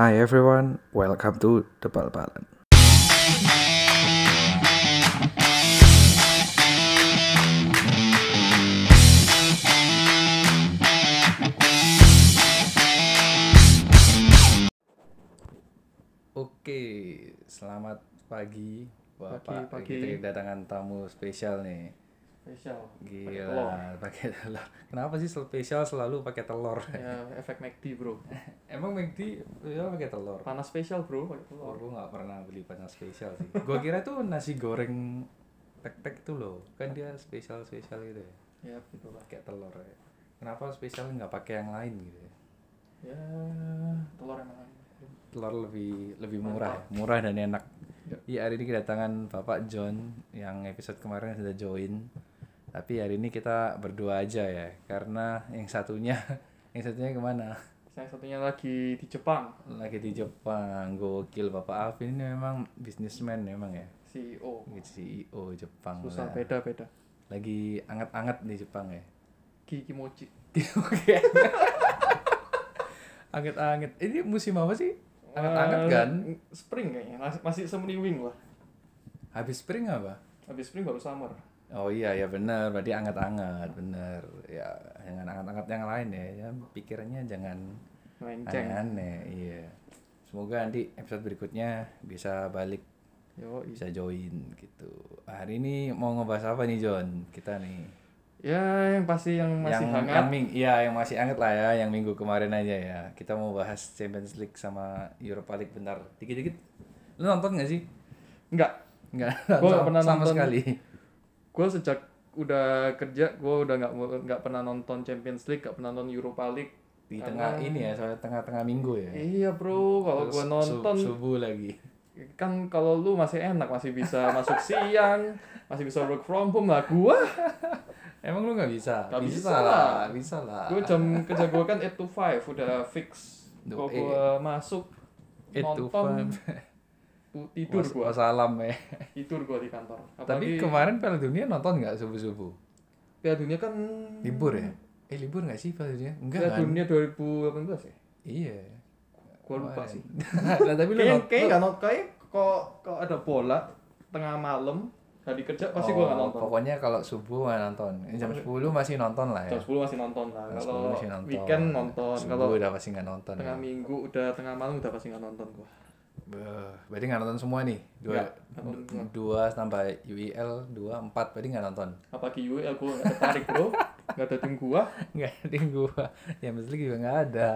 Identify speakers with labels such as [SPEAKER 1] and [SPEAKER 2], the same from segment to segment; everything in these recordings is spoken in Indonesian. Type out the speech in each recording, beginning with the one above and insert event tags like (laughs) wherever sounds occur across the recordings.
[SPEAKER 1] Hi everyone, welcome to The Bal-Balan. Oke, selamat pagi Bapak.
[SPEAKER 2] Pagi, pagi.
[SPEAKER 1] Kita kedatangan tamu spesial nih.
[SPEAKER 2] Spesial
[SPEAKER 1] Gila, pakai telur. Kenapa sih spesial selalu pakai telur?
[SPEAKER 2] ya efek McD bro (laughs)
[SPEAKER 1] Emang McD ya pakai telur?
[SPEAKER 2] panas spesial bro pakai
[SPEAKER 1] Oh,
[SPEAKER 2] telur
[SPEAKER 1] gue nggak pernah beli panas spesial sih. gue kira tuh nasi goreng tek-tek tuh loh, kan dia spesial spesial gitu ya,
[SPEAKER 2] ya gitu lah
[SPEAKER 1] pakai telur ya. Kenapa spesial nggak pakai yang lain gitu ya?
[SPEAKER 2] ya telur emang
[SPEAKER 1] Telur lebih lebih murah, ya? murah dan enak. Iya hari ini kedatangan Bapak John yang episode kemarin sudah join. Tapi hari ini kita berdua aja ya, karena yang satunya (laughs) yang satunya ke mana?
[SPEAKER 2] yang satunya lagi di Jepang.
[SPEAKER 1] Lagi di Jepang, gokil Bapak Alvin ini memang bisnismen memang ya.
[SPEAKER 2] CEO
[SPEAKER 1] CEO Jepang
[SPEAKER 2] susah
[SPEAKER 1] lah.
[SPEAKER 2] beda beda.
[SPEAKER 1] Lagi anget-anget di Jepang ya?
[SPEAKER 2] Kiki Mochi. (laughs)
[SPEAKER 1] Oke. (laughs) anget-anget. Ini musim apa sih? Anget-anget
[SPEAKER 2] Eh,
[SPEAKER 1] kan?
[SPEAKER 2] spring kayaknya. Masih, masih semeriwing lah.
[SPEAKER 1] Habis spring apa?
[SPEAKER 2] Habis spring baru summer
[SPEAKER 1] oh iya ya benar berarti anget-anget bener ya jangan anget-anget yang lain ya, ya pikirannya jangan
[SPEAKER 2] melenceng.
[SPEAKER 1] aneh-aneh iya. Semoga nanti episode berikutnya bisa balik
[SPEAKER 2] yo
[SPEAKER 1] bisa join gitu. Hari ini mau ngebahas apa nih John? Kita nih.
[SPEAKER 2] Ya yang pasti yang masih
[SPEAKER 1] yang
[SPEAKER 2] hangat.
[SPEAKER 1] yang ming- iya yang masih hangat lah ya yang minggu kemarin aja ya. Kita mau bahas Champions League sama Europa League bentar. Dikit-dikit. Lu nonton gak sih?
[SPEAKER 2] Enggak
[SPEAKER 1] nggak.
[SPEAKER 2] Gua nggak pernah
[SPEAKER 1] sama
[SPEAKER 2] nonton.
[SPEAKER 1] sekali
[SPEAKER 2] gue sejak udah kerja gue udah nggak nggak pernah nonton Champions League nggak pernah nonton Europa League.
[SPEAKER 1] Di tengah
[SPEAKER 2] Karena-
[SPEAKER 1] ini ya soalnya tengah-tengah minggu ya.
[SPEAKER 2] Iya bro kalau gue nonton
[SPEAKER 1] subuh lagi.
[SPEAKER 2] Kan kalau lu masih enak masih bisa masuk siang masih bisa work from home lah gua. (laughs)
[SPEAKER 1] Emang lu nggak bisa?
[SPEAKER 2] Nggak
[SPEAKER 1] bisa,
[SPEAKER 2] bisa
[SPEAKER 1] lah bisa lah.
[SPEAKER 2] Gua jam kerja gua kan 8 to 5 udah fix. Kalau
[SPEAKER 1] eh.
[SPEAKER 2] masuk
[SPEAKER 1] Eight to
[SPEAKER 2] nonton.
[SPEAKER 1] five.
[SPEAKER 2] tu- (laughs) tidur
[SPEAKER 1] Was-
[SPEAKER 2] gua.
[SPEAKER 1] wassalam ya. (laughs)
[SPEAKER 2] Tidur gua di kantor.
[SPEAKER 1] Tapi
[SPEAKER 2] apalagi
[SPEAKER 1] kemarin Piala Dunia nonton nggak subuh subuh
[SPEAKER 2] Piala Dunia kan
[SPEAKER 1] libur ya? Eh libur nggak sih Piala Dunia? Enggak
[SPEAKER 2] Piala
[SPEAKER 1] kan?
[SPEAKER 2] Dunia 2018 ya?
[SPEAKER 1] Iya.
[SPEAKER 2] Gua lupa sih. (laughs)
[SPEAKER 1] Nah, tapi lu
[SPEAKER 2] kayak
[SPEAKER 1] nonton
[SPEAKER 2] kayak nggak nonton. Kayak kok kok ada bola tengah malam hari kerja pasti gua nggak
[SPEAKER 1] Oh,
[SPEAKER 2] nonton.
[SPEAKER 1] Pokoknya kalau subuh nggak nonton. Ini Jam 10 masih nonton lah ya.
[SPEAKER 2] jam 10 masih nonton lah.
[SPEAKER 1] Jam 10
[SPEAKER 2] kalau
[SPEAKER 1] nonton.
[SPEAKER 2] weekend nonton. Kalau
[SPEAKER 1] udah pasti nggak nonton.
[SPEAKER 2] tengah
[SPEAKER 1] ya.
[SPEAKER 2] minggu udah tengah malam udah pasti nggak nonton gua
[SPEAKER 1] Beuh, berarti nggak nonton semua nih. Dua,
[SPEAKER 2] Nggak, nggak semua.
[SPEAKER 1] dua tambah UEL dua empat berarti nggak nonton.
[SPEAKER 2] apalagi UEL gue gak tertarik bro (laughs) gak ada tim gua
[SPEAKER 1] Nggak ada yang gua. Yang League juga nggak ada.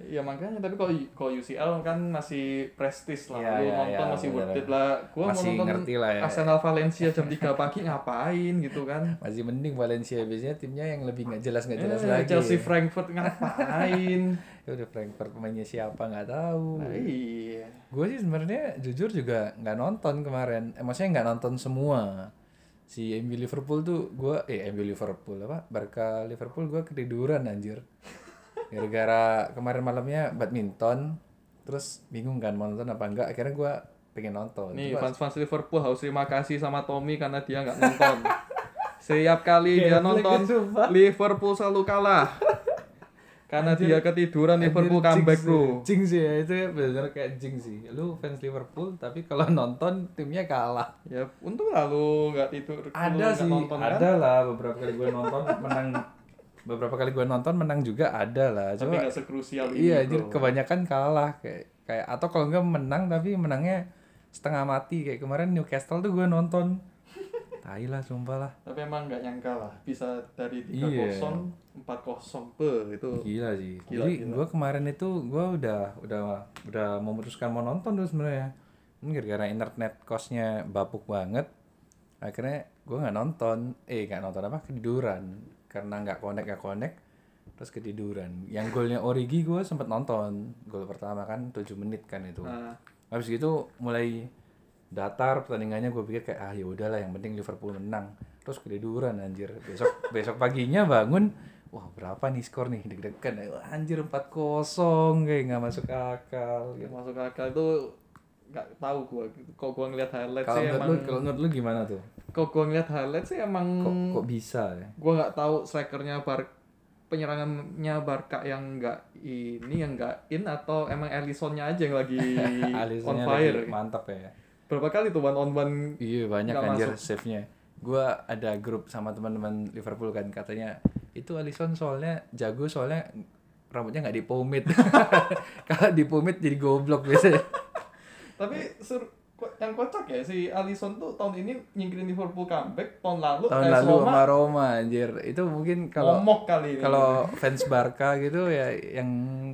[SPEAKER 2] Ya makanya tapi kalau kalau UCL kan masih prestis lah
[SPEAKER 1] Iya,
[SPEAKER 2] lu
[SPEAKER 1] iya,
[SPEAKER 2] nonton
[SPEAKER 1] iya,
[SPEAKER 2] masih worth it lah gua
[SPEAKER 1] Masih
[SPEAKER 2] mau nonton
[SPEAKER 1] ngerti lah ya.
[SPEAKER 2] Arsenal Valencia jam 3 (laughs) pagi ngapain gitu kan
[SPEAKER 1] Masih mending Valencia biasanya timnya yang lebih nggak jelas nggak jelas
[SPEAKER 2] Eh,
[SPEAKER 1] lagi.
[SPEAKER 2] Chelsea
[SPEAKER 1] ya.
[SPEAKER 2] Frankfurt ngapain (laughs)
[SPEAKER 1] Ya udah Frankfurt pemainnya siapa nggak tahu.
[SPEAKER 2] nah, iya
[SPEAKER 1] Gue sih sebenarnya jujur juga nggak nonton kemarin. Eh, maksudnya nggak nonton semua. Si MU Liverpool tuh gue eh MU Liverpool apa? Barca Liverpool gue ketiduran anjir. Gara-gara kemarin malamnya badminton, terus bingung kan mau nonton apa enggak. Akhirnya gue pengen nonton.
[SPEAKER 2] nih
[SPEAKER 1] Coba-
[SPEAKER 2] fans-fans Liverpool harus terima kasih sama Tommy karena dia nggak nonton (laughs) setiap kali dia nonton. Liverpool selalu kalah karena dia ketiduran Liverpool
[SPEAKER 1] Anjir,
[SPEAKER 2] comeback
[SPEAKER 1] jinx
[SPEAKER 2] bro.
[SPEAKER 1] Jinx ya itu benar kayak jinx sih. Lu fans Liverpool tapi kalau (laughs) nonton timnya kalah.
[SPEAKER 2] Ya untung lah lu nggak tidur. lu
[SPEAKER 1] ada
[SPEAKER 2] nggak
[SPEAKER 1] sih
[SPEAKER 2] nonton, kan?
[SPEAKER 1] ada lah beberapa kali gue nonton menang beberapa kali gue nonton menang juga ada lah.
[SPEAKER 2] Tapi
[SPEAKER 1] cuma
[SPEAKER 2] nggak sekrusial ini.
[SPEAKER 1] iya
[SPEAKER 2] bro.
[SPEAKER 1] jadi kebanyakan kalah kayak kayak atau kalau enggak menang tapi menangnya setengah mati. Kayak kemarin Newcastle tuh gue nonton. (laughs) Tai lah sumpah lah.
[SPEAKER 2] Tapi emang nggak nyangka lah bisa dari
[SPEAKER 1] Iya.
[SPEAKER 2] 3-0 4-0 be itu.
[SPEAKER 1] gila sih.
[SPEAKER 2] Gila,
[SPEAKER 1] jadi gue kemarin itu gue udah udah udah memutuskan mau nonton tuh sebenarnya. Ini gara-gara internet costnya bapuk banget. Akhirnya gue nggak nonton. Eh nggak nonton apa? Ketiduran karena nggak connect nggak connect terus ketiduran. Yang golnya Origi gue sempet nonton. Gol pertama kan 7 menit kan itu.
[SPEAKER 2] Nah,
[SPEAKER 1] habis gitu mulai datar pertandingannya gue pikir kayak ah ya udahlah yang penting Liverpool menang. Terus ketiduran anjir. Besok (laughs) besok paginya bangun wah berapa nih skor nih? Deg-degan. Anjir 4-0 kayak nggak masuk akal. Gitu.
[SPEAKER 2] masuk akal. Itu nggak tahu gua. Kok gua ngeliat highlight
[SPEAKER 1] kalau
[SPEAKER 2] sih
[SPEAKER 1] menurut
[SPEAKER 2] emang.
[SPEAKER 1] lu kalau menurut lu gimana tuh
[SPEAKER 2] Kok gua ngeliat highlight sih emang.
[SPEAKER 1] kok kok bisa ya
[SPEAKER 2] Gua nggak tahu strikernya Bar penyerangannya Barca yang enggak ini yang enggak in atau emang Alisonnya aja yang lagi (laughs) on fire?
[SPEAKER 1] lagi mantap ya.
[SPEAKER 2] Berapa kali tuh one on one?
[SPEAKER 1] Iya banyak
[SPEAKER 2] Nggak
[SPEAKER 1] anjir
[SPEAKER 2] masuk.
[SPEAKER 1] save-nya. Gua ada grup sama teman-teman Liverpool kan katanya itu Alisson soalnya jago soalnya rambutnya nggak dipomade. (laughs) Kalau dipomade jadi goblok biasanya.
[SPEAKER 2] Tapi sur yang kocak ya si Alisson tuh tahun ini nyingkirin Liverpool comeback tahun lalu
[SPEAKER 1] Tahun
[SPEAKER 2] AS
[SPEAKER 1] lalu
[SPEAKER 2] Roma
[SPEAKER 1] sama Roma anjir. Itu mungkin kalau
[SPEAKER 2] momok kali ini.
[SPEAKER 1] kalau fans Barca gitu ya yang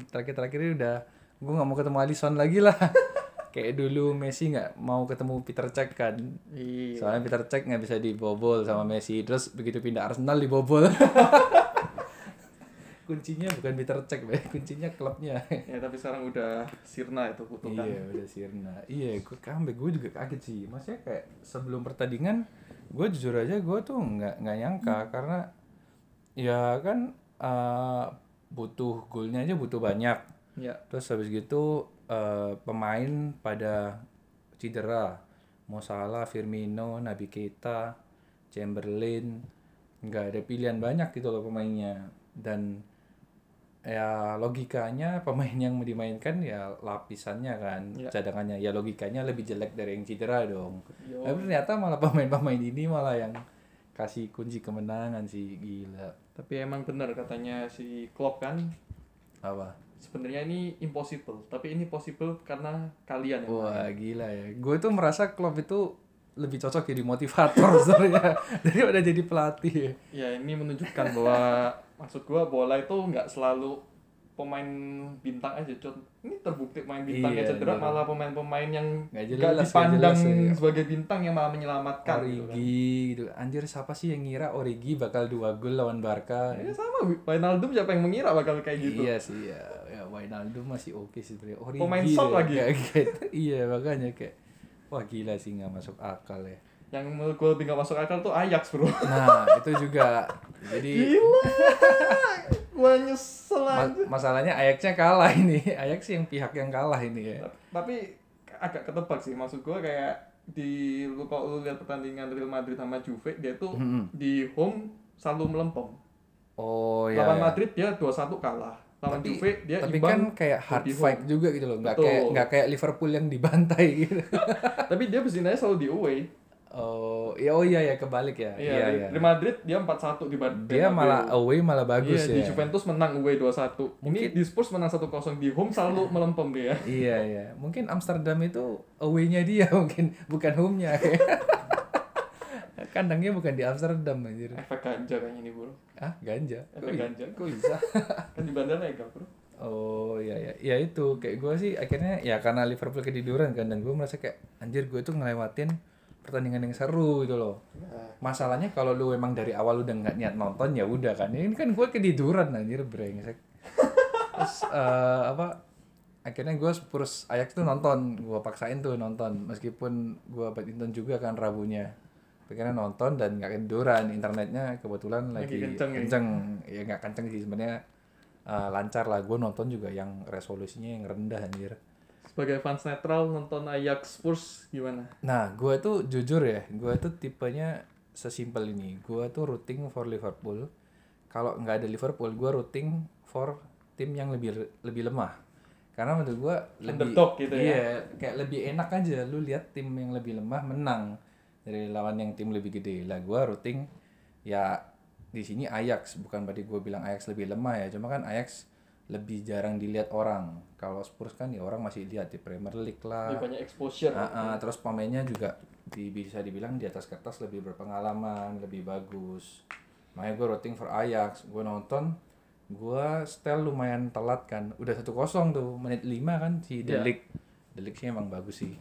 [SPEAKER 1] terakhir-terakhir ini udah gue nggak mau ketemu Alisson lagi lah. (laughs) Kayak dulu Messi nggak mau ketemu Peter Cech kan.
[SPEAKER 2] Iya.
[SPEAKER 1] Soalnya Peter Cech nggak bisa dibobol sama Messi. Terus begitu pindah Arsenal dibobol. (laughs) kuncinya bukan Peter Cech, Be. (laughs) kuncinya klubnya.
[SPEAKER 2] Ya tapi sekarang udah sirna itu kutukan.
[SPEAKER 1] iya, udah sirna. Iya, gue comeback gue juga kaget sih. Maksudnya kayak sebelum pertandingan, gue jujur aja gue tuh nggak nggak nyangka karena ya kan eh, butuh golnya aja butuh banyak.
[SPEAKER 2] Ya.
[SPEAKER 1] Terus habis gitu eh, pemain pada cedera. Mo Salah, Firmino, Nabi Keita, Chamberlain, nggak ada pilihan banyak gitu loh pemainnya. Dan ya logikanya pemain yang dimainkan ya lapisannya kan,
[SPEAKER 2] Ya.
[SPEAKER 1] cadangannya. Ya logikanya lebih jelek dari yang cedera dong.
[SPEAKER 2] Yo.
[SPEAKER 1] Tapi ternyata malah pemain-pemain ini malah yang kasih kunci kemenangan sih gila.
[SPEAKER 2] Tapi emang benar katanya si Klopp kan
[SPEAKER 1] Apa?
[SPEAKER 2] sebenarnya ini impossible, tapi ini possible karena kalian yang
[SPEAKER 1] Wah gila ya. Gue tuh merasa Klopp itu lebih cocok jadi motivator (laughs) sebenarnya daripada jadi pelatih. Ya
[SPEAKER 2] ini menunjukkan bahwa maksud gua bola itu nggak selalu pemain bintang aja, Con. Ini terbukti pemain bintangnya
[SPEAKER 1] Iya,
[SPEAKER 2] cedera
[SPEAKER 1] iya.
[SPEAKER 2] malah pemain-pemain yang
[SPEAKER 1] Nggak jelas, nggak
[SPEAKER 2] dipandang
[SPEAKER 1] jelas, ya.
[SPEAKER 2] sebagai bintang yang malah menyelamatkan. gitu kan.
[SPEAKER 1] Origi gitu. Anjir siapa sih yang ngira Origi bakal dua gol lawan Barca?
[SPEAKER 2] Ya sama, Wijnaldum siapa yang mengira bakal kayak gitu.
[SPEAKER 1] Iya sih ya. Ya Wijnaldum masih oke sih sebenarnya. Origi.
[SPEAKER 2] Pemain sok lagi.
[SPEAKER 1] kayak gitu. (laughs) iya makanya kayak wah gila sih nggak masuk akal ya.
[SPEAKER 2] Yang menurut gua lebih nggak masuk akal tuh Ajax, Bro.
[SPEAKER 1] Nah itu juga. Jadi
[SPEAKER 2] Gila. gua nyesel
[SPEAKER 1] ma- masalahnya Ajaxnya kalah ini. Ajax yang pihak yang kalah ini ya.
[SPEAKER 2] Tapi agak ketebak sih maksud gua kayak di lu kalau lu lihat pertandingan Real Madrid sama Juve dia tuh
[SPEAKER 1] Mm-mm.
[SPEAKER 2] di home selalu melempem.
[SPEAKER 1] Oh ya.
[SPEAKER 2] Lawan
[SPEAKER 1] ya.
[SPEAKER 2] Madrid dia 2-1 kalah. Lawan
[SPEAKER 1] Tapi-
[SPEAKER 2] Juve dia
[SPEAKER 1] Tapi
[SPEAKER 2] imbang.
[SPEAKER 1] kan kayak hard fight juga gitu loh, nggak kayak nggak kayak Liverpool yang dibantai gitu. (laughs)
[SPEAKER 2] Tapi dia besinanya selalu di away.
[SPEAKER 1] Oh, ya oh iya ya kebalik ya.
[SPEAKER 2] Iya,
[SPEAKER 1] Iya
[SPEAKER 2] di,
[SPEAKER 1] iya.
[SPEAKER 2] di Madrid dia 4-1 di Madrid.
[SPEAKER 1] Dia malah away malah bagus
[SPEAKER 2] iya,
[SPEAKER 1] ya.
[SPEAKER 2] di Juventus menang away 2-1. Ini di Spurs menang 1-0 di home selalu (laughs) melempem dia.
[SPEAKER 1] Iya iya. Mungkin Amsterdam itu away-nya dia (laughs) mungkin bukan home-nya. (laughs) Kandangnya bukan di Amsterdam anjir.
[SPEAKER 2] Efek ganja kayaknya ini, Bro.
[SPEAKER 1] Ah, ganja. Kok,
[SPEAKER 2] Efek
[SPEAKER 1] i-
[SPEAKER 2] ganja.
[SPEAKER 1] kok bisa?
[SPEAKER 2] Kan di bandar legal, Bro.
[SPEAKER 1] Oh iya iya. Ya itu kayak gue sih akhirnya ya karena Liverpool ketiduran kan dan gue merasa kayak anjir gue tuh ngelewatin pertandingan yang seru gitu loh. Masalahnya kalau lu emang dari awal udah nggak niat nonton ya udah kan. Ini kan gue ketiduran anjir brengsek. (laughs) Terus eh, apa akhirnya gue Spurs Ajax tuh nonton, gue paksain tuh nonton meskipun gue badminton juga kan Rabunya. Akhirnya nonton dan nggak ketiduran, internetnya kebetulan
[SPEAKER 2] Lagi
[SPEAKER 1] lagi,
[SPEAKER 2] kenceng ya?
[SPEAKER 1] kenceng. Ya nggak kenceng sih sebenarnya eh, lancar lah. Gue nonton juga yang resolusinya yang rendah anjir.
[SPEAKER 2] Sebagai fans netral nonton Ajax Spurs gimana?
[SPEAKER 1] Nah, gue tuh jujur ya, gue tuh tipenya sesimpel ini. Gue tuh rooting for Liverpool. Kalau nggak ada Liverpool, gue rooting for tim yang lebih lebih lemah. Karena menurut gue lebih
[SPEAKER 2] Underdog gitu ya?
[SPEAKER 1] iya, kayak lebih enak aja lu lihat tim yang lebih lemah menang dari lawan yang tim lebih gede. Lah gue rooting ya di sini Ajax, bukan berarti gue bilang Ajax lebih lemah ya. Cuma kan Ajax lebih jarang dilihat orang. Kalau Spurs kan ya orang masih lihat di Premier League lah.
[SPEAKER 2] Lebih banyak exposure.
[SPEAKER 1] Ah, ah, terus pemainnya juga di, bisa dibilang di atas kertas lebih berpengalaman, lebih bagus. Makanya gue rooting for Ajax. Gue nonton, gue setel lumayan telat kan. Udah satu kosong tuh, menit 5 kan si. Delik. Delik sih emang bagus sih.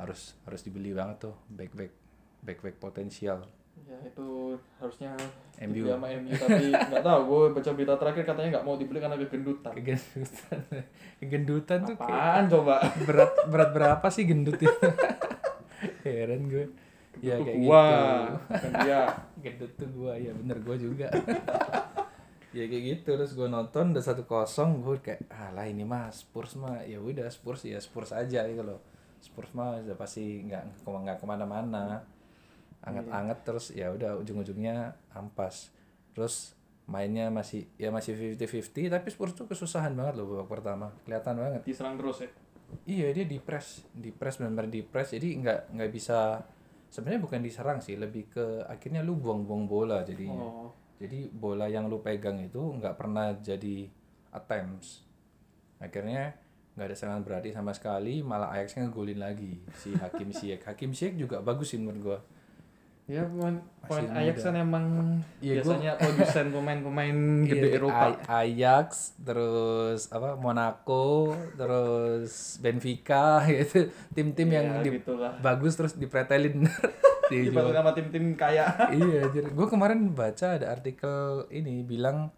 [SPEAKER 1] Harus harus dibeli banget tuh, back back back back potensial.
[SPEAKER 2] Ya itu harusnya
[SPEAKER 1] MU.
[SPEAKER 2] sama MU tapi (laughs) nggak tahu gue baca berita terakhir katanya nggak mau dibeli karena kegendutan.
[SPEAKER 1] Kegendutan, (laughs) kegendutan tuh kayak
[SPEAKER 2] Apaan coba?
[SPEAKER 1] berat berat berapa sih gendut itu? (laughs) Heran gue. Ya kayak
[SPEAKER 2] gua,
[SPEAKER 1] gitu.
[SPEAKER 2] dia.
[SPEAKER 1] gendut tuh gua ya bener gua juga ya kayak gitu terus gua nonton udah satu kosong gue kayak alah ini mah Spurs mah ya udah Spurs ya Spurs aja gitu loh Spurs mah udah pasti nggak nggak ke mana-mana anget-anget terus ya udah ujung-ujungnya ampas. Terus mainnya masih ya masih 50-50 tapi Spurs tuh kesusahan banget loh babak pertama. Kelihatan banget.
[SPEAKER 2] Diserang terus ya.
[SPEAKER 1] iya dia di press di press benar-benar di press jadi nggak nggak bisa sebenarnya bukan diserang sih lebih ke akhirnya lu buang-buang bola. Jadinya
[SPEAKER 2] Oh.
[SPEAKER 1] jadi bola yang lu pegang itu nggak pernah jadi attempts. Akhirnya nggak ada serangan berarti sama sekali malah Ajax ngegolin lagi si Hakim Ziyech. Hakim Ziyech juga bagus sih menurut gua
[SPEAKER 2] Ya pemain pemain
[SPEAKER 1] Masih
[SPEAKER 2] Ajax kan emang
[SPEAKER 1] Iya, gua-
[SPEAKER 2] biasanya produsen pemain-pemain (laughs) gede
[SPEAKER 1] Iya,
[SPEAKER 2] Eropa.
[SPEAKER 1] Ajax terus apa Monaco terus Benfica (laughs) gitu tim-tim yang
[SPEAKER 2] Ya,
[SPEAKER 1] di-
[SPEAKER 2] gitulah.
[SPEAKER 1] bagus terus dipretelin (laughs)
[SPEAKER 2] Dibantu sama tim-tim kaya.
[SPEAKER 1] iya gue kemarin baca ada artikel ini bilang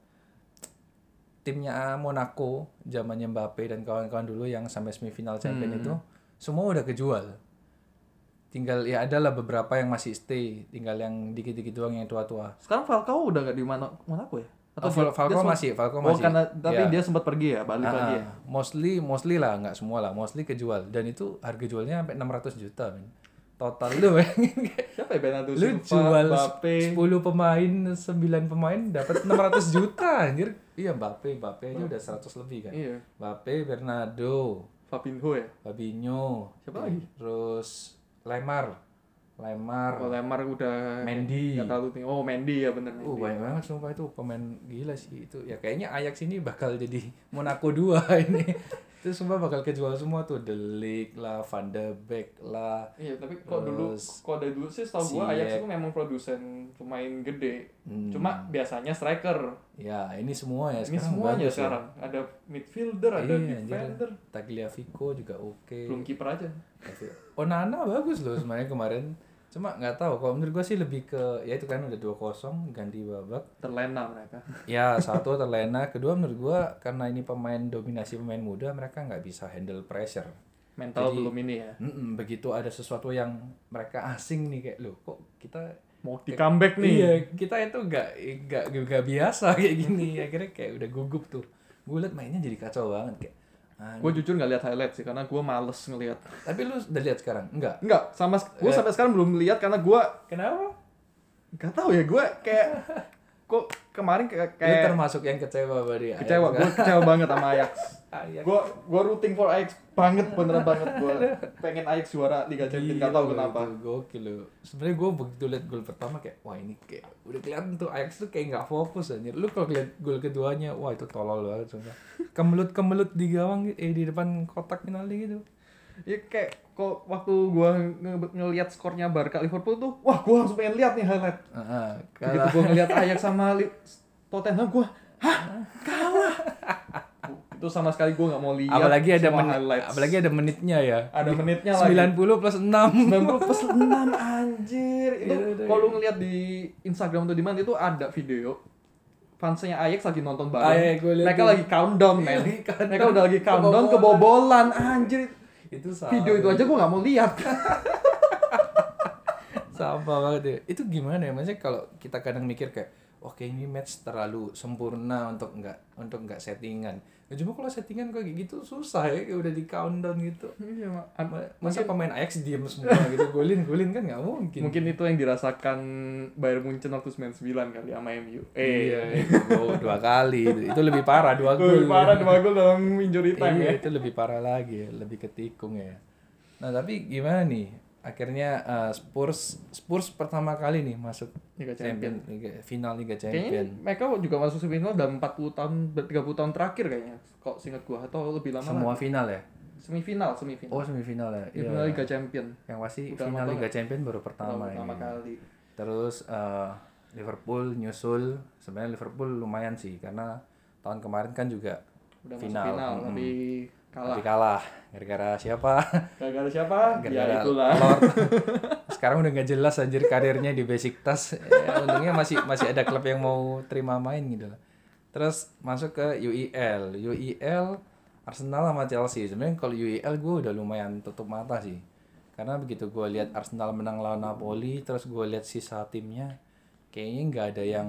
[SPEAKER 1] timnya Monaco zamannya Mbappe dan kawan-kawan dulu yang sampai semifinal champion
[SPEAKER 2] Hmm.
[SPEAKER 1] itu semua udah kejual tinggal ya adalah beberapa yang masih stay tinggal yang dikit-dikit doang yang tua-tua
[SPEAKER 2] Sekarang Falcao udah nggak di mana Monaco ya?
[SPEAKER 1] Oh, Fal- Falcao masih Falcao
[SPEAKER 2] Oh,
[SPEAKER 1] masih
[SPEAKER 2] karena tapi
[SPEAKER 1] Ya.
[SPEAKER 2] dia sempat pergi ya, balik
[SPEAKER 1] Ah,
[SPEAKER 2] lagi ya.
[SPEAKER 1] mostly mostly lah nggak semua lah mostly kejual dan itu harga jualnya sampai 600 juta men total lu
[SPEAKER 2] Siapa ya Bernardo
[SPEAKER 1] lu
[SPEAKER 2] Silva,
[SPEAKER 1] jual
[SPEAKER 2] Mbappe.
[SPEAKER 1] 10 pemain 9 pemain dapat 600 juta anjir iya Mbappe Mbappe aja udah 100 lebih kan
[SPEAKER 2] Iya,
[SPEAKER 1] Mbappe Bernardo
[SPEAKER 2] Fabinho ya.
[SPEAKER 1] Fabinho
[SPEAKER 2] Siapa lagi?
[SPEAKER 1] terus Lemar. Lemar.
[SPEAKER 2] Oh, Lemar udah
[SPEAKER 1] Mendy.
[SPEAKER 2] nggak terlalu tinggi. Oh, Mendy ya bener
[SPEAKER 1] Oh
[SPEAKER 2] Mendy.
[SPEAKER 1] banyak banget sumpah itu pemain gila sih itu. Ya kayaknya Ajax ini bakal jadi Monaco 2 (laughs) ini itu sumpah bakal kejual semua tuh De Ligt lah Van de Beek lah
[SPEAKER 2] Iya, tapi kok dulu kok dari dulu sih setahu gua. Ajax itu memang produsen pemain gede.
[SPEAKER 1] Hmm.
[SPEAKER 2] Cuma biasanya striker.
[SPEAKER 1] ya ini semua ya
[SPEAKER 2] Ini
[SPEAKER 1] sekarang
[SPEAKER 2] semuanya
[SPEAKER 1] bagus ya.
[SPEAKER 2] sekarang. Ada midfielder, ada
[SPEAKER 1] Iya,
[SPEAKER 2] defender.
[SPEAKER 1] Tagliafico juga oke
[SPEAKER 2] Belum kiper aja.
[SPEAKER 1] Onana bagus loh sebenarnya kemarin cuma nggak tahu kalau menurut gua sih lebih ke ya itu kan udah 2-0 ganti babak
[SPEAKER 2] Terlena mereka.
[SPEAKER 1] ya satu terlena kedua menurut gua karena ini pemain dominasi pemain muda mereka nggak bisa handle pressure
[SPEAKER 2] Mental
[SPEAKER 1] Jadi-
[SPEAKER 2] belum ini ya.
[SPEAKER 1] Mm-mm, begitu ada sesuatu yang mereka asing nih kayak loh kok kita
[SPEAKER 2] Mau di comeback nih.
[SPEAKER 1] iya kita itu nggak nggak nggak biasa (laughs) kayak gini akhirnya kayak udah gugup tuh gue liat mainnya jadi kacau banget kayak
[SPEAKER 2] Gue jujur nggak lihat highlight sih karena gue males ngelihat.
[SPEAKER 1] tapi lu udah lihat sekarang enggak
[SPEAKER 2] Enggak, sama gue
[SPEAKER 1] Eh.
[SPEAKER 2] sampai sekarang belum lihat karena gue
[SPEAKER 1] kenapa
[SPEAKER 2] nggak tahu ya gue kayak (laughs) kok kemarin kayak,
[SPEAKER 1] lu termasuk yang kecewa berarti
[SPEAKER 2] kecewa gue kecewa banget sama Ajax (laughs) gue gue rooting for Ajax banget beneran banget gue pengen Ajax juara Liga Champions
[SPEAKER 1] Gila,
[SPEAKER 2] kenapa
[SPEAKER 1] Gokil lu. Sebenarnya gue begitu liat gol pertama kayak wah ini kayak udah kelihatan tuh Ajax tuh kayak nggak fokus anjir. Lu kalau liat gol keduanya wah itu tolol banget sumpah. Kemelut-kemelut di gawang eh di depan kotak penalti gitu.
[SPEAKER 2] ya kayak kok waktu gue nge- ngelihat skornya Barca Liverpool tuh wah gue langsung pengen lihat nih highlight
[SPEAKER 1] Heeh.
[SPEAKER 2] begitu gue ngelihat Ajax sama Li- Tottenham gue hah kalah (laughs) itu sama sekali gue nggak mau lihat
[SPEAKER 1] apalagi ada
[SPEAKER 2] semua
[SPEAKER 1] menit,
[SPEAKER 2] highlights.
[SPEAKER 1] apalagi ada menitnya ya.
[SPEAKER 2] ada menitnya lagi
[SPEAKER 1] 90 plus 6.
[SPEAKER 2] 90 plus (laughs) 6 anjir itu
[SPEAKER 1] Iya, iya,
[SPEAKER 2] kalau lu ngeliat di Instagram atau di mana itu ada video fansnya Ajax lagi nonton bareng
[SPEAKER 1] Ah, iya, gua
[SPEAKER 2] mereka
[SPEAKER 1] tuh.
[SPEAKER 2] lagi countdown men mereka udah lagi countdown
[SPEAKER 1] Kebobolan.
[SPEAKER 2] kebobolan anjir
[SPEAKER 1] itu salah.
[SPEAKER 2] video itu aja gua nggak mau lihat (laughs)
[SPEAKER 1] Sampah banget ya. Itu gimana ya? Maksudnya kalau kita kadang mikir kayak, oke ini match terlalu sempurna untuk nggak untuk nggak settingan. Nah, cuma kalau settingan kayak gitu susah ya, kayak udah di countdown gitu.
[SPEAKER 2] iya Mak.
[SPEAKER 1] Ma- Masa pemain Ajax diem semua gitu, golin golin kan nggak mungkin.
[SPEAKER 2] mungkin itu yang dirasakan Bayern Munchen waktu 99 kali sama MU eh
[SPEAKER 1] Iya, itu gol dua kali. Itu, itu lebih parah dua gol.
[SPEAKER 2] Lebih parah dua gol dalam injury time
[SPEAKER 1] Iya,
[SPEAKER 2] ya
[SPEAKER 1] itu lebih parah lagi ya, lebih ketikung ya. Nah, tapi gimana nih? Akhirnya eh, Spurs Spurs pertama kali nih masuk
[SPEAKER 2] Liga
[SPEAKER 1] champion,
[SPEAKER 2] Champion
[SPEAKER 1] Liga, final Liga
[SPEAKER 2] kayaknya
[SPEAKER 1] Champion.
[SPEAKER 2] mereka juga masuk semifinal dalam 40 tahun 30 tahun terakhir kayaknya kok singkat gua atau lebih lama
[SPEAKER 1] Semua
[SPEAKER 2] lagi.
[SPEAKER 1] final ya?
[SPEAKER 2] semifinal semifinal
[SPEAKER 1] Oh, semifinal ya. Iya.
[SPEAKER 2] Semifinal Liga Champion
[SPEAKER 1] Yang pasti
[SPEAKER 2] Udah
[SPEAKER 1] final Liga
[SPEAKER 2] banget.
[SPEAKER 1] Champion baru pertama
[SPEAKER 2] pertama
[SPEAKER 1] ini.
[SPEAKER 2] kali
[SPEAKER 1] Terus eh, Liverpool nyusul. Sebenarnya Liverpool lumayan sih karena tahun kemarin kan juga
[SPEAKER 2] udah
[SPEAKER 1] Final,
[SPEAKER 2] masuk final
[SPEAKER 1] mm-mm.
[SPEAKER 2] tapi kalah
[SPEAKER 1] tapi kalah gara-gara siapa?
[SPEAKER 2] gara-gara siapa
[SPEAKER 1] Gara-gara
[SPEAKER 2] ya itulah
[SPEAKER 1] Lord. (laughs) Sekarang udah nggak jelas anjir karirnya di Besiktas. Ya, untungnya masih masih ada klub yang mau terima main gitu lah. Terus masuk ke UEL. UEL Arsenal sama Chelsea. Sebenarnya kalau UEL gue udah lumayan tutup mata sih. Karena begitu gue lihat Arsenal menang lawan Napoli, terus gue lihat sisa timnya, kayaknya nggak ada yang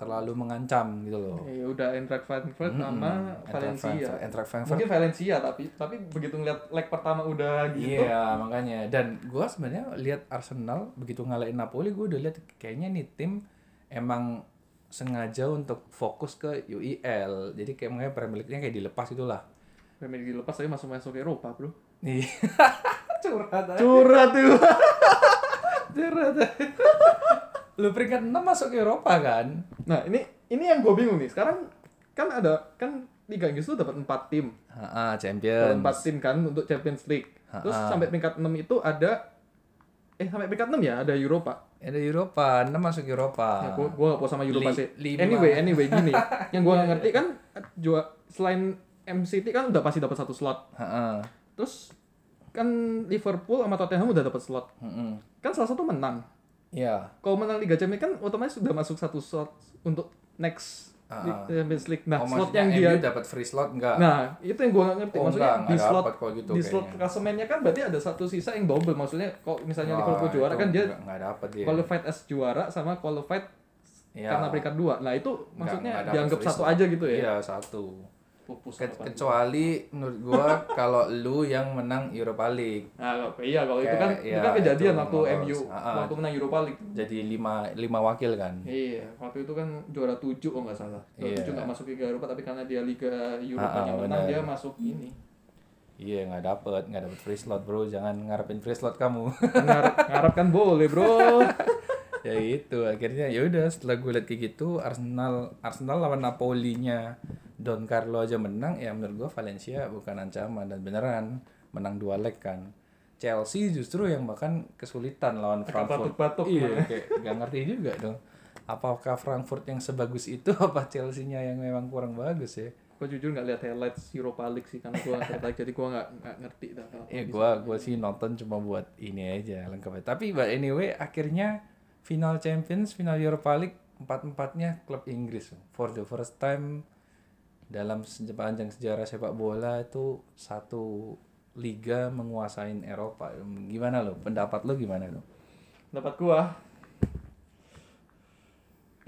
[SPEAKER 1] terlalu mengancam gitu loh.
[SPEAKER 2] ya udah Eintracht Frankfurt
[SPEAKER 1] Mm-mm.
[SPEAKER 2] sama Valencia
[SPEAKER 1] Frankfurt- Eintracht Frankfurt
[SPEAKER 2] mungkin Valencia tapi tapi begitu ngeliat leg pertama udah gitu
[SPEAKER 1] Iya makanya dan gue sebenarnya lihat Arsenal begitu ngalahin Napoli gue udah lihat kayaknya nih tim emang sengaja untuk fokus ke UEL. Jadi kayak makanya Premier League-nya kayak dilepas itulah.
[SPEAKER 2] Premier League dilepas tapi masuk masuk Eropa bro
[SPEAKER 1] Nih. (laughs) Curhat aja.
[SPEAKER 2] curhat tuh (laughs)
[SPEAKER 1] Curhat aja. Lu peringkat 6 masuk ke Eropa kan?
[SPEAKER 2] nah ini ini yang gue bingung nih sekarang kan ada kan Liga Inggris tuh dapat 4 tim
[SPEAKER 1] Heeh,
[SPEAKER 2] dapat
[SPEAKER 1] Champions.
[SPEAKER 2] 4 tim kan untuk Champions League terus
[SPEAKER 1] Ha-ha.
[SPEAKER 2] sampai peringkat 6 itu ada eh sampai peringkat 6 ya ada Eropa
[SPEAKER 1] Ada Eropa, 6 masuk Eropa.
[SPEAKER 2] Ya, gua, gua gak puas sama Eropa
[SPEAKER 1] Li-
[SPEAKER 2] sih.
[SPEAKER 1] lima.
[SPEAKER 2] Anyway, anyway gini. (laughs) yang gua gak ngerti kan juga selain MCT kan udah pasti dapat satu slot.
[SPEAKER 1] Heeh.
[SPEAKER 2] Terus kan Liverpool sama Tottenham udah dapat slot.
[SPEAKER 1] Heeh.
[SPEAKER 2] Kan salah satu menang.
[SPEAKER 1] Iya.
[SPEAKER 2] Kalau menang Liga Champions kan otomatis sudah masuk satu slot untuk next Li- Champions League. Nah,
[SPEAKER 1] oh,
[SPEAKER 2] slot yang dia
[SPEAKER 1] dapat free slot enggak?
[SPEAKER 2] Nah, itu yang gua gak ngerti.
[SPEAKER 1] Oh,
[SPEAKER 2] maksudnya
[SPEAKER 1] enggak,
[SPEAKER 2] di
[SPEAKER 1] enggak
[SPEAKER 2] slot
[SPEAKER 1] gitu
[SPEAKER 2] di slot klasemennya kan berarti ada satu sisa yang double. Maksudnya kalau misalnya
[SPEAKER 1] Wah,
[SPEAKER 2] Liverpool juara kan dia
[SPEAKER 1] enggak, enggak dapat dia.
[SPEAKER 2] qualified as juara sama qualified
[SPEAKER 1] Iya.
[SPEAKER 2] karena peringkat dua. Nah, itu maksudnya
[SPEAKER 1] enggak
[SPEAKER 2] dianggap satu
[SPEAKER 1] slot.
[SPEAKER 2] aja gitu ya.
[SPEAKER 1] Iya, satu.
[SPEAKER 2] Pupus
[SPEAKER 1] Ke- kecuali menurut gua (laughs) kalau lu yang menang Europa League
[SPEAKER 2] Nah, iya kalau itu
[SPEAKER 1] Kayak,
[SPEAKER 2] kan itu
[SPEAKER 1] iya,
[SPEAKER 2] kan kejadian
[SPEAKER 1] itu
[SPEAKER 2] waktu
[SPEAKER 1] lolos.
[SPEAKER 2] MU
[SPEAKER 1] ah.
[SPEAKER 2] waktu menang Europa League.
[SPEAKER 1] jadi lima lima wakil kan.
[SPEAKER 2] Iya, waktu itu kan juara 7 kalau nggak salah. Juara
[SPEAKER 1] Iya.
[SPEAKER 2] 7 nggak masuk Liga Eropa tapi karena dia Liga Eropa
[SPEAKER 1] ah,
[SPEAKER 2] yang menang
[SPEAKER 1] benar.
[SPEAKER 2] dia masuk ini.
[SPEAKER 1] Iya nggak dapet nggak dapet free slot bro jangan ngarepin free slot kamu.
[SPEAKER 2] Ngarap, ngarap kan boleh, Bro. (laughs)
[SPEAKER 1] ya itu akhirnya ya udah setelah gue liat kayak gitu Arsenal Arsenal lawan Napoli-nya Don Carlo aja menang ya menurut gue Valencia bukan ancaman dan beneran menang dua leg kan. Chelsea justru yang bahkan kesulitan lawan Frankfurt.
[SPEAKER 2] batuk-batuk
[SPEAKER 1] iya,
[SPEAKER 2] mana.
[SPEAKER 1] kayak gak ngerti juga dong. Apakah Frankfurt yang sebagus itu apa Chelsea-nya yang memang kurang bagus ya?
[SPEAKER 2] gue jujur nggak lihat highlights Europa League sih karena gue tertarik jadi gue nggak nggak ngerti dah.
[SPEAKER 1] Ya gua gua sih nonton cuma buat ini aja lengkap aja. Tapi but anyway akhirnya final Champions, final Europa League empat-empatnya klub Inggris. For the first time dalam sepanjang sejarah sepak bola itu satu liga menguasain Eropa. Gimana lo? Pendapat lo gimana lo?
[SPEAKER 2] Dapat gua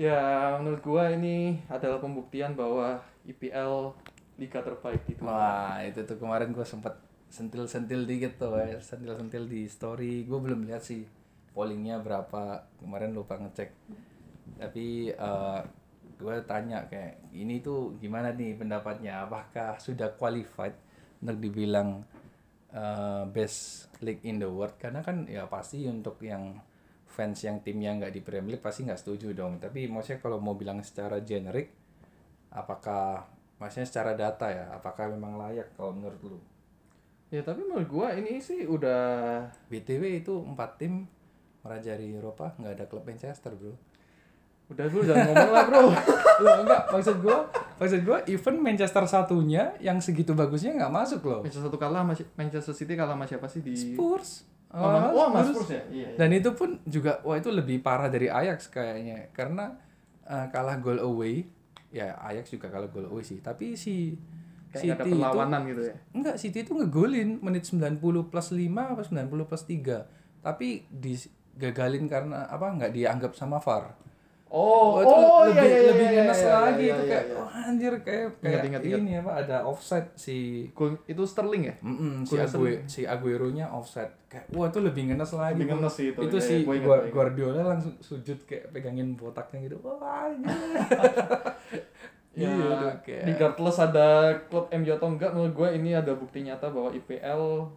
[SPEAKER 2] Ya, menurut gua ini adalah pembuktian bahwa IPL liga terbaik di dunia.
[SPEAKER 1] Wah itu tuh kemarin gua sempat sentil-sentil dikit tuh ya. sentil-sentil di story. Gue belum lihat sih pollingnya berapa kemarin lupa ngecek. Tapi eh gue tanya kayak ini tuh gimana nih pendapatnya? Apakah sudah qualified untuk dibilang eh, best league in the world? Karena kan ya pasti untuk yang fans yang timnya nggak di Premier League pasti nggak setuju dong. Tapi maksudnya kalau mau bilang secara generik, apakah maksudnya secara data ya? Apakah memang layak kalau menurut lu?
[SPEAKER 2] Ya tapi menurut gua ini sih udah
[SPEAKER 1] BTW itu empat tim merajari Eropa nggak ada klub Manchester bro.
[SPEAKER 2] udah dulu jangan ngomong lah bro.
[SPEAKER 1] Loh enggak maksud gua maksud gua even Manchester satunya yang segitu bagusnya nggak masuk loh.
[SPEAKER 2] Manchester satu kalah Manchester City kalah sama siapa sih di
[SPEAKER 1] Spurs.
[SPEAKER 2] Oh, sama- oh, sama
[SPEAKER 1] Spurs.
[SPEAKER 2] Ya? Iya. iya.
[SPEAKER 1] Dan itu pun juga wah itu lebih parah dari Ajax kayaknya karena eh, kalah goal away. Ya Ajax juga kalah goal away sih, tapi si
[SPEAKER 2] Kayak nggak ada
[SPEAKER 1] City itu
[SPEAKER 2] perlawanan gitu ya.
[SPEAKER 1] Enggak, City itu ngegolin menit 90 plus 5 apa 90 plus 3. Tapi digagalin karena apa? Nggak dianggap sama VAR.
[SPEAKER 2] Oh,
[SPEAKER 1] itu
[SPEAKER 2] oh,
[SPEAKER 1] lebih
[SPEAKER 2] iya, iya,
[SPEAKER 1] lebih
[SPEAKER 2] iya,
[SPEAKER 1] ngenes
[SPEAKER 2] iya,
[SPEAKER 1] lagi
[SPEAKER 2] iya,
[SPEAKER 1] itu
[SPEAKER 2] iya,
[SPEAKER 1] kayak
[SPEAKER 2] iya.
[SPEAKER 1] wah anjir kayak kayak
[SPEAKER 2] Ingat, ingat, ingat.
[SPEAKER 1] ini apa ada offside si
[SPEAKER 2] itu Sterling ya?
[SPEAKER 1] Mm-mm, si
[SPEAKER 2] Gol
[SPEAKER 1] Ague, si Aguero-nya offside. Kayak wah itu lebih ngenes lagi.
[SPEAKER 2] Lebih ngenes sih itu.
[SPEAKER 1] Itu
[SPEAKER 2] Iya,
[SPEAKER 1] si
[SPEAKER 2] iya, ingat,
[SPEAKER 1] Gua-
[SPEAKER 2] gua ingat.
[SPEAKER 1] Guardiola langsung sujud kayak pegangin botaknya gitu. Wah, anjir.
[SPEAKER 2] Ya, (laughs)
[SPEAKER 1] Iya, tuh, kayak-
[SPEAKER 2] regardless ada klub MU atau enggak, menurut gue ini ada bukti nyata bahwa IPL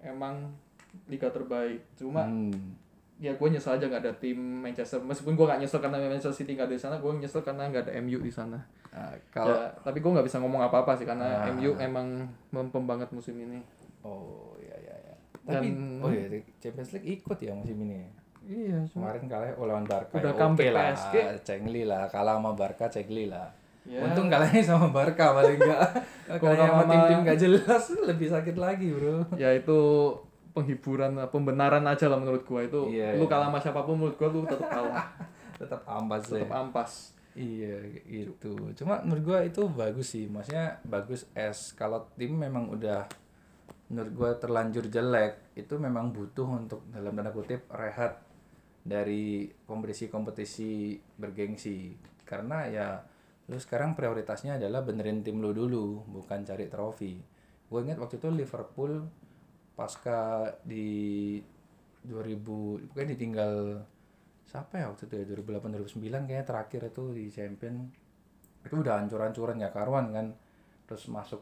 [SPEAKER 2] emang liga terbaik. Cuma
[SPEAKER 1] Hmm.
[SPEAKER 2] Ya gue nyesel aja nggak ada tim Manchester. Meskipun gue nggak nyesel karena Manchester City nggak ada di sana, gue nyesel karena nggak ada MU di sana.
[SPEAKER 1] Nah, kalau
[SPEAKER 2] Ya, tapi gue nggak bisa ngomong apa-apa sih karena
[SPEAKER 1] Ah.
[SPEAKER 2] MU emang mempem banget musim ini.
[SPEAKER 1] Oh iya iya iya. Tapi
[SPEAKER 2] Dan-
[SPEAKER 1] oh iya Champions League ikut ya musim ini.
[SPEAKER 2] Iya, cuma
[SPEAKER 1] Kemarin kalah oh, lawan Barca.
[SPEAKER 2] Udah
[SPEAKER 1] ya, oke lah,
[SPEAKER 2] PSG.
[SPEAKER 1] Cengli lah. Kalah sama Barca Cengli lah.
[SPEAKER 2] Ya.
[SPEAKER 1] Untung kalahnya sama Barca paling enggak. (laughs)
[SPEAKER 2] Kalau
[SPEAKER 1] sama- tim-tim gak jelas lebih sakit lagi, Bro.
[SPEAKER 2] ya itu penghiburan, pembenaran aja lah menurut gue itu.
[SPEAKER 1] Iya,
[SPEAKER 2] lu
[SPEAKER 1] iya.
[SPEAKER 2] kalah sama siapa pun menurut gue lu tetap kalah, (laughs)
[SPEAKER 1] Tetap ampas
[SPEAKER 2] tetap ampas.
[SPEAKER 1] Iya gitu. Cuma menurut gua itu bagus sih. Maksudnya bagus es kalau tim memang udah menurut gua terlanjur jelek itu memang butuh untuk dalam tanda kutip rehat dari kompetisi-kompetisi bergengsi. Karena ya lu sekarang prioritasnya adalah benerin tim lu dulu, bukan cari trofi. Gue ingat waktu itu Liverpool pasca di 2000 pokoknya ditinggal siapa ya waktu itu ya? 2008 2009 kayaknya terakhir itu di champion. Itu udah hancur-hancuran ya karuan kan? Terus masuk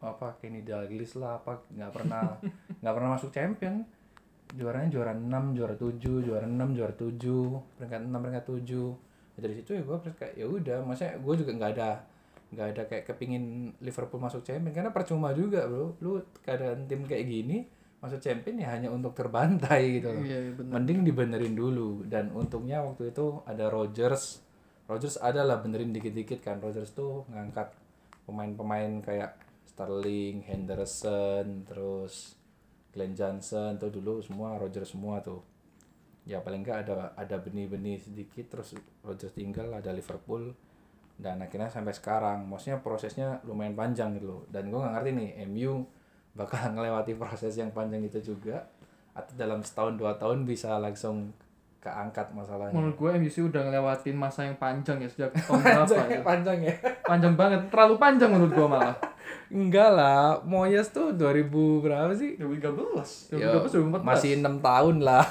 [SPEAKER 1] apa Kenny Dalglish lah apa nggak pernah (laughs) nggak pernah masuk champion. Juaranya juara 6 juara 7 juara 6 juara 7 peringkat 6 peringkat 7 dari situ ya gue kayak ya udah maksudnya gue juga nggak ada nggak ada kayak kepingin Liverpool masuk champion. Karena percuma juga bro. Lu keadaan tim kayak gini masuk champion ya hanya untuk terbantai gitu loh.
[SPEAKER 2] Iya, iya, benar.
[SPEAKER 1] mending dibenerin dulu. Dan untungnya waktu itu ada Rogers Rogers ada lah benerin dikit-dikit kan. Rogers tuh ngangkat pemain-pemain kayak Sterling, Henderson, terus Glenn Johnson tuh dulu semua Rogers semua tuh. Ya paling nggak ada ada benih-benih sedikit terus Rogers tinggal ada Liverpool dan akhirnya sampai sekarang maksudnya prosesnya lumayan panjang gitu loh dan gue nggak ngerti nih MU bakal (laughs) ngelewati proses yang panjang itu juga atau dalam setahun dua tahun bisa langsung keangkat masalahnya
[SPEAKER 2] Menurut gue MUC udah ngelewatin masa yang panjang ya sejak tahun (laughs) berapa
[SPEAKER 1] panjang
[SPEAKER 2] ya.
[SPEAKER 1] ya panjang ya
[SPEAKER 2] Panjang banget, terlalu panjang menurut gue malah. (laughs)
[SPEAKER 1] enggak lah Moyes tuh 2000 berapa sih
[SPEAKER 2] 2013,
[SPEAKER 1] Ya,
[SPEAKER 2] 2013, 2014.
[SPEAKER 1] masih enam tahun lah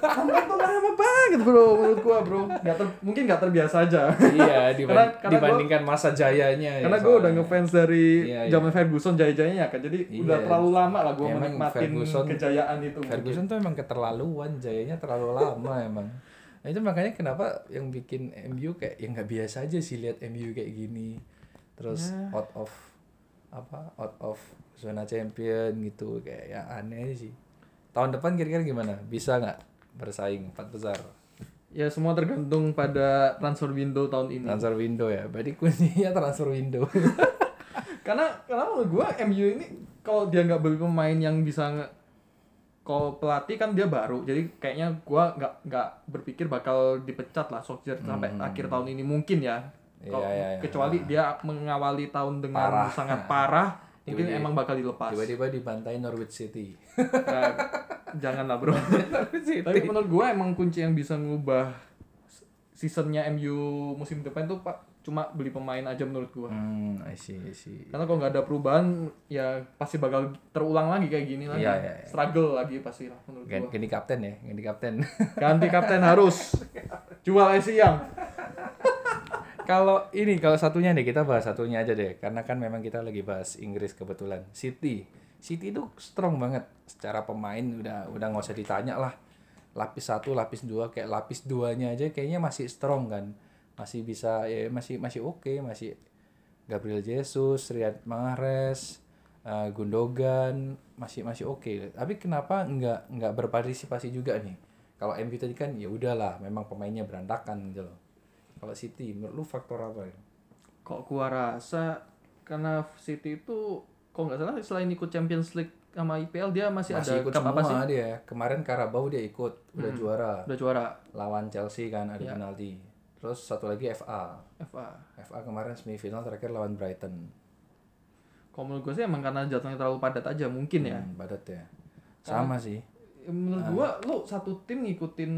[SPEAKER 2] lama tuh lama banget bro menurut gua bro. Gak ter, mungkin gak terbiasa aja.
[SPEAKER 1] iya (laughs) diban-
[SPEAKER 2] Karena- karena
[SPEAKER 1] dibandingkan masa jayanya ya
[SPEAKER 2] Karena gue udah
[SPEAKER 1] soalnya.
[SPEAKER 2] ngefans dari
[SPEAKER 1] Iya, iya.
[SPEAKER 2] zaman Ferguson jaya-jayanya kan. Jadi
[SPEAKER 1] Iya.
[SPEAKER 2] udah terlalu lama lah gue
[SPEAKER 1] Emang
[SPEAKER 2] menikmatin
[SPEAKER 1] Ferguson-
[SPEAKER 2] kejayaan itu.
[SPEAKER 1] Ferguson tuh emang keterlaluan jayanya terlalu lama (laughs) emang nah itu makanya kenapa yang bikin MU kayak yang nggak biasa aja sih lihat MU kayak gini terus
[SPEAKER 2] Ya.
[SPEAKER 1] out of apa out of zona champion gitu kayak ya aneh aja sih. Tahun depan kira-kira gimana? Bisa nggak bersaing empat besar?
[SPEAKER 2] Ya semua tergantung pada transfer window tahun ini.
[SPEAKER 1] transfer window ya? Berarti kuncinya transfer window. (laughs)
[SPEAKER 2] Karena karena menurut gue MU ini kalau dia nggak beli pemain yang bisa nge kalau pelatih kan dia baru. Jadi kayaknya gua nggak nggak berpikir bakal dipecat lah Solskjaer sampai akhir tahun ini. Mungkin ya kalau.
[SPEAKER 1] Iya, iya, iya.
[SPEAKER 2] kecuali dia mengawali tahun dengan
[SPEAKER 1] Parah.
[SPEAKER 2] sangat parah (laughs) mungkin
[SPEAKER 1] Tiba-tiba-
[SPEAKER 2] emang bakal dilepas.
[SPEAKER 1] tiba-tiba dibantai Norwich City.
[SPEAKER 2] Nah, (laughs) janganlah bro. (laughs)
[SPEAKER 1] City.
[SPEAKER 2] Tapi menurut gua emang kunci yang bisa ngubah seasonnya MU musim depan tuh pak cuma beli pemain aja menurut gua.
[SPEAKER 1] Hmm I see I see.
[SPEAKER 2] Karena kalau nggak ada perubahan ya pasti bakal terulang lagi kayak gini lagi
[SPEAKER 1] Iya, iya, iya.
[SPEAKER 2] struggle lagi pasti lah menurut gua.
[SPEAKER 1] ganti kapten ya ganti kapten.
[SPEAKER 2] Ganti kapten harus. Jual yang
[SPEAKER 1] Kalau ini kalau satunya nih kita bahas satunya aja deh karena kan memang kita lagi bahas Inggris kebetulan. City. City itu strong banget secara pemain udah udah nggak usah ditanya lah. Lapis satu, lapis dua kayak lapis duanya aja kayaknya masih strong kan. Masih bisa ya masih masih oke, masih Gabriel Jesus, Riyad Mahrez, eh, Gundogan masih masih oke. Tapi kenapa nggak nggak berpartisipasi juga nih? Kalau MU tadi kan ya udahlah, memang pemainnya berantakan gitu loh. Kalau City, menurut lu faktor apa ya?
[SPEAKER 2] kok gua rasa karena City itu kok nggak salah selain ikut Champions League sama IPL dia masih,
[SPEAKER 1] Masih
[SPEAKER 2] ada
[SPEAKER 1] ikut
[SPEAKER 2] cup
[SPEAKER 1] semua
[SPEAKER 2] apa sih Hmm.
[SPEAKER 1] dia. Kemarin Carabao dia ikut, udah juara.
[SPEAKER 2] udah juara
[SPEAKER 1] Lawan Chelsea kan ada
[SPEAKER 2] Iya.
[SPEAKER 1] penalti. Terus satu lagi FA.
[SPEAKER 2] FA
[SPEAKER 1] FA kemarin semifinal terakhir lawan Brighton.
[SPEAKER 2] kalau menurut gua sih emang karena jadwalnya terlalu padat aja mungkin ya
[SPEAKER 1] Hmm, padat ya. Sama sih.
[SPEAKER 2] Menurut gua lu satu tim ngikutin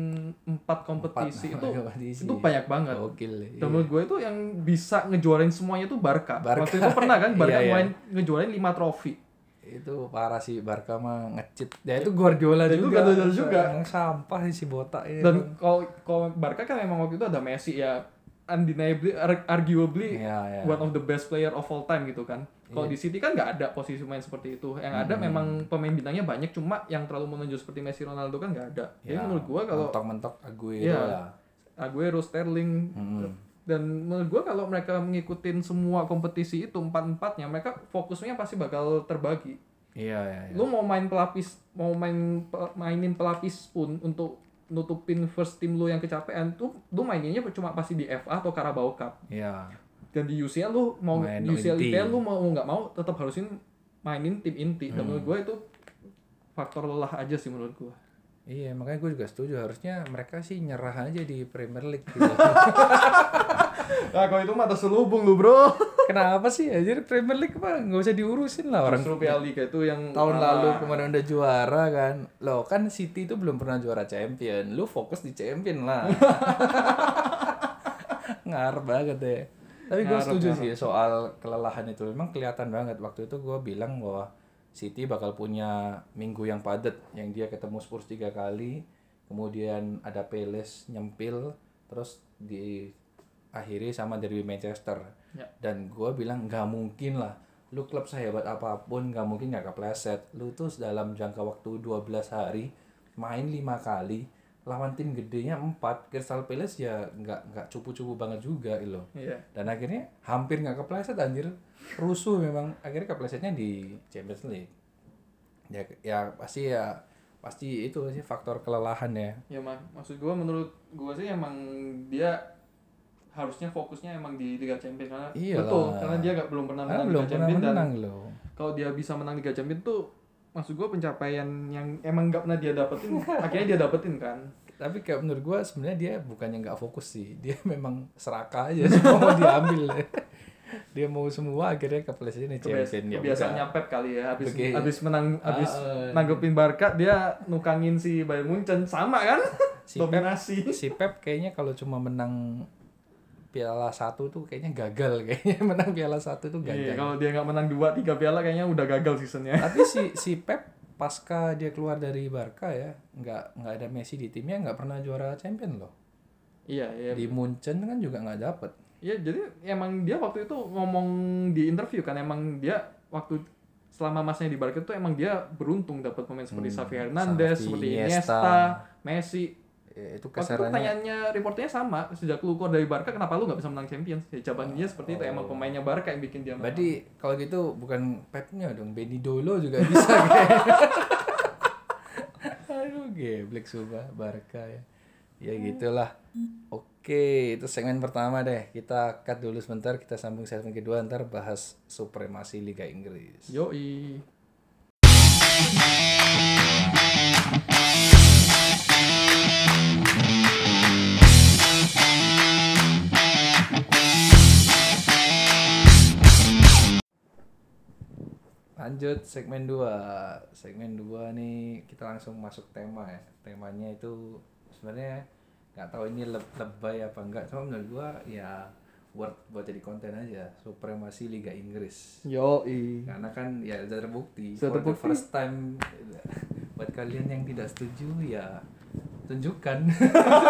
[SPEAKER 2] empat kompetisi
[SPEAKER 1] Empat
[SPEAKER 2] itu
[SPEAKER 1] kompetisi.
[SPEAKER 2] itu banyak banget
[SPEAKER 1] Gokil. iya.
[SPEAKER 2] Dan menurut gue itu yang bisa ngejuarain semuanya tuh Barca.
[SPEAKER 1] Barca.
[SPEAKER 2] Waktu itu pernah kan (laughs) Barca
[SPEAKER 1] Iya, iya.
[SPEAKER 2] main ngejuarain 5 trofi.
[SPEAKER 1] Itu parah sih Barca mah ngecit. Ya itu Guardiola
[SPEAKER 2] itu
[SPEAKER 1] juga.
[SPEAKER 2] Guardiola juga.
[SPEAKER 1] Emang sampah sih si botak ini.
[SPEAKER 2] Dan kalau kalau Barca kan memang waktu itu ada Messi ya undeniably ar- arguably
[SPEAKER 1] Iya, iya.
[SPEAKER 2] one of the best player of all time gitu kan. Kalau di City kan nggak ada posisi main seperti itu. Yang ada
[SPEAKER 1] Hmm.
[SPEAKER 2] memang pemain bintangnya banyak cuma yang terlalu menonjol seperti Messi Ronaldo kan nggak ada. Jadi
[SPEAKER 1] Ya,
[SPEAKER 2] menurut gua kalau
[SPEAKER 1] mentok-mentok Aguero
[SPEAKER 2] Iya.
[SPEAKER 1] lah.
[SPEAKER 2] Aguero, Sterling
[SPEAKER 1] Hmm.
[SPEAKER 2] dan menurut gua kalau mereka mengikutin semua kompetisi itu empat-empatnya mereka fokusnya pasti bakal terbagi.
[SPEAKER 1] Iya, iya, iya.
[SPEAKER 2] lu mau main pelapis mau main mainin pelapis pun untuk nutupin first team lu yang kecapean tuh lu maininnya cuma pasti di FA atau Carabao Cup
[SPEAKER 1] Iya.
[SPEAKER 2] dan di UCL lu mau
[SPEAKER 1] Main
[SPEAKER 2] UCL. IPL lu mau nggak mau tetap harusin mainin tim inti dan
[SPEAKER 1] Hmm.
[SPEAKER 2] menurut gue itu faktor lelah aja sih menurut gue
[SPEAKER 1] Iya, makanya gue juga setuju. Harusnya mereka sih nyerah aja di Premier League. Gitu. (laughs)
[SPEAKER 2] nah kalau itu mata selubung lu bro
[SPEAKER 1] Kenapa sih? Anjir Premier League mah nggak usah diurusin lah orang
[SPEAKER 2] justru Piala Liga itu yang
[SPEAKER 1] tahun
[SPEAKER 2] ah,
[SPEAKER 1] lalu kemarin udah juara kan. Loh kan City itu belum pernah juara champion. Lu fokus di champion lah. (laughs) Ngar banget deh. Tapi gue setuju
[SPEAKER 2] ngarep.
[SPEAKER 1] sih soal kelelahan itu. Memang kelihatan banget. Waktu itu gue bilang bahwa City bakal punya minggu yang padat. Yang dia ketemu Spurs tiga kali. kemudian ada Palace nyempil terus diakhiri sama Derby Manchester
[SPEAKER 2] Ya.
[SPEAKER 1] dan gue bilang nggak mungkin lah lu klub sehebat apa pun nggak mungkin nggak kepleset lu tuh dalam jangka waktu 12 hari main lima kali lawan tim gedenya empat Crystal Palace ya nggak nggak cupu-cupu banget juga gitu. Loh
[SPEAKER 2] Iya.
[SPEAKER 1] dan akhirnya hampir nggak kepleset anjir. Rusuh memang. Akhirnya keplesetnya di Champions League. Ya ya pasti ya pasti itu sih faktor kelelahan ya.
[SPEAKER 2] Ya mak. Maksud gua menurut gua sih emang dia harusnya fokusnya emang di Liga Champions karena
[SPEAKER 1] Iyalah.
[SPEAKER 2] betul karena dia nggak belum pernah menang
[SPEAKER 1] belum
[SPEAKER 2] Liga
[SPEAKER 1] pernah
[SPEAKER 2] Champions dan
[SPEAKER 1] loh.
[SPEAKER 2] kalau dia bisa menang Liga Champions tuh maksud gua pencapaian yang emang nggak pernah dia dapetin (laughs) akhirnya dia dapetin kan.
[SPEAKER 1] Tapi kayak menurut gua sebenarnya dia bukannya nggak fokus sih. (laughs) Dia memang serakah aja (laughs) semua mau diambil. Dia mau semua akhirnya keplesetnya di
[SPEAKER 2] Kebias
[SPEAKER 1] champion ya
[SPEAKER 2] kebiasaannya
[SPEAKER 1] udah.
[SPEAKER 2] Pep kali ya habis
[SPEAKER 1] Oke.
[SPEAKER 2] habis menang habis
[SPEAKER 1] Ah,
[SPEAKER 2] nanggepin Barca dia nukangin si Bayern Munchen. Sama kan?
[SPEAKER 1] Si Pep-
[SPEAKER 2] dominasi.
[SPEAKER 1] si Pep kayaknya kalau cuma menang piala satu tuh kayaknya gagal (laughs) kayaknya menang piala satu tuh
[SPEAKER 2] Iya,
[SPEAKER 1] gagal.
[SPEAKER 2] kalau dia nggak menang dua tiga piala kayaknya udah gagal seasonnya.
[SPEAKER 1] Tapi si si Pep pasca dia keluar dari Barca ya nggak nggak ada Messi di timnya nggak pernah juara champion loh.
[SPEAKER 2] Iya iya.
[SPEAKER 1] Di Munchen kan juga nggak dapet.
[SPEAKER 2] Iya, jadi emang dia waktu itu ngomong di interview kan emang dia waktu selama masanya di Barca itu emang dia beruntung dapat pemain seperti
[SPEAKER 1] Hmm,
[SPEAKER 2] Xavi Hernandez,
[SPEAKER 1] Xavi,
[SPEAKER 2] seperti
[SPEAKER 1] Iniesta.
[SPEAKER 2] Iniesta, Messi.
[SPEAKER 1] Ya, itu
[SPEAKER 2] Waktu
[SPEAKER 1] kesarannya
[SPEAKER 2] pertanyaannya reporternya sama, sejak lu keluar dari Barca kenapa lu nggak bisa menang Champions? Ya jawabannya seperti itu, emang pemainnya Barca yang bikin dia menang.
[SPEAKER 1] berarti kalau gitu bukan Pepnya dong Benny Dolo juga bisa (laughs) aduh geblek sumpah Barca ya. Ya gitulah. Oke itu segmen pertama deh. Kita cut dulu sebentar kita sambung segmen kedua ntar bahas supremasi Liga Inggris.
[SPEAKER 2] Yoi.
[SPEAKER 1] Lanjut segmen 2 segmen 2 nih kita langsung masuk tema ya. Temanya itu sebenarnya nggak tahu ini le- lebay apa enggak. Cuma menurut gua ya worth buat jadi konten aja. Supremasi Liga Inggris.
[SPEAKER 2] Yoi.
[SPEAKER 1] karena kan ya udah terbukti.
[SPEAKER 2] Sudah
[SPEAKER 1] for the
[SPEAKER 2] terbukti.
[SPEAKER 1] first time (laughs) buat kalian yang tidak setuju ya tunjukkan.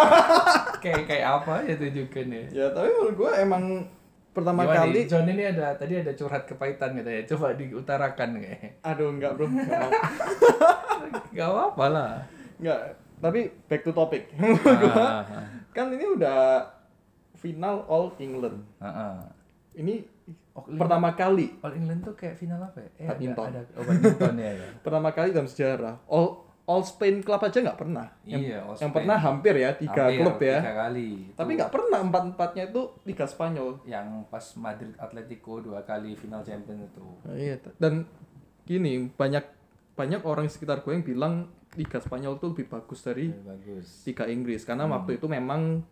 [SPEAKER 1] (laughs) Kayak kayak apa ya tunjukkan ya
[SPEAKER 2] Ya tapi menurut gua emang pertama
[SPEAKER 1] Gimana
[SPEAKER 2] kali
[SPEAKER 1] nih? John ini ada tadi ada curhat kepahitan katanya coba diutarakan kayak
[SPEAKER 2] aduh enggak bro Nggak mau.
[SPEAKER 1] Gak apa-apa lah.
[SPEAKER 2] Enggak, tapi back to topic.
[SPEAKER 1] Ah, ah, (laughs)
[SPEAKER 2] kan ini udah final All England.
[SPEAKER 1] ah, ah.
[SPEAKER 2] Ini
[SPEAKER 1] Oh,
[SPEAKER 2] pertama kali,
[SPEAKER 1] All England tuh kayak final apa ya? Eh, ada-
[SPEAKER 2] Badminton.
[SPEAKER 1] Ada, oh, badminton ya, ya. (laughs)
[SPEAKER 2] pertama kali dalam sejarah. All All Spain Club aja nggak pernah. Yang,
[SPEAKER 1] Iya, All
[SPEAKER 2] yang
[SPEAKER 1] Spain.
[SPEAKER 2] pernah hampir ya tiga
[SPEAKER 1] Hampir
[SPEAKER 2] klub ya.
[SPEAKER 1] Tiga kali.
[SPEAKER 2] Tapi nggak pernah empat empatnya itu Liga Spanyol.
[SPEAKER 1] yang pas Madrid Atletico dua kali final champion itu.
[SPEAKER 2] Iya. Dan gini banyak banyak orang di sekitar gue yang bilang Liga Spanyol tuh lebih bagus dari
[SPEAKER 1] bagus.
[SPEAKER 2] Liga Inggris karena
[SPEAKER 1] Hmm.
[SPEAKER 2] waktu itu memang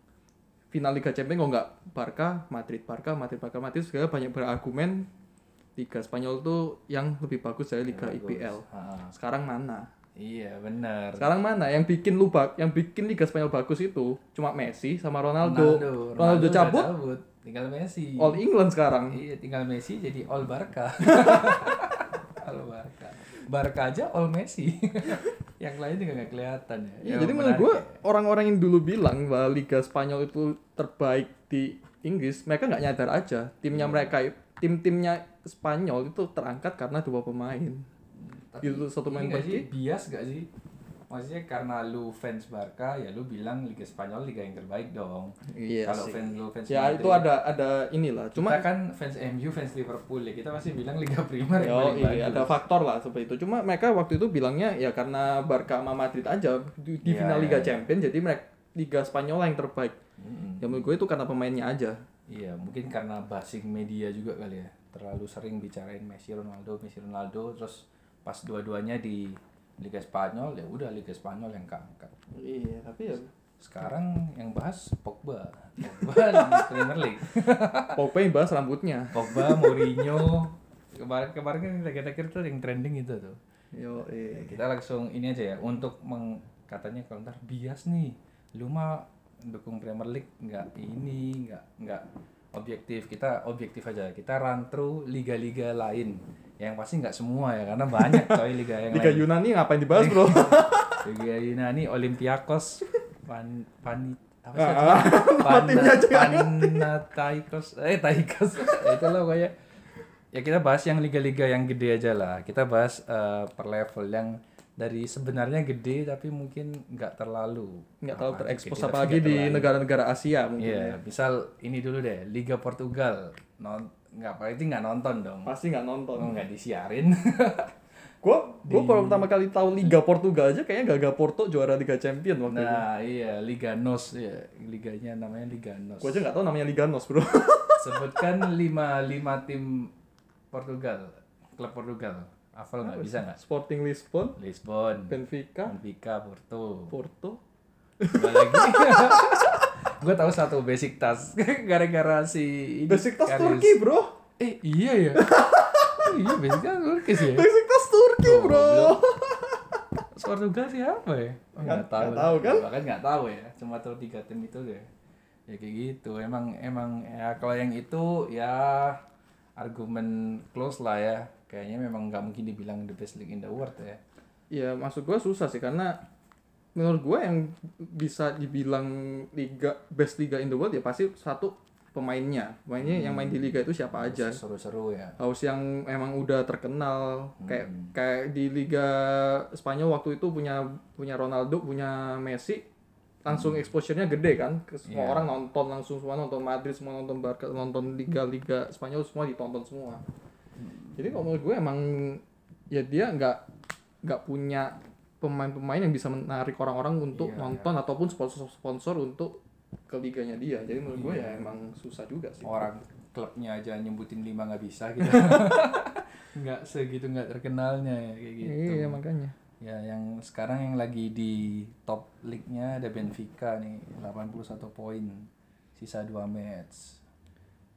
[SPEAKER 2] final Liga Champions kok nggak Barca, Madrid, Barca, Madrid, Barca, Madrid segala banyak berargumen Liga Spanyol tuh yang lebih bagus dari Liga. IPL. Sekarang mana?
[SPEAKER 1] Iya benar.
[SPEAKER 2] Sekarang mana? Yang bikin lu bak- yang bikin Liga Spanyol bagus itu cuma Messi sama Ronaldo. Ronaldo,
[SPEAKER 1] udah
[SPEAKER 2] cabut,
[SPEAKER 1] tinggal Messi.
[SPEAKER 2] All England sekarang.
[SPEAKER 1] Iya, tinggal Messi jadi All Barca. (laughs) All Barca. Barca aja All Messi. (laughs) yang lain juga nggak kelihatan ya.
[SPEAKER 2] Iya,
[SPEAKER 1] Ya,
[SPEAKER 2] jadi menurut gue
[SPEAKER 1] ya.
[SPEAKER 2] orang-orang yang dulu bilang bahwa Liga Spanyol itu terbaik di Inggris, mereka nggak nyadar aja timnya mereka tim-timnya Spanyol itu terangkat karena dua pemain.
[SPEAKER 1] Tapi
[SPEAKER 2] Gitu, satu main
[SPEAKER 1] sih bias gak sih? Maksudnya karena lu fans Barca ya lu bilang Liga Spanyol liga yang terbaik dong.
[SPEAKER 2] Iya
[SPEAKER 1] Kalau fans lu fans
[SPEAKER 2] Ya
[SPEAKER 1] Madrid,
[SPEAKER 2] itu ada ada inilah.
[SPEAKER 1] Cuma
[SPEAKER 2] Cuma
[SPEAKER 1] kan fans MU, fans Liverpool ya kita pasti bilang Liga Primer yang paling
[SPEAKER 2] iya, ada
[SPEAKER 1] bagus.
[SPEAKER 2] faktor lah seperti itu. Cuma mereka waktu itu bilangnya ya karena Barca sama Madrid aja di, di
[SPEAKER 1] Iya,
[SPEAKER 2] final
[SPEAKER 1] iya,
[SPEAKER 2] Liga
[SPEAKER 1] iya.
[SPEAKER 2] Champions jadi mereka Liga Spanyol yang terbaik.
[SPEAKER 1] Mm-mm.
[SPEAKER 2] Ya menurut gue itu karena pemainnya aja.
[SPEAKER 1] Iya, mungkin karena basing media juga kali ya. Terlalu sering bicarain Messi Ronaldo, Messi Ronaldo terus pas dua-duanya di Liga Spanyol ya udah Liga Spanyol yang keangkat.
[SPEAKER 2] Iya, tapi ya
[SPEAKER 1] Sekarang yang bahas Pogba. Pogba (laughs) di Premier League.
[SPEAKER 2] Pogba yang bahas rambutnya.
[SPEAKER 1] Pogba, Mourinho. Kemarin kemarin kan kita akhir tuh yang trending itu tuh.
[SPEAKER 2] Yo, iya.
[SPEAKER 1] Kita langsung ini aja ya untuk meng, katanya kalau ntar bias nih. Lu mah dukung Premier League nggak ini nggak nggak objektif kita objektif aja kita run through liga-liga lain yang pasti nggak semua ya karena banyak coy liga yang
[SPEAKER 2] Liga
[SPEAKER 1] lain
[SPEAKER 2] Yunani ngapain dibahas, Bro? (laughs)
[SPEAKER 1] Liga Yunani Olympiakos pan pan apa sih?
[SPEAKER 2] Ah,
[SPEAKER 1] Pan,
[SPEAKER 2] timnya aja nggak
[SPEAKER 1] Panathinaikos eh Taikos itu loh kayak ya kita bahas yang liga-liga yang gede aja lah kita bahas eh, per level yang dari sebenarnya gede tapi mungkin nggak terlalu
[SPEAKER 2] nggak terlalu terekspos apalagi di negara-negara Asia mungkin
[SPEAKER 1] Iya,
[SPEAKER 2] ya.
[SPEAKER 1] misal ini dulu deh, Liga Portugal. Non nggak apa itu nggak nonton dong.
[SPEAKER 2] pasti nggak nonton
[SPEAKER 1] Oh, nggak disiarin. (laughs)
[SPEAKER 2] Gua gua baru pertama kali tahu Liga Portugal aja kayaknya Gaga Porto juara Liga Champion waktu itu.
[SPEAKER 1] nah, iya, Liga NOS ya, liganya namanya Liga NOS.
[SPEAKER 2] Gua aja nggak tahu namanya Liga NOS, Bro. (laughs)
[SPEAKER 1] Sebutkan (laughs) lima lima tim Portugal, klub Portugal. Hafal nggak bisa nggak?
[SPEAKER 2] Sporting Lisbon,
[SPEAKER 1] Lisbon,
[SPEAKER 2] Benfica,
[SPEAKER 1] Benfica, Porto.
[SPEAKER 2] Porto.
[SPEAKER 1] Lagi. Gue tahu satu basic tas (laughs) gara-gara si ini,
[SPEAKER 2] Besiktas
[SPEAKER 1] Karius.
[SPEAKER 2] Turki, Bro.
[SPEAKER 1] Eh iya ya. Oh, (laughs) iya basic tas Turki sih ya.
[SPEAKER 2] Besiktas Turki,
[SPEAKER 1] Oh,
[SPEAKER 2] Bro. (laughs)
[SPEAKER 1] Portugal siapa ya? Oh,
[SPEAKER 2] Nggak-
[SPEAKER 1] nggak tahu.
[SPEAKER 2] nggak tahu kan?
[SPEAKER 1] Bahkan nggak tahu ya. Cuma tahu tiga tim itu deh. Ya kayak gitu. Emang emang ya kalau yang itu ya argumen close lah ya. Kayaknya memang nggak mungkin dibilang the best league in the world ya.
[SPEAKER 2] Ya, maksud gua susah sih karena menurut gua yang bisa dibilang liga best liga in the world ya pasti satu pemainnya. Pemainnya yang main di liga itu siapa aja.
[SPEAKER 1] Seru-seru ya.
[SPEAKER 2] harus yang emang udah terkenal kayak
[SPEAKER 1] Hmm.
[SPEAKER 2] kayak di Liga Spanyol waktu itu punya punya Ronaldo punya Messi langsung exposure-nya gede kan ke semua
[SPEAKER 1] Hmm. Iya.
[SPEAKER 2] orang nonton langsung semua nonton Madrid semua nonton Barca nonton Liga Liga Spanyol semua ditonton semua jadi kalau menurut gue emang ya dia nggak nggak punya pemain-pemain yang bisa menarik orang-orang untuk
[SPEAKER 1] Iya,
[SPEAKER 2] nonton ataupun sponsor-sponsor untuk ke liganya dia jadi menurut gue
[SPEAKER 1] Iya.
[SPEAKER 2] ya emang susah juga sih
[SPEAKER 1] Orang klubnya aja nyebutin lima nggak bisa gitu. (laughs) nggak segitu nggak terkenalnya ya kayak gitu.
[SPEAKER 2] iya makanya
[SPEAKER 1] Ya yang sekarang yang lagi di top league-nya ada Benfica nih 81 poin. Sisa 2 match.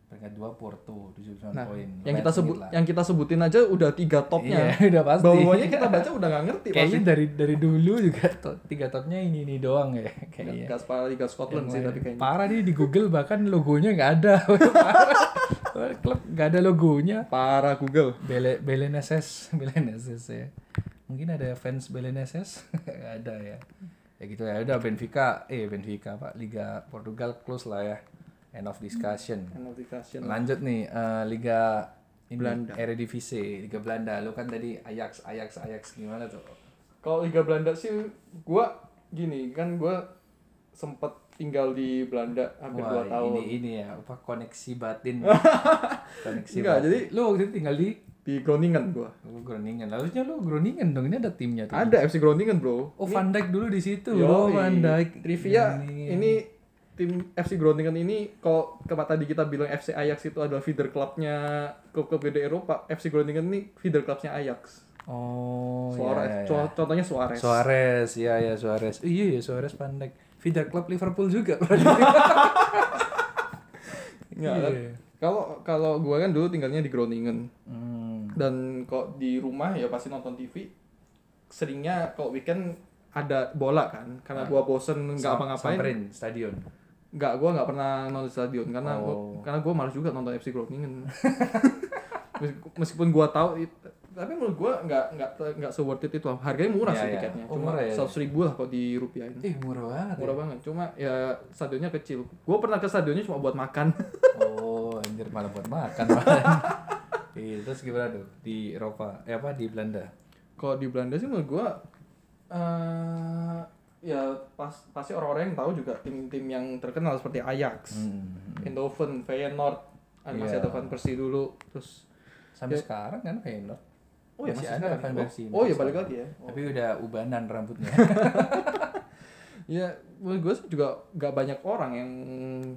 [SPEAKER 1] Peringkat 2 Porto 79
[SPEAKER 2] Nah,
[SPEAKER 1] poin.
[SPEAKER 2] yang kita sebut
[SPEAKER 1] lah.
[SPEAKER 2] yang kita sebutin aja udah tiga topnya.
[SPEAKER 1] Iya, (laughs) udah pasti.
[SPEAKER 2] Bawahnya kita baca udah nggak ngerti
[SPEAKER 1] Kayaknya
[SPEAKER 2] pasti.
[SPEAKER 1] dari dari dulu juga (laughs) to- tiga topnya ini ini doang ya (laughs) kayaknya.
[SPEAKER 2] Gas Liga
[SPEAKER 1] Yang
[SPEAKER 2] Scotland sih tapi kayaknya.
[SPEAKER 1] Parah nih di Google bahkan logonya nggak ada. Klub nggak ada logonya.
[SPEAKER 2] Parah Google.
[SPEAKER 1] Bele Belenenses, Belenenses ya. Mungkin ada fans Belenenses? Nggak ada ya. Ya gitu ya. Udah Benfica, eh Benfica Pak, Liga Portugal close lah ya. End of discussion.
[SPEAKER 2] Notification.
[SPEAKER 1] Lanjut nih eh, Liga ini,
[SPEAKER 2] Belanda.
[SPEAKER 1] Eredivisie, Liga Belanda. Lu kan tadi Ajax, Ajax, Ajax gimana tuh?
[SPEAKER 2] Kalau Liga Belanda sih gua gini kan gua sempet tinggal di Belanda hampir
[SPEAKER 1] Wah,
[SPEAKER 2] 2 tahun.
[SPEAKER 1] ini ini ya, apa koneksi batin. (laughs) koneksi
[SPEAKER 2] Enggak,
[SPEAKER 1] batin.
[SPEAKER 2] jadi-
[SPEAKER 1] lu waktu itu tinggal di
[SPEAKER 2] Di Groningen gua.
[SPEAKER 1] lu Groningen. Harusnya lu Groningen dong. Ini ada timnya tuh.
[SPEAKER 2] Ada FC Groningen, Bro.
[SPEAKER 1] Oh, Van Dijk dulu di situ.
[SPEAKER 2] Yoi.
[SPEAKER 1] oh, Van Dijk.
[SPEAKER 2] Trivia
[SPEAKER 1] Groningen.
[SPEAKER 2] ini tim FC Groningen ini kalau kemarin tadi kita bilang FC Ajax itu adalah feeder clubnya klub-klub gede Eropa, FC Groningen ini feeder clubnya Ajax.
[SPEAKER 1] Oh,
[SPEAKER 2] Suarez,
[SPEAKER 1] iya, iya.
[SPEAKER 2] co- contohnya Suarez.
[SPEAKER 1] Suarez, iya ya Suarez. Iya ya Suarez Dijk. Feeder klub Liverpool juga. (laughs) Iya.
[SPEAKER 2] kan? Kalau kalau gua kan dulu tinggalnya di Groningen
[SPEAKER 1] Hmm.
[SPEAKER 2] dan kok di rumah ya pasti nonton TV. Seringnya kalau weekend ada bola kan, karena gua bosen nggak apa-ngapain.
[SPEAKER 1] Samperin stadion.
[SPEAKER 2] Nggak, gua nggak pernah nonton stadion karena gua,
[SPEAKER 1] Oh.
[SPEAKER 2] karena gua malas juga nonton FC Groningen. (laughs) Mesk- Meskipun gua tahu tapi menurut gua nggak nggak nggak se worth it itu harganya murah
[SPEAKER 1] Iya,
[SPEAKER 2] sih
[SPEAKER 1] iya.
[SPEAKER 2] tiketnya
[SPEAKER 1] Oh,
[SPEAKER 2] cuma
[SPEAKER 1] murah ya?
[SPEAKER 2] seratus ribu lah kalau di rupiahin
[SPEAKER 1] Eh, murah banget.
[SPEAKER 2] murah banget cuma ya stadionnya kecil gua pernah ke stadionnya cuma buat makan (laughs)
[SPEAKER 1] Oh, anjir malah buat makan. (laughs) Iya, terus gimana tuh di Eropa? Eh apa di Belanda?
[SPEAKER 2] kalau di Belanda sih menurut gua eh ya pas pasti orang-orang yang tahu juga tim-tim yang terkenal seperti Ajax,
[SPEAKER 1] Hmm.
[SPEAKER 2] Eindhoven, Feyenoord, ada masih
[SPEAKER 1] Iya.
[SPEAKER 2] ada Van Persie dulu, terus
[SPEAKER 1] Sampai
[SPEAKER 2] Ya.
[SPEAKER 1] sekarang kan Feyenoord.
[SPEAKER 2] oh ya
[SPEAKER 1] Masih
[SPEAKER 2] masih
[SPEAKER 1] ada Van? Persie,
[SPEAKER 2] Oh, oh ya balik lagi ya. Oh.
[SPEAKER 1] Tapi udah ubanan rambutnya. (laughs)
[SPEAKER 2] Ya, menurut gue juga gak banyak orang yang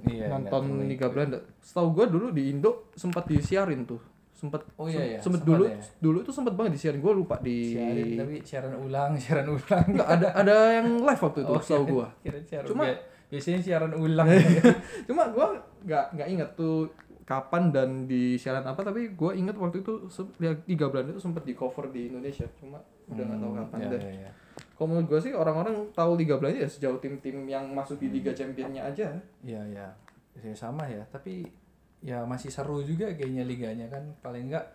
[SPEAKER 1] Iya,
[SPEAKER 2] nonton Liga. Belanda. Setahu gue dulu di Indo sempat disiarin tuh. Sempat
[SPEAKER 1] Oh iya, iya.
[SPEAKER 2] Sempat
[SPEAKER 1] Sempat
[SPEAKER 2] dulu
[SPEAKER 1] ya.
[SPEAKER 2] dulu itu sempat banget disiarin. Gue lupa di
[SPEAKER 1] siaran tapi siaran ulang, (laughs) siaran ulang.
[SPEAKER 2] Enggak ada ada yang live waktu itu
[SPEAKER 1] Oh,
[SPEAKER 2] setahu gue.
[SPEAKER 1] Kira siaran.
[SPEAKER 2] Cuma-
[SPEAKER 1] biasanya siaran ulang. (laughs)
[SPEAKER 2] Cuma gue nggak nggak inget tuh kapan dan di siaran apa tapi gue inget waktu itu se- Liga Belanda itu sempat di cover di Indonesia. Cuma udah nggak tahu kapan
[SPEAKER 1] ya,
[SPEAKER 2] deh.
[SPEAKER 1] ya, ya.
[SPEAKER 2] Kalau menurut gue sih orang-orang tahu Liga Belanda ya sejauh tim-tim yang masuk di Liga Championnya aja.
[SPEAKER 1] Iya, iya. Ya, sama ya, tapi ya masih seru juga kayaknya liganya kan paling enggak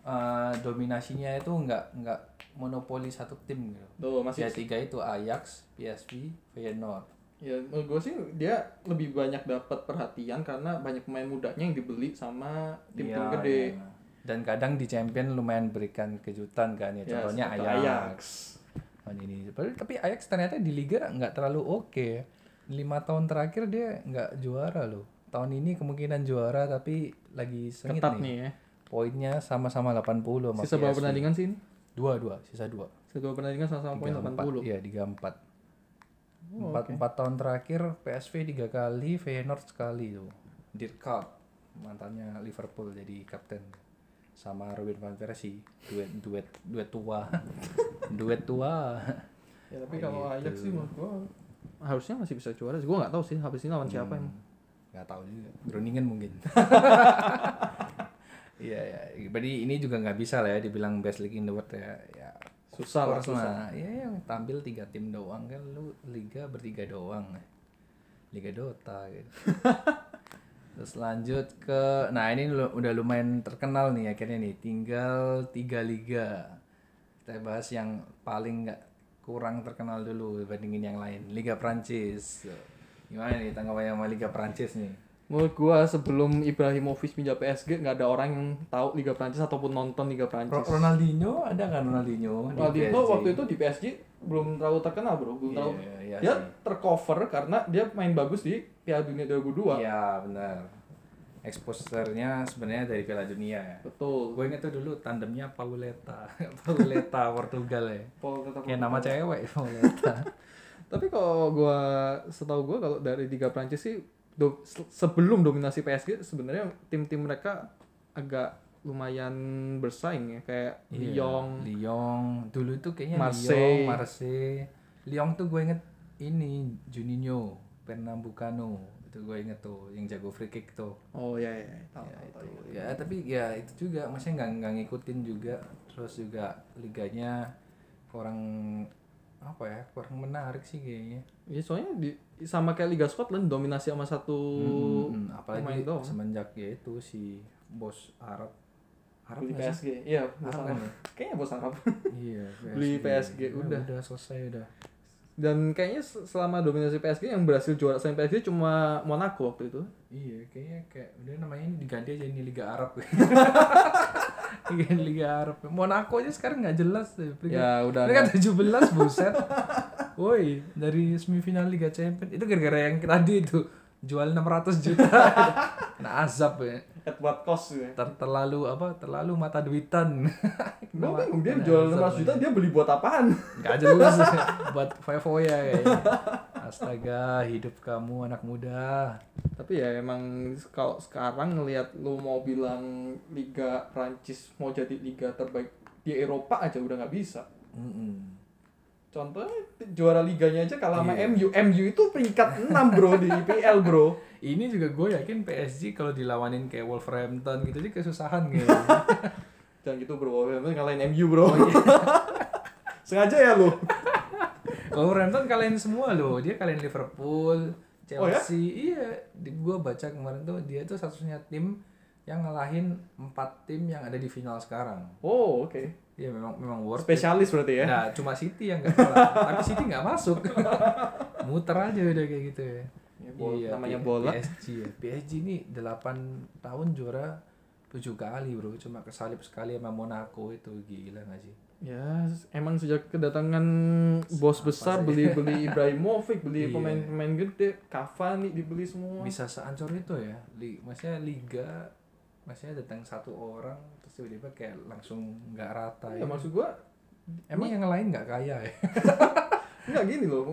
[SPEAKER 1] eh, dominasinya itu nggak nggak monopoli satu tim gitu.
[SPEAKER 2] Tuh masih
[SPEAKER 1] Ya tiga itu Ajax, PSV, Feyenoord.
[SPEAKER 2] ya menurut gue sih dia lebih banyak dapat perhatian karena banyak pemain mudanya yang dibeli sama tim tim
[SPEAKER 1] Iya,
[SPEAKER 2] gede.
[SPEAKER 1] iya. Dan kadang di champion lumayan berikan kejutan kan ya.
[SPEAKER 2] Ya,
[SPEAKER 1] Contohnya Ajax. tahun ini. Tapi Ajax ternyata di liga nggak terlalu oke. ya. Lima tahun terakhir dia nggak juara loh. Tahun ini kemungkinan juara tapi lagi sengit
[SPEAKER 2] Ketat
[SPEAKER 1] nih.
[SPEAKER 2] nih ya.
[SPEAKER 1] Poinnya sama-sama 80 sama
[SPEAKER 2] Sisa berapa pertandingan sih ini?
[SPEAKER 1] Dua dua, sisa dua.
[SPEAKER 2] Sisa dua pertandingan sama-sama poin 80.
[SPEAKER 1] Iya, tiga empat.
[SPEAKER 2] Oh,
[SPEAKER 1] Empat, empat tahun terakhir PSV tiga kali, Feyenoord sekali tuh. Dirk Kuyt, mantannya Liverpool jadi kapten sama Robin van Persie duet duet duet tua (laughs) duet tua
[SPEAKER 2] Ya tapi kalau
[SPEAKER 1] gitu.
[SPEAKER 2] Ajax sih menurut gua harusnya masih bisa juara sih. Gua nggak tahu sih habis ini lawan siapa
[SPEAKER 1] Hmm,
[SPEAKER 2] emang.
[SPEAKER 1] Nggak tahu juga. Groningen mungkin. (laughs) Iya ya berarti ini juga nggak bisa lah ya dibilang best league in the world ya. Ya
[SPEAKER 2] Susah lah,
[SPEAKER 1] lah. ya yang tampil tiga tim doang kan lu liga bertiga doang. Liga Dota gitu. (laughs) Terus lanjut ke nah ini lu- udah lumayan terkenal nih akhirnya nih. Tinggal tiga liga. Kita bahas yang paling nggak kurang terkenal dulu dibandingin yang lain. Liga Prancis gimana nih tanggapannya sama Liga Prancis nih
[SPEAKER 2] Menurut gua sebelum Ibrahimovic pindah PSG nggak ada orang yang tahu Liga Prancis ataupun nonton Liga Prancis.
[SPEAKER 1] Ro- Ronaldinho ada kan Ronaldinho di
[SPEAKER 2] Ronaldinho waktu itu di PSG belum terlalu terkenal bro, belum
[SPEAKER 1] Iya,
[SPEAKER 2] terlalu.
[SPEAKER 1] iya
[SPEAKER 2] dia
[SPEAKER 1] sih.
[SPEAKER 2] tercover karena dia main bagus di Piala Dunia 2002.
[SPEAKER 1] Iya benar. Exposernya sebenarnya dari Piala Dunia ya.
[SPEAKER 2] Betul.
[SPEAKER 1] Gue inget tuh dulu tandemnya Pauleta, (laughs) Pauleta Portugal ya.
[SPEAKER 2] Paul tetap
[SPEAKER 1] Kayak nama cewek Pauleta. (laughs)
[SPEAKER 2] Tapi kalau gua setahu gua kalau dari Liga Prancis sih do- se- sebelum dominasi PSG sebenarnya tim-tim mereka agak lumayan bersaing ya kayak Lyon,
[SPEAKER 1] Iya, Lyon. Dulu tuh kayaknya
[SPEAKER 2] Marseille.
[SPEAKER 1] Lyon, Marseille. Lyon tuh gue inget ini Juninho, Pernambucano. Itu gue inget tuh yang jago free kick tuh.
[SPEAKER 2] Oh ya ya, tahu
[SPEAKER 1] ya,
[SPEAKER 2] tahu,
[SPEAKER 1] itu.
[SPEAKER 2] tahu.
[SPEAKER 1] ya tapi ya itu juga maksudnya nggak nggak ngikutin juga terus juga liganya kurang apa ya kurang menarik sih kayaknya
[SPEAKER 2] Ya soalnya di sama kayak Liga Scotland dominasi sama satu
[SPEAKER 1] Hmm, apalagi
[SPEAKER 2] pemain doang.
[SPEAKER 1] semenjak ya itu si bos Arab Arab
[SPEAKER 2] beli? PSG. Iya, bos
[SPEAKER 1] Arab
[SPEAKER 2] Arab.
[SPEAKER 1] kan ya?
[SPEAKER 2] Kayaknya bos Arab. (laughs)
[SPEAKER 1] iya
[SPEAKER 2] Beli PSG,
[SPEAKER 1] Ya,
[SPEAKER 2] udah.
[SPEAKER 1] udah selesai udah
[SPEAKER 2] Dan kayaknya se- selama dominasi PSG yang berhasil juara selain PSG cuma Monaco waktu itu.
[SPEAKER 1] iya kayaknya kayak udah namanya ini diganti aja ini Liga Arab (laughs) Liga Liga Arab Monaco aja sekarang nggak jelas deh peringkat
[SPEAKER 2] Ya udah.
[SPEAKER 1] Mereka 17 (laughs) buset. Woi, dari semifinal Liga Champions itu gara-gara yang tadi itu jual 600 juta. (laughs) Kena azab ya.
[SPEAKER 2] Edward Kos ya.
[SPEAKER 1] Ter- terlalu apa? Terlalu mata duitan. (laughs)
[SPEAKER 2] Gue bingung dia jual 600 juta dia beli buat apaan?
[SPEAKER 1] Gak jelas buat foya-foya kayaknya. Astaga, hidup kamu anak muda.
[SPEAKER 2] Tapi ya emang kalau sekarang ngelihat lu mau bilang Liga Prancis mau jadi liga terbaik di Eropa aja udah nggak bisa.
[SPEAKER 1] Mm-mm.
[SPEAKER 2] Contohnya juara liganya aja kalah sama
[SPEAKER 1] Iya.
[SPEAKER 2] MU. MU itu peringkat 6 bro di IPL bro.
[SPEAKER 1] Ini juga gue yakin PSG kalau dilawanin kayak Wolverhampton gitu dia kesusahan kayaknya. (laughs)
[SPEAKER 2] Jangan gitu bro, Wolverhampton ngalahin MU bro. (laughs) Sengaja ya lu. (laughs)
[SPEAKER 1] Wolverhampton kalian semua loh. Dia kalian Liverpool, Chelsea.
[SPEAKER 2] Oh ya?
[SPEAKER 1] Iya, di gua baca kemarin tuh dia tuh satu-satunya tim yang ngalahin empat tim yang ada di final sekarang.
[SPEAKER 2] Oh oke.
[SPEAKER 1] Iya memang memang worth. it.
[SPEAKER 2] Spesialis berarti ya.
[SPEAKER 1] Nah, cuma City yang nggak kalah. Tapi City nggak masuk. (laughs) Muter aja udah kayak gitu ya.
[SPEAKER 2] Ya, bol- namanya bola.
[SPEAKER 1] PSG ya. PSG ini 8 tahun juara 7 kali bro. Cuma kesalip sekali sama Monaco itu gila gak sih?
[SPEAKER 2] Ya, emang sejak kedatangan bos besar beli-beli (laughs) Ibrahimovic, beli
[SPEAKER 1] Iya.
[SPEAKER 2] pemain-pemain gede, Cavani dibeli semua.
[SPEAKER 1] bisa seancur itu ya li maksudnya liga maksudnya datang satu orang terus tiba-tiba kayak langsung nggak rata
[SPEAKER 2] Ya maksud gua
[SPEAKER 1] emang yang lain nggak kaya ya (laughs)
[SPEAKER 2] enggak gini loh,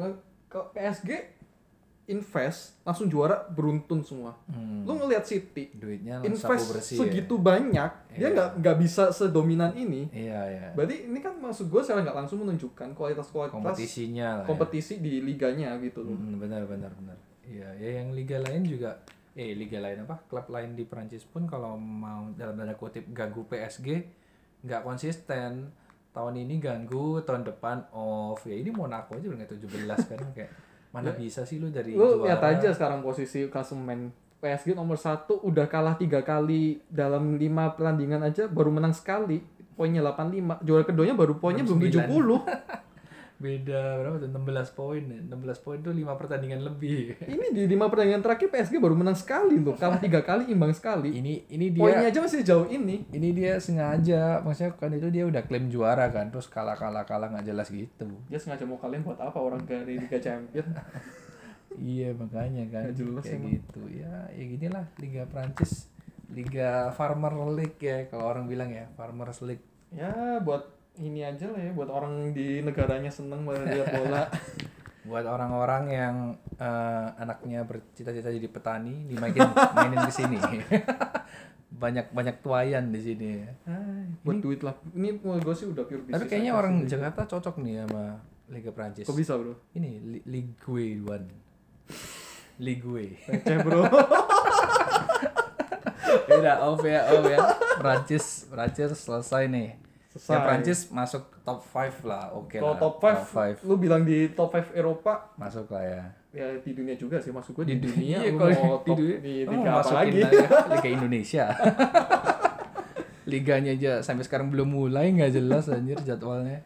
[SPEAKER 2] kalau PSG invest langsung juara beruntun semua.
[SPEAKER 1] Hmm.
[SPEAKER 2] Lu ngelihat City
[SPEAKER 1] duitnya
[SPEAKER 2] invest
[SPEAKER 1] bersih
[SPEAKER 2] segitu banyak, dia
[SPEAKER 1] Iya.
[SPEAKER 2] nggak nggak bisa sedominan ini.
[SPEAKER 1] ya. iya ya
[SPEAKER 2] Berarti ini kan maksud gua secara nggak langsung menunjukkan kualitas-kualitas
[SPEAKER 1] kompetisinya lah ya.
[SPEAKER 2] kompetisi di liganya gitu loh.
[SPEAKER 1] Hmm, benar benar benar iya ya yang liga lain juga eh liga lain apa klub lain di Prancis pun kalau mau dalam tanda kutip ganggu PSG nggak konsisten tahun ini ganggu tahun depan off ya ini Monaco aja udah 17 kan kayak mana bisa sih lu dari
[SPEAKER 2] Lu
[SPEAKER 1] juara?
[SPEAKER 2] lihat aja sekarang posisi klasemen PSG nomor satu udah kalah tiga kali dalam lima pertandingan aja baru menang sekali. Poinnya 85 juara keduanya baru poinnya belum
[SPEAKER 1] 69.
[SPEAKER 2] 70 (laughs)
[SPEAKER 1] Beda berapa tuh? 16 poin ya. 16 poin tuh 5 pertandingan lebih. (laughs)
[SPEAKER 2] ini di lima pertandingan terakhir PSG baru menang sekali tuh kalah tiga kali imbang sekali
[SPEAKER 1] Ini ini dia
[SPEAKER 2] poinnya aja masih jauh ini
[SPEAKER 1] ini dia sengaja maksudnya kan itu dia udah klaim juara kan terus kalah kalah kalah nggak jelas gitu
[SPEAKER 2] dia sengaja mau kalian buat apa orang dari Liga Champions (laughs)
[SPEAKER 1] iya makanya kan
[SPEAKER 2] jelas
[SPEAKER 1] kayak
[SPEAKER 2] emang.
[SPEAKER 1] gitu ya ya gini lah Liga Prancis Liga Farmer League ya kalau orang bilang ya Farmers League
[SPEAKER 2] ya buat ini aja lah ya buat orang di negaranya seneng melihat bola. (laughs)
[SPEAKER 1] Buat orang-orang yang eh, anaknya bercita-cita jadi petani dimainin mainin ke sini. (laughs) Banyak banyak tuayan di sini
[SPEAKER 2] Hai, buat duit lah. Ini gue sih udah pure
[SPEAKER 1] tapi kayaknya orang
[SPEAKER 2] sih.
[SPEAKER 1] Jakarta cocok nih sama Liga Prancis
[SPEAKER 2] kok bisa bro?
[SPEAKER 1] Ini Li- Ligue 1 Ligue.
[SPEAKER 2] Receh bro. (laughs)
[SPEAKER 1] Udah off ya, off ya. Prancis, Prancis selesai nih.
[SPEAKER 2] Selesai.
[SPEAKER 1] Ya Prancis masuk top 5 lah, oke
[SPEAKER 2] kalau
[SPEAKER 1] lah.
[SPEAKER 2] top 5
[SPEAKER 1] five.
[SPEAKER 2] lu bilang di top 5 Eropa
[SPEAKER 1] masuk lah ya.
[SPEAKER 2] ya di dunia juga sih maksud gue di, dunia
[SPEAKER 1] Iya, kalau
[SPEAKER 2] mau
[SPEAKER 1] di
[SPEAKER 2] top
[SPEAKER 1] dunia,
[SPEAKER 2] di
[SPEAKER 1] lu
[SPEAKER 2] liga apa lagi
[SPEAKER 1] aja Liga Indonesia. (laughs) Liganya aja sampai sekarang belum mulai nggak jelas anjir jadwalnya.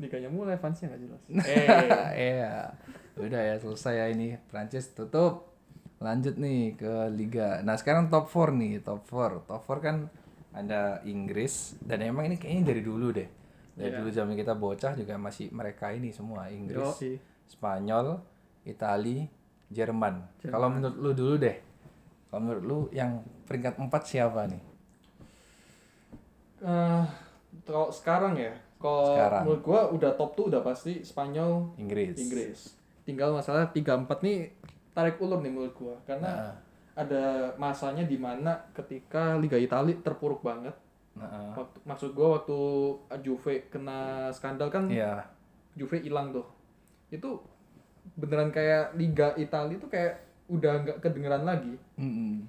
[SPEAKER 2] liganya mulai fansnya nggak jelas eh (laughs)
[SPEAKER 1] Iya. Udah ya selesai ya ini Prancis tutup. Lanjut nih ke liga. Nah, sekarang top 4 nih, top 4. Top 4 kan ada Inggris dan emang ini kayaknya dari dulu deh. Dari
[SPEAKER 2] Iya.
[SPEAKER 1] dulu zaman kita bocah juga masih mereka ini semua Inggris,
[SPEAKER 2] Yoi.
[SPEAKER 1] Spanyol, Itali, Jerman. Kalau menurut lu dulu deh. Kalau menurut lu yang peringkat 4 siapa nih?
[SPEAKER 2] Eh, kalau sekarang ya kalau menurut gua udah top tuh udah pasti Spanyol
[SPEAKER 1] Inggris.
[SPEAKER 2] Inggris tinggal masalah 3-4 nih tarik ulur nih menurut gua karena
[SPEAKER 1] Nah,
[SPEAKER 2] ada masanya di mana ketika Liga Italia terpuruk banget
[SPEAKER 1] nah,
[SPEAKER 2] waktu, maksud gua waktu Juve kena skandal kan
[SPEAKER 1] iya.
[SPEAKER 2] Juve hilang tuh itu beneran kayak Liga Italia tuh kayak udah nggak kedengeran lagi
[SPEAKER 1] Mm-mm.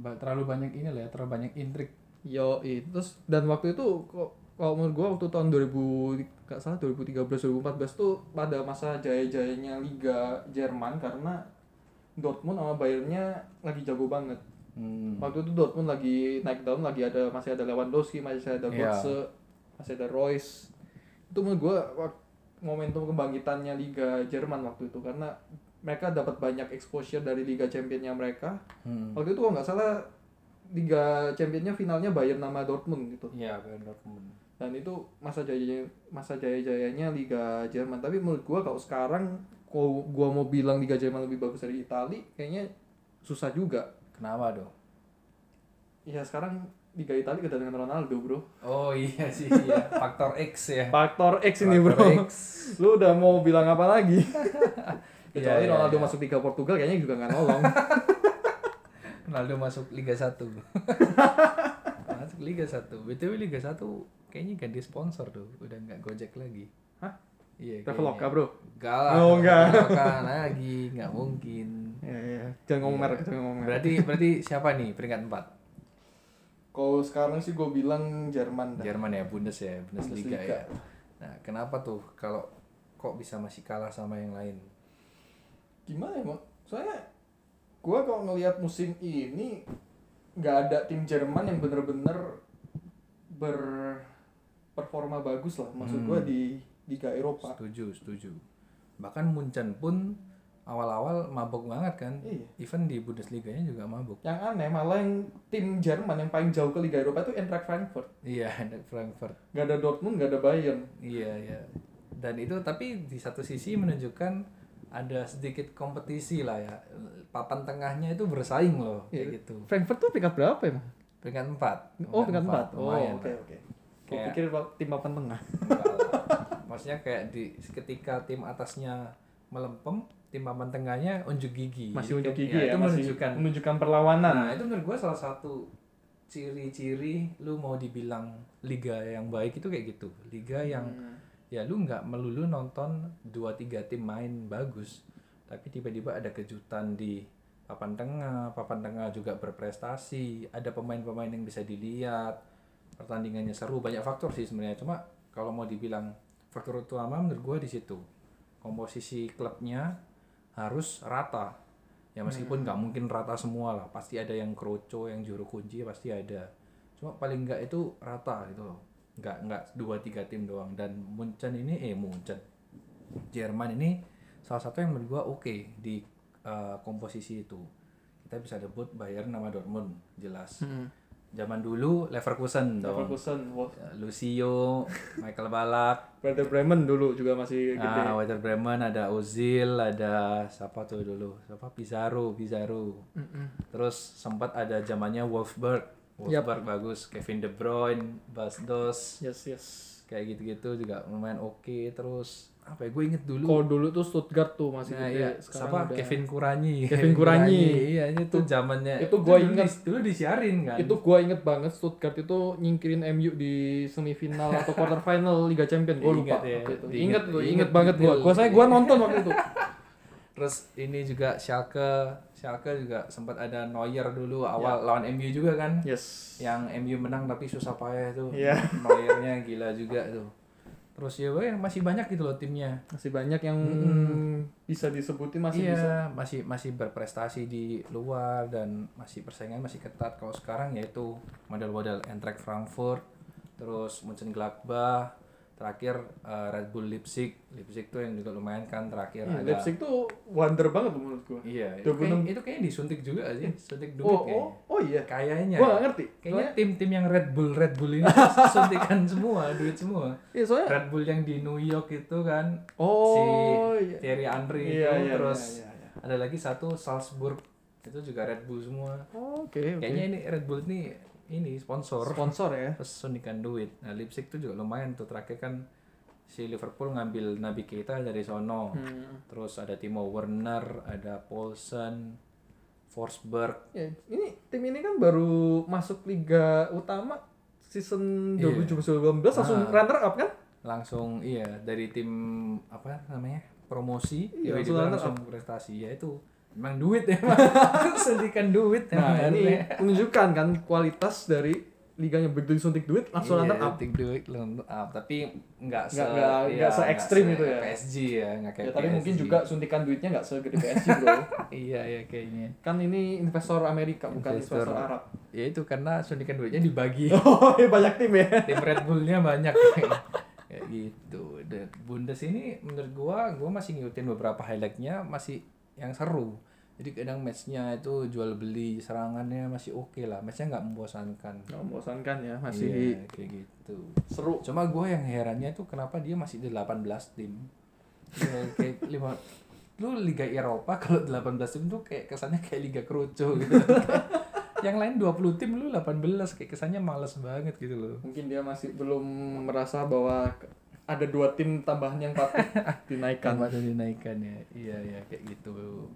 [SPEAKER 1] Ba- Terlalu banyak ini lah ya, terlalu banyak intrik.
[SPEAKER 2] Yo, terus dan waktu itu kok kalau menurut gua waktu tahun 2000 nggak salah 2013 2014 tuh pada masa jaya-jayanya Liga Jerman karena Dortmund sama Bayernnya lagi jago banget.
[SPEAKER 1] Hmm.
[SPEAKER 2] Waktu itu Dortmund lagi naik daun, lagi ada masih ada Lewandowski, masih ada
[SPEAKER 1] Iya.
[SPEAKER 2] Götze, masih ada Royce. Itu menurut gua wak- momentum kebangkitannya Liga Jerman waktu itu karena mereka dapat banyak exposure dari Liga Championnya mereka.
[SPEAKER 1] Hmm.
[SPEAKER 2] Waktu itu kalau nggak salah Liga Championnya finalnya Bayern nama Dortmund gitu.
[SPEAKER 1] Iya, Bayern Dortmund.
[SPEAKER 2] Dan itu masa jaya masa jaya-jayanya Liga Jerman. Tapi menurut gua kalau sekarang kalau gua mau bilang Liga Jerman lebih bagus dari Italia, kayaknya susah juga.
[SPEAKER 1] Kenapa dong?
[SPEAKER 2] Ya sekarang Liga Italia kedatangan Ronaldo, Bro.
[SPEAKER 1] Oh iya sih, iya. faktor X ya.
[SPEAKER 2] Faktor X ini, Bro.
[SPEAKER 1] Faktor X.
[SPEAKER 2] Lu udah mau bilang apa lagi? (laughs) Kecuali
[SPEAKER 1] Iya, iya,
[SPEAKER 2] Ronaldo
[SPEAKER 1] iya.
[SPEAKER 2] masuk Liga Portugal kayaknya juga nggak nolong. (laughs)
[SPEAKER 1] Ronaldo masuk Liga 1. (laughs) masuk Liga 1. BTW Liga 1 kayaknya ganti sponsor tuh, udah nggak Gojek lagi.
[SPEAKER 2] Hah?
[SPEAKER 1] Iya.
[SPEAKER 2] Traveloka,
[SPEAKER 1] kayaknya.
[SPEAKER 2] Bro.
[SPEAKER 1] Enggak lah.
[SPEAKER 2] Oh, enggak.
[SPEAKER 1] Traveloka (laughs) lagi, nggak mungkin.
[SPEAKER 2] Ya, ya. Jangan ngomong
[SPEAKER 1] Iya.
[SPEAKER 2] merek, jangan ngomong merek.
[SPEAKER 1] Berarti berarti siapa nih peringkat 4?
[SPEAKER 2] Kalau sekarang sih gue bilang Jerman dah.
[SPEAKER 1] Jerman ya, Bundes ya, Bundesliga,
[SPEAKER 2] Bundesliga.
[SPEAKER 1] ya. Nah, kenapa tuh kalau kok bisa masih kalah sama yang lain?
[SPEAKER 2] Gimana ya, Mak? Soalnya gue kalau ngelihat musim ini nggak ada tim Jerman yang bener-bener berperforma bagus lah. Maksud gue
[SPEAKER 1] Hmm.
[SPEAKER 2] di Liga Eropa.
[SPEAKER 1] Setuju, setuju. Bahkan Munchen pun awal-awal mabok banget kan.
[SPEAKER 2] Iya.
[SPEAKER 1] Even di Bundesliga-nya juga mabuk.
[SPEAKER 2] Yang aneh malah yang tim Jerman yang paling jauh ke Liga Eropa itu Eintracht Frankfurt.
[SPEAKER 1] Iya, Eintracht Frankfurt.
[SPEAKER 2] Gak ada Dortmund, gak ada Bayern.
[SPEAKER 1] Iya, iya. Dan itu tapi di satu sisi menunjukkan ada sedikit kompetisi lah ya. Papan tengahnya itu bersaing loh, kayak
[SPEAKER 2] Iya.
[SPEAKER 1] gitu.
[SPEAKER 2] Frankfurt tuh peringkat berapa emang?
[SPEAKER 1] Peringkat 4.
[SPEAKER 2] Oh, peringkat 4. Oh,
[SPEAKER 1] Lumayan
[SPEAKER 2] oke oke. Gue
[SPEAKER 1] Kayak-
[SPEAKER 2] pikir tim papan tengah.
[SPEAKER 1] Maksudnya kayak di ketika tim atasnya melempem, tim papan tengahnya unjuk gigi.
[SPEAKER 2] Masih unjuk gigi ya,
[SPEAKER 1] itu
[SPEAKER 2] masih
[SPEAKER 1] menunjukkan
[SPEAKER 2] menunjukkan perlawanan.
[SPEAKER 1] Nah, itu menurut gue salah satu ciri-ciri lu mau dibilang liga yang baik itu kayak gitu. Liga yang
[SPEAKER 2] Hmm.
[SPEAKER 1] ya lu nggak melulu nonton 2-3 tim main bagus, tapi tiba-tiba ada kejutan di papan tengah, papan tengah juga berprestasi, ada pemain-pemain yang bisa dilihat, pertandingannya seru, banyak faktor sih sebenarnya. Cuma kalau mau dibilang faktor utama menurut gue di situ. Komposisi klubnya harus rata. Ya meskipun nggak mungkin rata semua lah, pasti ada yang kroco, yang juru kunci pasti ada. Cuma paling nggak itu rata gitu loh. Nggak nggak dua tiga tim doang. Dan Munchen ini eh Munchen, Jerman ini salah satu yang menurut gua oke di uh, komposisi itu. Kita bisa debut Bayern nama Dortmund jelas. Zaman dulu Leverkusen dong.
[SPEAKER 2] Leverkusen, wah.
[SPEAKER 1] Ya, Lucio, (laughs) Michael Balak,
[SPEAKER 2] Werder Bremen dulu juga masih gede.
[SPEAKER 1] Ah, Werder Bremen ada Ozil, ada siapa tuh dulu? Siapa Pizarro, Pizarro. Terus sempat ada zamannya Wolfsburg. Wolfsburg bagus, Kevin De Bruyne, Bas Dos,
[SPEAKER 2] Yes, yes.
[SPEAKER 1] Kayak gitu-gitu juga lumayan oke. Terus apa ya? Gue inget dulu.
[SPEAKER 2] Kalau dulu tuh Stuttgart tuh masih
[SPEAKER 1] Nah, iya, siapa?
[SPEAKER 2] udah-
[SPEAKER 1] Kevin Kuranyi.
[SPEAKER 2] Kevin (laughs) Kuranyi.
[SPEAKER 1] Iya, itu zamannya.
[SPEAKER 2] itu
[SPEAKER 1] dulu
[SPEAKER 2] inget.
[SPEAKER 1] di- Dulu disiarin kan.
[SPEAKER 2] Itu gua inget banget Stuttgart itu nyingkirin MU di semifinal (laughs) atau quarter final Liga Champions. Gua lupa.
[SPEAKER 1] Ya,
[SPEAKER 2] itu. Ingat tuh,
[SPEAKER 1] diinget
[SPEAKER 2] inget banget
[SPEAKER 1] detail.
[SPEAKER 2] Gua saya gua nonton waktu itu. (laughs)
[SPEAKER 1] Terus ini juga Schalke, Schalke juga sempat ada Neuer dulu awal lawan MU juga kan.
[SPEAKER 2] Yes.
[SPEAKER 1] Yang MU menang tapi susah payah tuh.
[SPEAKER 2] Iya. (laughs)
[SPEAKER 1] Neuernya gila juga tuh. Terus ya boy, masih banyak gitu loh timnya.
[SPEAKER 2] Masih banyak yang bisa disebutin masih
[SPEAKER 1] iya,
[SPEAKER 2] bisa.
[SPEAKER 1] masih masih berprestasi di luar dan masih persaingan masih ketat. Kalau sekarang yaitu model-model Eintracht Frankfurt, terus Mönchengladbach, terakhir eh, Red Bull Leipzig. Leipzig tuh yang juga lumayan kan terakhir
[SPEAKER 2] Iya,
[SPEAKER 1] ada
[SPEAKER 2] Leipzig tuh wonder banget menurut gua.
[SPEAKER 1] Iya, itu,
[SPEAKER 2] 26.
[SPEAKER 1] kayak, itu kayaknya disuntik juga sih, suntik duit
[SPEAKER 2] Oh,
[SPEAKER 1] kayaknya.
[SPEAKER 2] oh, oh iya.
[SPEAKER 1] Kayaknya.
[SPEAKER 2] Gua gak ngerti.
[SPEAKER 1] Kayaknya tim-tim yang Red Bull Red Bull ini (laughs) suntikan semua, duit semua.
[SPEAKER 2] Iya, soalnya
[SPEAKER 1] Red Bull yang di New York itu kan
[SPEAKER 2] Oh,
[SPEAKER 1] si
[SPEAKER 2] iya.
[SPEAKER 1] Thierry Henry
[SPEAKER 2] Iya,
[SPEAKER 1] itu
[SPEAKER 2] iya,
[SPEAKER 1] terus
[SPEAKER 2] iya, iya, iya.
[SPEAKER 1] ada lagi satu Salzburg itu juga Red Bull semua.
[SPEAKER 2] Oh, Oke, oke.
[SPEAKER 1] Kayaknya ini Red Bull ini ini sponsor
[SPEAKER 2] Sponsor ya. (laughs)
[SPEAKER 1] terus duit. Nah, Leipzig itu juga lumayan tuh terakhir kan si Liverpool ngambil Nabi Keita dari sono.
[SPEAKER 2] Hmm.
[SPEAKER 1] Terus ada Timo Werner, ada Paulsen, Forsberg.
[SPEAKER 2] Ya, ini tim ini kan baru masuk liga utama season
[SPEAKER 1] Iya.
[SPEAKER 2] 2017 langsung
[SPEAKER 1] Ah.
[SPEAKER 2] runner up kan?
[SPEAKER 1] Langsung iya dari tim apa namanya? promosi,
[SPEAKER 2] Iya,
[SPEAKER 1] tiba-tiba
[SPEAKER 2] langsung
[SPEAKER 1] langsung, prestasi. Ya itu memang duit ya, (laughs) suntikan duit
[SPEAKER 2] Nah,
[SPEAKER 1] emang
[SPEAKER 2] ini
[SPEAKER 1] harusnya.
[SPEAKER 2] menunjukkan kan kualitas dari liganya begitu disuntik duit langsung
[SPEAKER 1] Iya,
[SPEAKER 2] up.
[SPEAKER 1] suntik duit runner up, tapi nggak se
[SPEAKER 2] Nggak-
[SPEAKER 1] iya,
[SPEAKER 2] se-ekstrim
[SPEAKER 1] se-
[SPEAKER 2] itu ya.
[SPEAKER 1] PSG ya, nggak kayak
[SPEAKER 2] Ya, tapi
[SPEAKER 1] PSG.
[SPEAKER 2] mungkin juga suntikan duitnya nggak segede PSG, Bro. (laughs)
[SPEAKER 1] iya ya kayaknya.
[SPEAKER 2] kan ini investor Amerika bukan
[SPEAKER 1] Investor.
[SPEAKER 2] investor Arab.
[SPEAKER 1] Ya itu karena suntikan duitnya dibagi. (laughs)
[SPEAKER 2] Oh, banyak tim ya.
[SPEAKER 1] tim Red Bullnya banyak kayak gitu dan Bundes ini menurut gua gua masih ngikutin beberapa highlightnya masih yang seru. Jadi kadang matchnya itu jual beli serangannya masih oke lah. Matchnya nggak membosankan.
[SPEAKER 2] Nggak membosankan ya, masih
[SPEAKER 1] Iya, kayak gitu.
[SPEAKER 2] seru.
[SPEAKER 1] cuma gua yang herannya tuh kenapa dia masih di 18 tim? Ya, kayak (laughs) lima lu Liga Eropa kalau 18 tim tuh kayak kesannya kayak Liga Kroco gitu. (laughs) Yang lain 20 tim lu 18 kayak kesannya males banget gitu loh.
[SPEAKER 2] Mungkin dia masih belum merasa bahwa ada dua tim tambahan yang patut (laughs) dinaikkan.
[SPEAKER 1] Tuh dinaikkan ya. Iya ya kayak gitu.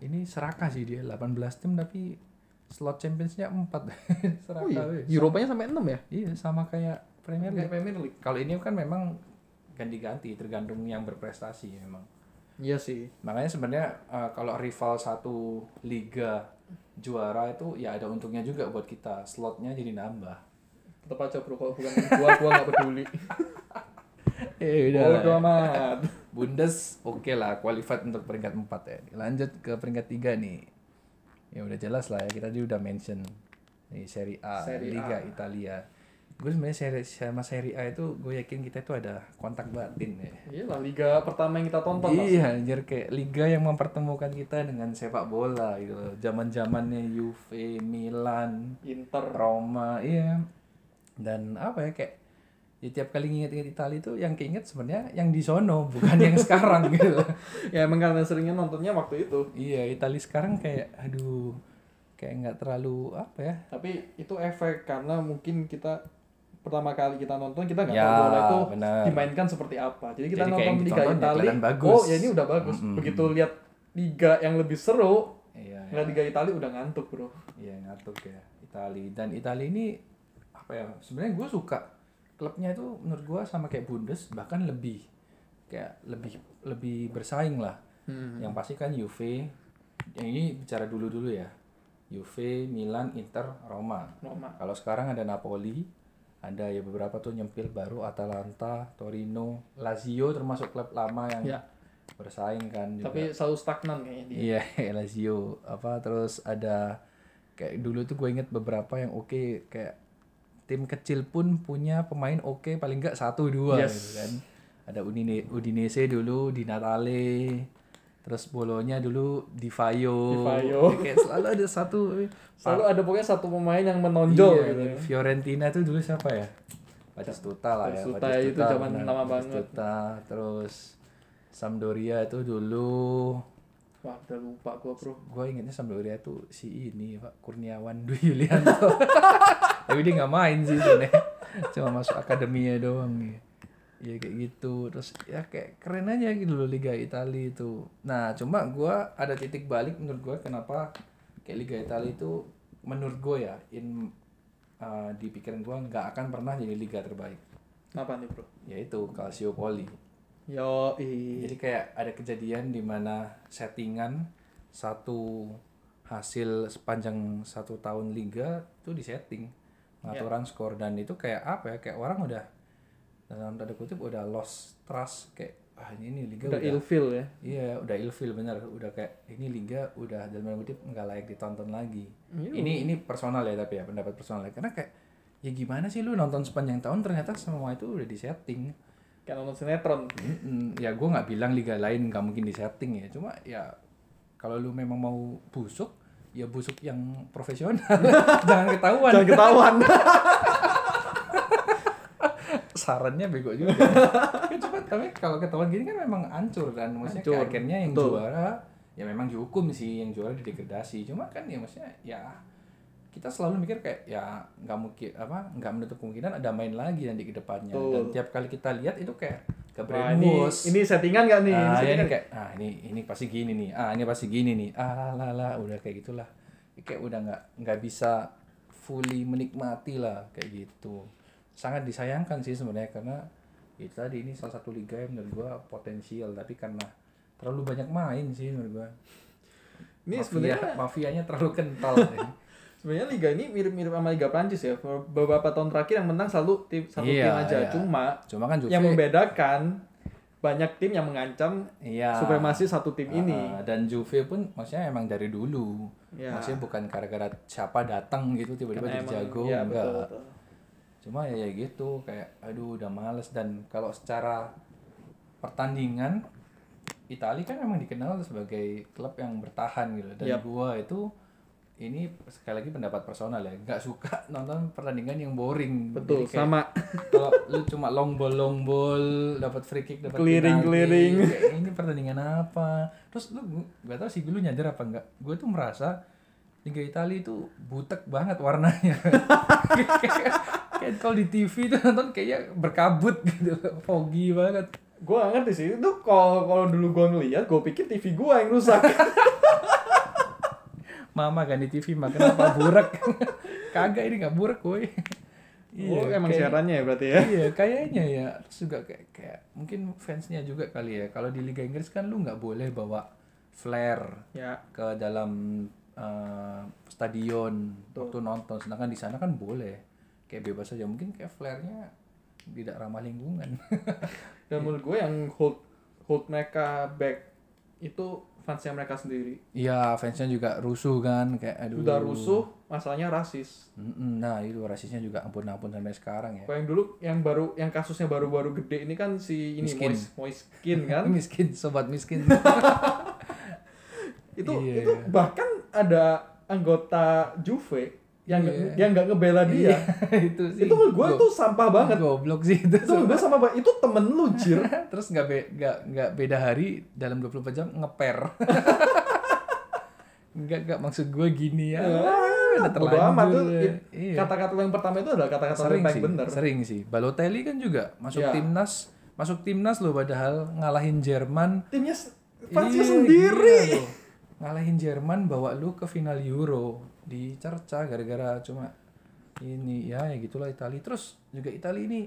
[SPEAKER 1] Ini serakah sih dia 18 tim tapi slot championsnya 4. (laughs) serakah.
[SPEAKER 2] Oh iya,
[SPEAKER 1] weh.
[SPEAKER 2] Europanya sampai 6 ya?
[SPEAKER 1] Iya sama kayak Premier League.
[SPEAKER 2] Premier League.
[SPEAKER 1] Kalau ini kan memang ganti-ganti tergantung yang berprestasi memang.
[SPEAKER 2] Iya sih.
[SPEAKER 1] Makanya sebenarnya eh, kalau rival satu liga juara itu ya ada untungnya juga buat kita. Slotnya jadi nambah.
[SPEAKER 2] Tetap aja bro, kalau bukan gua, gua nggak peduli. (laughs) (laughs)
[SPEAKER 1] Eh
[SPEAKER 2] Bodo amat. (laughs)
[SPEAKER 1] Bundes oke lah qualified untuk peringkat 4 ya. Lanjut ke peringkat 3 nih. Ya udah jelas lah ya kita tadi udah mention nih Serie A,
[SPEAKER 2] Serie
[SPEAKER 1] Liga
[SPEAKER 2] A.
[SPEAKER 1] Italia. Gue sebenarnya seri sama Serie A itu gue yakin kita itu ada kontak batin ya.
[SPEAKER 2] Iya lah, liga pertama yang kita tonton.
[SPEAKER 1] Iya, anjir kayak liga yang mempertemukan kita dengan sepak bola gitu loh. Zaman-zamannya Juve, Milan,
[SPEAKER 2] Inter.
[SPEAKER 1] Roma, iya. Dan apa ya kayak ya tiap kali nginget-nginget Italia itu yang keinget sebenarnya yang di sono bukan yang (laughs) sekarang gitu.
[SPEAKER 2] Ya emang karena seringnya nontonnya waktu itu.
[SPEAKER 1] Iya, Italia sekarang kayak aduh kayak nggak terlalu apa ya?
[SPEAKER 2] Tapi itu efek karena mungkin kita pertama kali kita nonton kita nggak
[SPEAKER 1] Ya,
[SPEAKER 2] tahu bola itu
[SPEAKER 1] benar.
[SPEAKER 2] dimainkan seperti apa. Jadi kita
[SPEAKER 1] Jadi
[SPEAKER 2] nonton Liga
[SPEAKER 1] ya bagus.
[SPEAKER 2] oh ya ini udah bagus.
[SPEAKER 1] Mm-mm.
[SPEAKER 2] Begitu lihat liga yang lebih seru,
[SPEAKER 1] Iya,
[SPEAKER 2] ngeliat Liga Italia udah ngantuk bro.
[SPEAKER 1] iya ngatuk ya Italia dan Italia ini apa ya? Sebenarnya gue suka klubnya itu menurut gue sama kayak Bundes bahkan lebih kayak lebih lebih bersaing lah. Yang pasti kan Juve yang ini bicara dulu dulu ya. Juve, Milan, Inter, Roma.
[SPEAKER 2] Roma.
[SPEAKER 1] Kalau sekarang ada Napoli, ada ya beberapa tuh nyempil baru Atalanta, Torino, Lazio termasuk klub lama yang
[SPEAKER 2] Ya.
[SPEAKER 1] bersaing kan juga.
[SPEAKER 2] Tapi selalu stagnan kayaknya dia.
[SPEAKER 1] Iya, (laughs) Lazio apa terus ada kayak dulu tuh gue inget beberapa yang oke kayak tim kecil pun punya pemain oke paling enggak satu dua
[SPEAKER 2] Yes.
[SPEAKER 1] gitu kan. Ada Udine, Udinese dulu di Natale. Terus bolonya dulu di Vaio. (laughs) Kayak selalu ada satu
[SPEAKER 2] Selalu ada pokoknya satu pemain yang menonjol
[SPEAKER 1] Iya,
[SPEAKER 2] gitu.
[SPEAKER 1] Fiorentina tuh dulu siapa ya? Batistuta lah ya.
[SPEAKER 2] Batistuta itu zaman lama banget.
[SPEAKER 1] Batistuta, terus Sampdoria itu dulu
[SPEAKER 2] Wah, udah lupa gua, Bro.
[SPEAKER 1] gue ingetnya Sampdoria tuh si ini Pak Kurniawan Dwi Yulianto (laughs) tapi dia nggak main sih sebenarnya. Cuma masuk akademinya doang nih ya kayak gitu. Terus ya kayak keren aja gitu loh Liga Italia itu. Nah cuma gue ada titik balik menurut gue kenapa kayak Liga Italia itu menurut gue ya in uh, di pikiran gue nggak akan pernah jadi liga terbaik.
[SPEAKER 2] Kenapa nih, Bro?
[SPEAKER 1] yaitu Calciopoli
[SPEAKER 2] Yo, ih.
[SPEAKER 1] jadi kayak ada kejadian di mana settingan satu hasil sepanjang satu tahun liga itu disetting pengaturan skor. Dan itu kayak apa ya? Kayak orang udah dalam tanda kutip udah lost trust. Kayak ah ini, ini liga
[SPEAKER 2] Udah
[SPEAKER 1] udah,
[SPEAKER 2] ilfil ya.
[SPEAKER 1] iya udah ilfil bener. Udah kayak ini liga udah dalam tanda kutip nggak layak ditonton lagi.
[SPEAKER 2] Iya.
[SPEAKER 1] ini ini personal ya tapi ya pendapat personal ya. Karena kayak ya gimana sih lu nonton sepanjang tahun? Ternyata semua itu udah disetting.
[SPEAKER 2] Kayak nonton sinetron.
[SPEAKER 1] Mm-mm. ya gue nggak bilang liga lain nggak mungkin di setting ya. Cuma ya kalau lu memang mau busuk ya busuk yang profesional. (laughs) Jangan ketahuan.
[SPEAKER 2] Jangan ketahuan. (laughs)
[SPEAKER 1] sarannya bego juga. Ya, cuma tapi kalau ketahuan gini kan memang hancur kan. Maksudnya
[SPEAKER 2] Hancur,
[SPEAKER 1] akhirnya yang
[SPEAKER 2] betul.
[SPEAKER 1] juara ya memang dihukum sih yang juara didegradasi. Cuma kan ya maksudnya ya kita selalu mikir kayak ya nggak mungkin apa nggak menutup kemungkinan ada main lagi nanti ke depannya
[SPEAKER 2] Betul.
[SPEAKER 1] dan tiap kali kita lihat itu kayak ke
[SPEAKER 2] Wah, ini, ini settingan gak nih? Ini
[SPEAKER 1] ah, ya
[SPEAKER 2] settingan.
[SPEAKER 1] ini kayak ah ini ini pasti gini nih ah ini pasti gini nih ah lah lah udah kayak gitulah kayak udah nggak nggak bisa fully menikmati lah kayak gitu sangat disayangkan sih sebenarnya karena itu tadi ini salah satu liga yang menurut gua potensial tapi karena terlalu banyak main sih menurut gua
[SPEAKER 2] Ini
[SPEAKER 1] Mafia-
[SPEAKER 2] sebenarnya
[SPEAKER 1] mafianya terlalu kental ya. (laughs)
[SPEAKER 2] sebenarnya liga ini mirip-mirip sama liga Prancis ya. Beberapa tahun terakhir yang menang selalu tim satu
[SPEAKER 1] Iya,
[SPEAKER 2] tim aja.
[SPEAKER 1] iya.
[SPEAKER 2] Cuma
[SPEAKER 1] cuma kan Juve
[SPEAKER 2] yang membedakan banyak tim yang mengancam
[SPEAKER 1] iya
[SPEAKER 2] supremasi satu tim ini.
[SPEAKER 1] Ah, dan Juve pun maksudnya emang dari dulu
[SPEAKER 2] Ya.
[SPEAKER 1] maksudnya bukan gara-gara siapa datang gitu tiba-tiba jadi
[SPEAKER 2] emang-
[SPEAKER 1] jago
[SPEAKER 2] ya,
[SPEAKER 1] enggak
[SPEAKER 2] betul, betul.
[SPEAKER 1] cuma ya, ya gitu kayak aduh udah males dan kalau secara pertandingan Italia kan memang dikenal sebagai klub yang bertahan gitu dan
[SPEAKER 2] Yap.
[SPEAKER 1] gua itu ini sekali lagi pendapat personal ya. Nggak suka (laughs) nonton pertandingan yang boring.
[SPEAKER 2] Betul,
[SPEAKER 1] kayak
[SPEAKER 2] sama. (laughs)
[SPEAKER 1] kalau lu cuma long ball long ball dapat free kick dapat
[SPEAKER 2] Clearing,
[SPEAKER 1] penalti,
[SPEAKER 2] clearing.
[SPEAKER 1] kayak ini pertandingan apa? Terus lu gak tau sih lu nyadar apa enggak gue tuh merasa Liga Italia itu butek banget warnanya. Kayak, (laughs) kayak kalau di TV tuh nonton kayaknya berkabut gitu foggy banget.
[SPEAKER 2] Gue gak ngerti sih, itu kalau kalau dulu gue ngeliat, gue pikir TV gue yang rusak.
[SPEAKER 1] Mama di TV mah kenapa burak (laughs) kagak ini nggak burak boy
[SPEAKER 2] oh, emang
[SPEAKER 1] kayak-
[SPEAKER 2] siarannya ya berarti ya?
[SPEAKER 1] iya kayaknya ya. Terus juga kayak kayak mungkin fansnya juga kali ya. Kalau di Liga Inggris kan lu nggak boleh bawa flare
[SPEAKER 2] Ya,
[SPEAKER 1] ke dalam eh, stadion waktu nonton. Sedangkan di sana kan boleh. Kayak bebas aja mungkin kayak flare-nya tidak ramah lingkungan. (laughs)
[SPEAKER 2] Dan menurut gue yang hold hold mereka back itu fansnya mereka sendiri.
[SPEAKER 1] iya fansnya juga rusuh kan kayak aduh
[SPEAKER 2] Udah rusuh, masalahnya rasis.
[SPEAKER 1] Nah itu rasisnya juga ampun-ampun sampai sekarang ya
[SPEAKER 2] Kalau yang dulu yang baru yang kasusnya baru-baru gede ini kan si ini
[SPEAKER 1] Miskin.
[SPEAKER 2] Mois Moiskin kan. (laughs)
[SPEAKER 1] miskin sobat miskin (laughs)
[SPEAKER 2] itu
[SPEAKER 1] Iya.
[SPEAKER 2] itu bahkan ada anggota Juve yang
[SPEAKER 1] Iya.
[SPEAKER 2] yang nggak ngebela dia. (laughs)
[SPEAKER 1] itu sih
[SPEAKER 2] itu gue tuh sampah banget.
[SPEAKER 1] goblok sih itu
[SPEAKER 2] Itu gue sama banget. Itu temen lu jir. (laughs)
[SPEAKER 1] terus nggak be nggak nggak beda hari dalam 24 jam ngeper (laughs) nggak nggak maksud gue gini ya udah
[SPEAKER 2] Bodo amat tuh.
[SPEAKER 1] terlanjur ya. Iya.
[SPEAKER 2] Kata-kata yang pertama itu adalah kata-kata
[SPEAKER 1] sering
[SPEAKER 2] yang
[SPEAKER 1] sih
[SPEAKER 2] bener.
[SPEAKER 1] sering sih Balotelli kan juga masuk
[SPEAKER 2] Iya.
[SPEAKER 1] timnas masuk timnas loh padahal ngalahin Jerman
[SPEAKER 2] Timnya
[SPEAKER 1] Iya,
[SPEAKER 2] sendiri.
[SPEAKER 1] loh. ngalahin Jerman bawa lu ke final Euro dicerca gara-gara cuma ini ya ya gitulah Italia terus juga Italia ini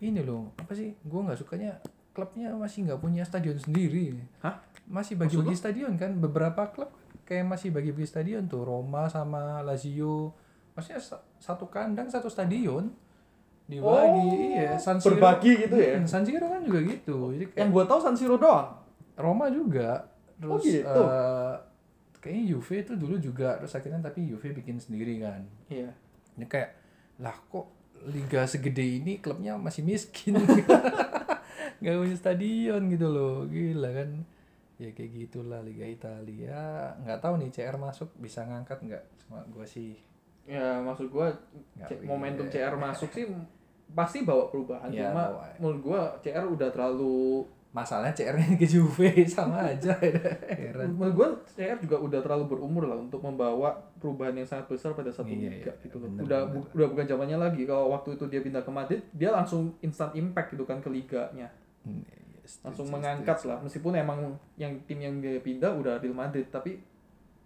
[SPEAKER 1] ini loh apa sih gue nggak sukanya klubnya masih nggak punya stadion sendiri
[SPEAKER 2] Hah?
[SPEAKER 1] masih bagi-bagi stadion kan beberapa klub kayak masih bagi-bagi stadion tuh Roma sama Lazio maksudnya sa- satu kandang satu stadion dibagi iya San Siro
[SPEAKER 2] Berbagi gitu ya.
[SPEAKER 1] Hmm, San Siro kan juga gitu jadi kayak
[SPEAKER 2] Yang gue tahu San Siro doang.
[SPEAKER 1] Roma juga
[SPEAKER 2] Oh,
[SPEAKER 1] terus
[SPEAKER 2] gitu?
[SPEAKER 1] eh, kayaknya Juve itu dulu juga terus akhirnya tapi Juve bikin sendiri kan
[SPEAKER 2] Iya.
[SPEAKER 1] ini kayak lah kok liga segede ini klubnya masih miskin (laughs) nggak punya stadion gitu loh gila kan ya kayak gitulah liga Italia nggak tahu nih CR masuk bisa ngangkat nggak cuma gue sih
[SPEAKER 2] Ya maksud
[SPEAKER 1] bisa.
[SPEAKER 2] momentum CR masuk sih (laughs) pasti bawa perubahan.
[SPEAKER 1] Iya,
[SPEAKER 2] Cuma
[SPEAKER 1] bawa.
[SPEAKER 2] menurut gua CR udah terlalu
[SPEAKER 1] masalahnya CR-nya ke Juve (laughs) sama aja heran
[SPEAKER 2] menurut gua CR juga udah terlalu berumur lah untuk membawa perubahan yang sangat besar pada satu
[SPEAKER 1] Iya,
[SPEAKER 2] liga
[SPEAKER 1] iya,
[SPEAKER 2] gitu loh.
[SPEAKER 1] bener,
[SPEAKER 2] udah
[SPEAKER 1] bener.
[SPEAKER 2] bu- udah bukan zamannya lagi kalau waktu itu dia pindah ke Madrid dia langsung instant impact gitu kan ke liganya.
[SPEAKER 1] Hmm, iya, setuju,
[SPEAKER 2] Langsung
[SPEAKER 1] setuju,
[SPEAKER 2] mengangkat
[SPEAKER 1] setuju.
[SPEAKER 2] lah meskipun emang yang tim yang dia pindah udah Real Madrid tapi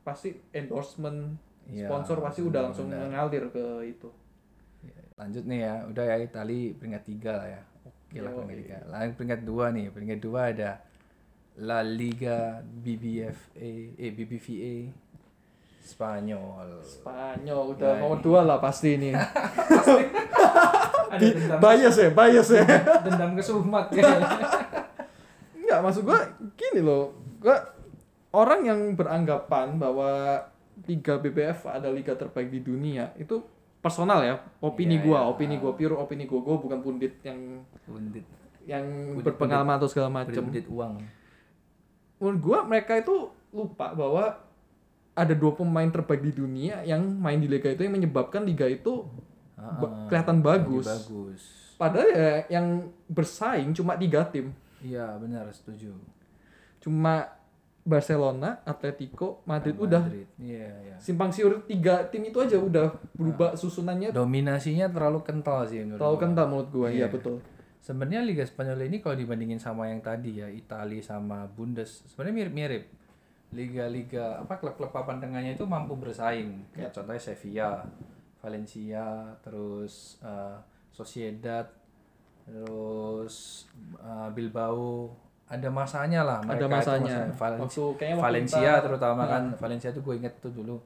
[SPEAKER 2] pasti endorsement
[SPEAKER 1] Iya,
[SPEAKER 2] sponsor pasti udah langsung
[SPEAKER 1] benar.
[SPEAKER 2] mengalir ke itu.
[SPEAKER 1] lanjut nih ya udah ya Itali peringkat tiga lah ya oke lah
[SPEAKER 2] Yoi.
[SPEAKER 1] peringkat tiga lalu peringkat dua nih peringkat dua ada La Liga BBFA eh BBVA Spanyol
[SPEAKER 2] Spanyol udah
[SPEAKER 1] Nah,
[SPEAKER 2] nomor dua lah pasti ini. (laughs)
[SPEAKER 1] ada dendam,
[SPEAKER 2] bias ya, bias ya.
[SPEAKER 1] dendam ke Sumat ya (laughs)
[SPEAKER 2] Enggak, maksud gua gini loh. Gua orang yang beranggapan bahwa Liga BBF ada liga terbaik di dunia itu personal ya. Opini
[SPEAKER 1] Iya,
[SPEAKER 2] gua,
[SPEAKER 1] iya.
[SPEAKER 2] opini gua pure opini gua. Gua bukan pundit yang
[SPEAKER 1] pundit
[SPEAKER 2] yang
[SPEAKER 1] Pundit-
[SPEAKER 2] berpengalaman atau segala macam.
[SPEAKER 1] pundit uang
[SPEAKER 2] Menurut gua mereka itu lupa bahwa ada dua pemain terbaik di dunia yang main di liga itu yang menyebabkan liga itu
[SPEAKER 1] Ah,
[SPEAKER 2] Ba- kelihatan bagus.
[SPEAKER 1] bagus
[SPEAKER 2] padahal ya yang bersaing cuma tiga tim.
[SPEAKER 1] iya benar setuju
[SPEAKER 2] Cuma Barcelona, Atletico, Madrid
[SPEAKER 1] Sama
[SPEAKER 2] udah
[SPEAKER 1] Madrid. iya iya
[SPEAKER 2] simpang siur tiga tim itu aja udah berubah susunannya
[SPEAKER 1] dominasinya terlalu kental sih menurut
[SPEAKER 2] terlalu
[SPEAKER 1] gua.
[SPEAKER 2] kental menurut gua iya
[SPEAKER 1] Iya.
[SPEAKER 2] betul
[SPEAKER 1] Sebenarnya Liga Spanyol ini kalau dibandingin sama yang tadi ya Italia sama Bundes sebenarnya mirip-mirip. Liga-liga apa klub-klub papan tengahnya itu mampu bersaing. Kayak contohnya Sevilla, Valencia, terus eh, Sociedad, terus eh, Bilbao. Ada masanya lah mereka
[SPEAKER 2] ada masanya.
[SPEAKER 1] Valen-
[SPEAKER 2] waktu kayaknya
[SPEAKER 1] Valencia
[SPEAKER 2] kita-
[SPEAKER 1] terutama
[SPEAKER 2] Nah,
[SPEAKER 1] kan Valencia tuh gue inget tuh dulu.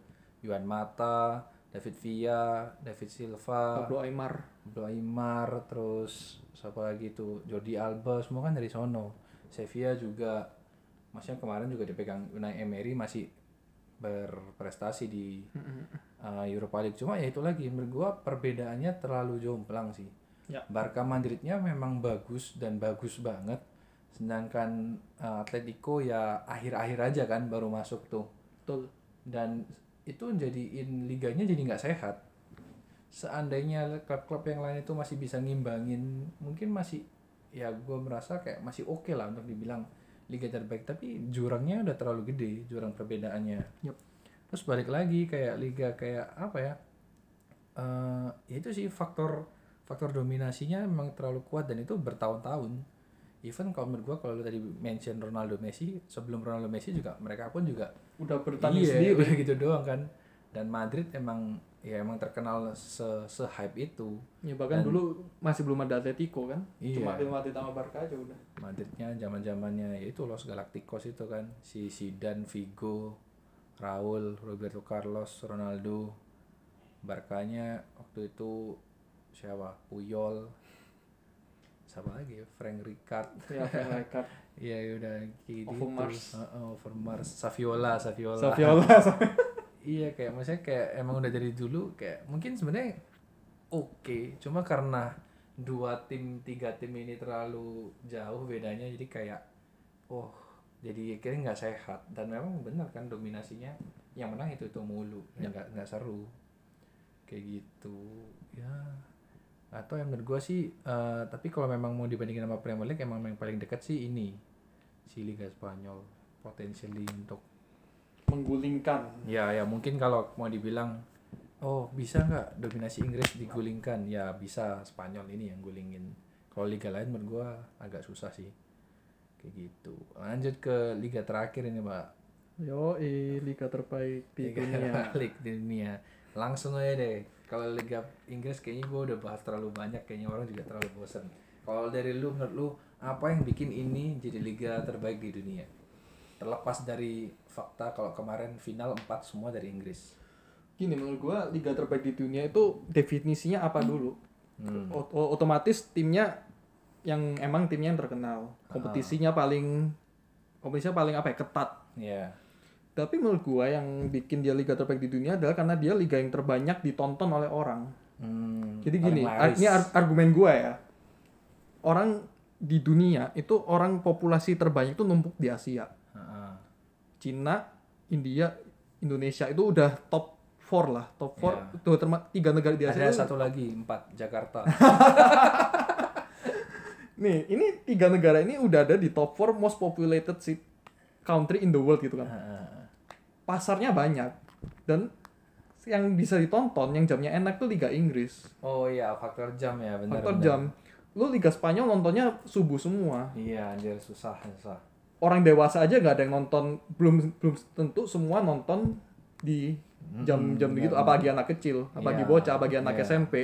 [SPEAKER 1] Juan Mata, David Villa, David Silva,
[SPEAKER 2] Pablo Aymar.
[SPEAKER 1] Pablo Aymar terus siapa lagi tuh? Jordi Alba semua kan dari sono. Sevilla juga. Maksudnya kemarin juga dipegang Unai Emery masih berprestasi di uh, Europa League. Cuma ya itu lagi menurut gua perbedaannya terlalu jomplang sih.
[SPEAKER 2] Ya.
[SPEAKER 1] Barca Madridnya memang bagus dan bagus banget sedangkan uh, Atletico ya akhir-akhir aja kan baru masuk tuh.
[SPEAKER 2] Betul.
[SPEAKER 1] Dan itu jadiin liganya jadi nggak sehat. Seandainya klub-klub yang lain itu masih bisa ngimbangin mungkin masih ya gue merasa kayak masih oke lah untuk dibilang liga terbaik. Tapi jurangnya udah terlalu gede jurang perbedaannya.
[SPEAKER 2] Yup.
[SPEAKER 1] terus balik lagi kayak liga kayak apa ya eh ya itu sih faktor faktor dominasinya memang terlalu kuat dan itu bertahun-tahun even kalau menurut gue kalau lu tadi mention Ronaldo Messi sebelum Ronaldo Messi juga mereka pun juga
[SPEAKER 2] udah bertanding
[SPEAKER 1] iya,
[SPEAKER 2] sendiri.
[SPEAKER 1] udah gitu doang kan. Dan Madrid emang ya emang terkenal se se hype itu.
[SPEAKER 2] Ya bahkan
[SPEAKER 1] Dan-
[SPEAKER 2] dulu masih belum ada Atletico kan?
[SPEAKER 1] Iya.
[SPEAKER 2] cuma Real Madrid sama Barca aja udah.
[SPEAKER 1] Madridnya zaman zamannya ya itu Los Galacticos itu kan. Si Zidane Figo Raul Roberto Carlos Ronaldo. Barkanya waktu itu siapa? Puyol siapa lagi ya Frank Rijkaard
[SPEAKER 2] ya Rijkaard
[SPEAKER 1] Iya (laughs) ya udah gitu.
[SPEAKER 2] Overmars.
[SPEAKER 1] Heeh, Overmars. Saviola, Saviola.
[SPEAKER 2] Saviola (laughs)
[SPEAKER 1] iya kayak maksudnya kayak emang udah dari dulu kayak mungkin sebenarnya oke, cuma karena dua tim tiga tim ini terlalu jauh bedanya jadi kayak oh jadi kayaknya nggak sehat dan memang benar kan dominasinya yang menang itu itu mulu
[SPEAKER 2] Ya.
[SPEAKER 1] nggak nggak seru kayak gitu ya atau yang menurut gue sih eh, tapi kalau memang mau dibandingin sama Premier League emang yang paling dekat sih ini si Liga Spanyol potentially untuk
[SPEAKER 2] menggulingkan.
[SPEAKER 1] Ya ya mungkin kalau mau dibilang oh bisa nggak dominasi Inggris digulingkan? Ya bisa Spanyol ini yang gulingin. Kalau liga lain menurut gua agak susah sih. Kayak gitu. Lanjut ke liga terakhir ini mbak.
[SPEAKER 2] Yo liga terbaik di
[SPEAKER 1] liga
[SPEAKER 2] dunia. (laughs)
[SPEAKER 1] di dunia. Langsung aja deh kalau liga Inggris kayaknya gua udah bahas terlalu banyak kayaknya orang juga terlalu bosan kalau dari lu menurut lu apa yang bikin ini jadi liga terbaik di dunia? Terlepas dari fakta kalau kemarin final 4 semua dari Inggris.
[SPEAKER 2] Gini menurut gua liga terbaik di dunia itu definisinya apa dulu?
[SPEAKER 1] Hmm.
[SPEAKER 2] O- o- otomatis timnya yang emang timnya yang terkenal. Kompetisinya paling kompetisinya paling apa ya ketat.
[SPEAKER 1] Iya.
[SPEAKER 2] Tapi menurut gua yang bikin dia liga terbaik di dunia adalah karena dia liga yang terbanyak ditonton oleh orang
[SPEAKER 1] Hmm,
[SPEAKER 2] jadi gini ar- ini ar- argumen gua ya orang di dunia itu orang populasi terbanyak itu numpuk di Asia
[SPEAKER 1] Heeh.
[SPEAKER 2] Cina India Indonesia itu udah top 4 lah top 4
[SPEAKER 1] Iya.
[SPEAKER 2] itu terma- tiga negara di Asia
[SPEAKER 1] Ada
[SPEAKER 2] itu-
[SPEAKER 1] satu lagi, empat Jakarta. (laughs)
[SPEAKER 2] nih ini tiga negara ini udah ada di top 4 most populated city country in the world gitu kan. Pasarnya banyak dan yang bisa ditonton yang jamnya enak tuh Liga Inggris
[SPEAKER 1] oh iya, faktor jam ya, benar.
[SPEAKER 2] faktor
[SPEAKER 1] benar.
[SPEAKER 2] jam lu Liga Spanyol nontonnya subuh semua
[SPEAKER 1] Iya, anjir susah, susah.
[SPEAKER 2] orang dewasa aja nggak ada yang nonton belum belum tentu semua nonton di jam-jam begitu apalagi anak kecil apalagi
[SPEAKER 1] Iya,
[SPEAKER 2] bocah apalagi anak
[SPEAKER 1] iya.
[SPEAKER 2] SMP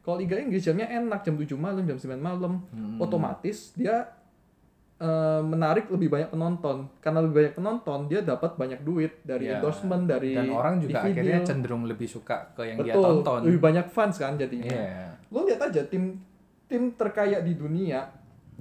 [SPEAKER 2] kalau Liga Inggris jamnya enak jam 7 malam jam 9 malam
[SPEAKER 1] Hmm.
[SPEAKER 2] otomatis dia eh, menarik lebih banyak penonton karena lebih banyak penonton dia dapat banyak duit dari
[SPEAKER 1] Iya.
[SPEAKER 2] endorsement dari
[SPEAKER 1] Dan orang juga
[SPEAKER 2] DVD.
[SPEAKER 1] akhirnya cenderung lebih suka ke yang dia
[SPEAKER 2] betul
[SPEAKER 1] tonton.
[SPEAKER 2] lebih banyak fans kan jadinya
[SPEAKER 1] Iya.
[SPEAKER 2] lo lihat aja tim tim terkaya di dunia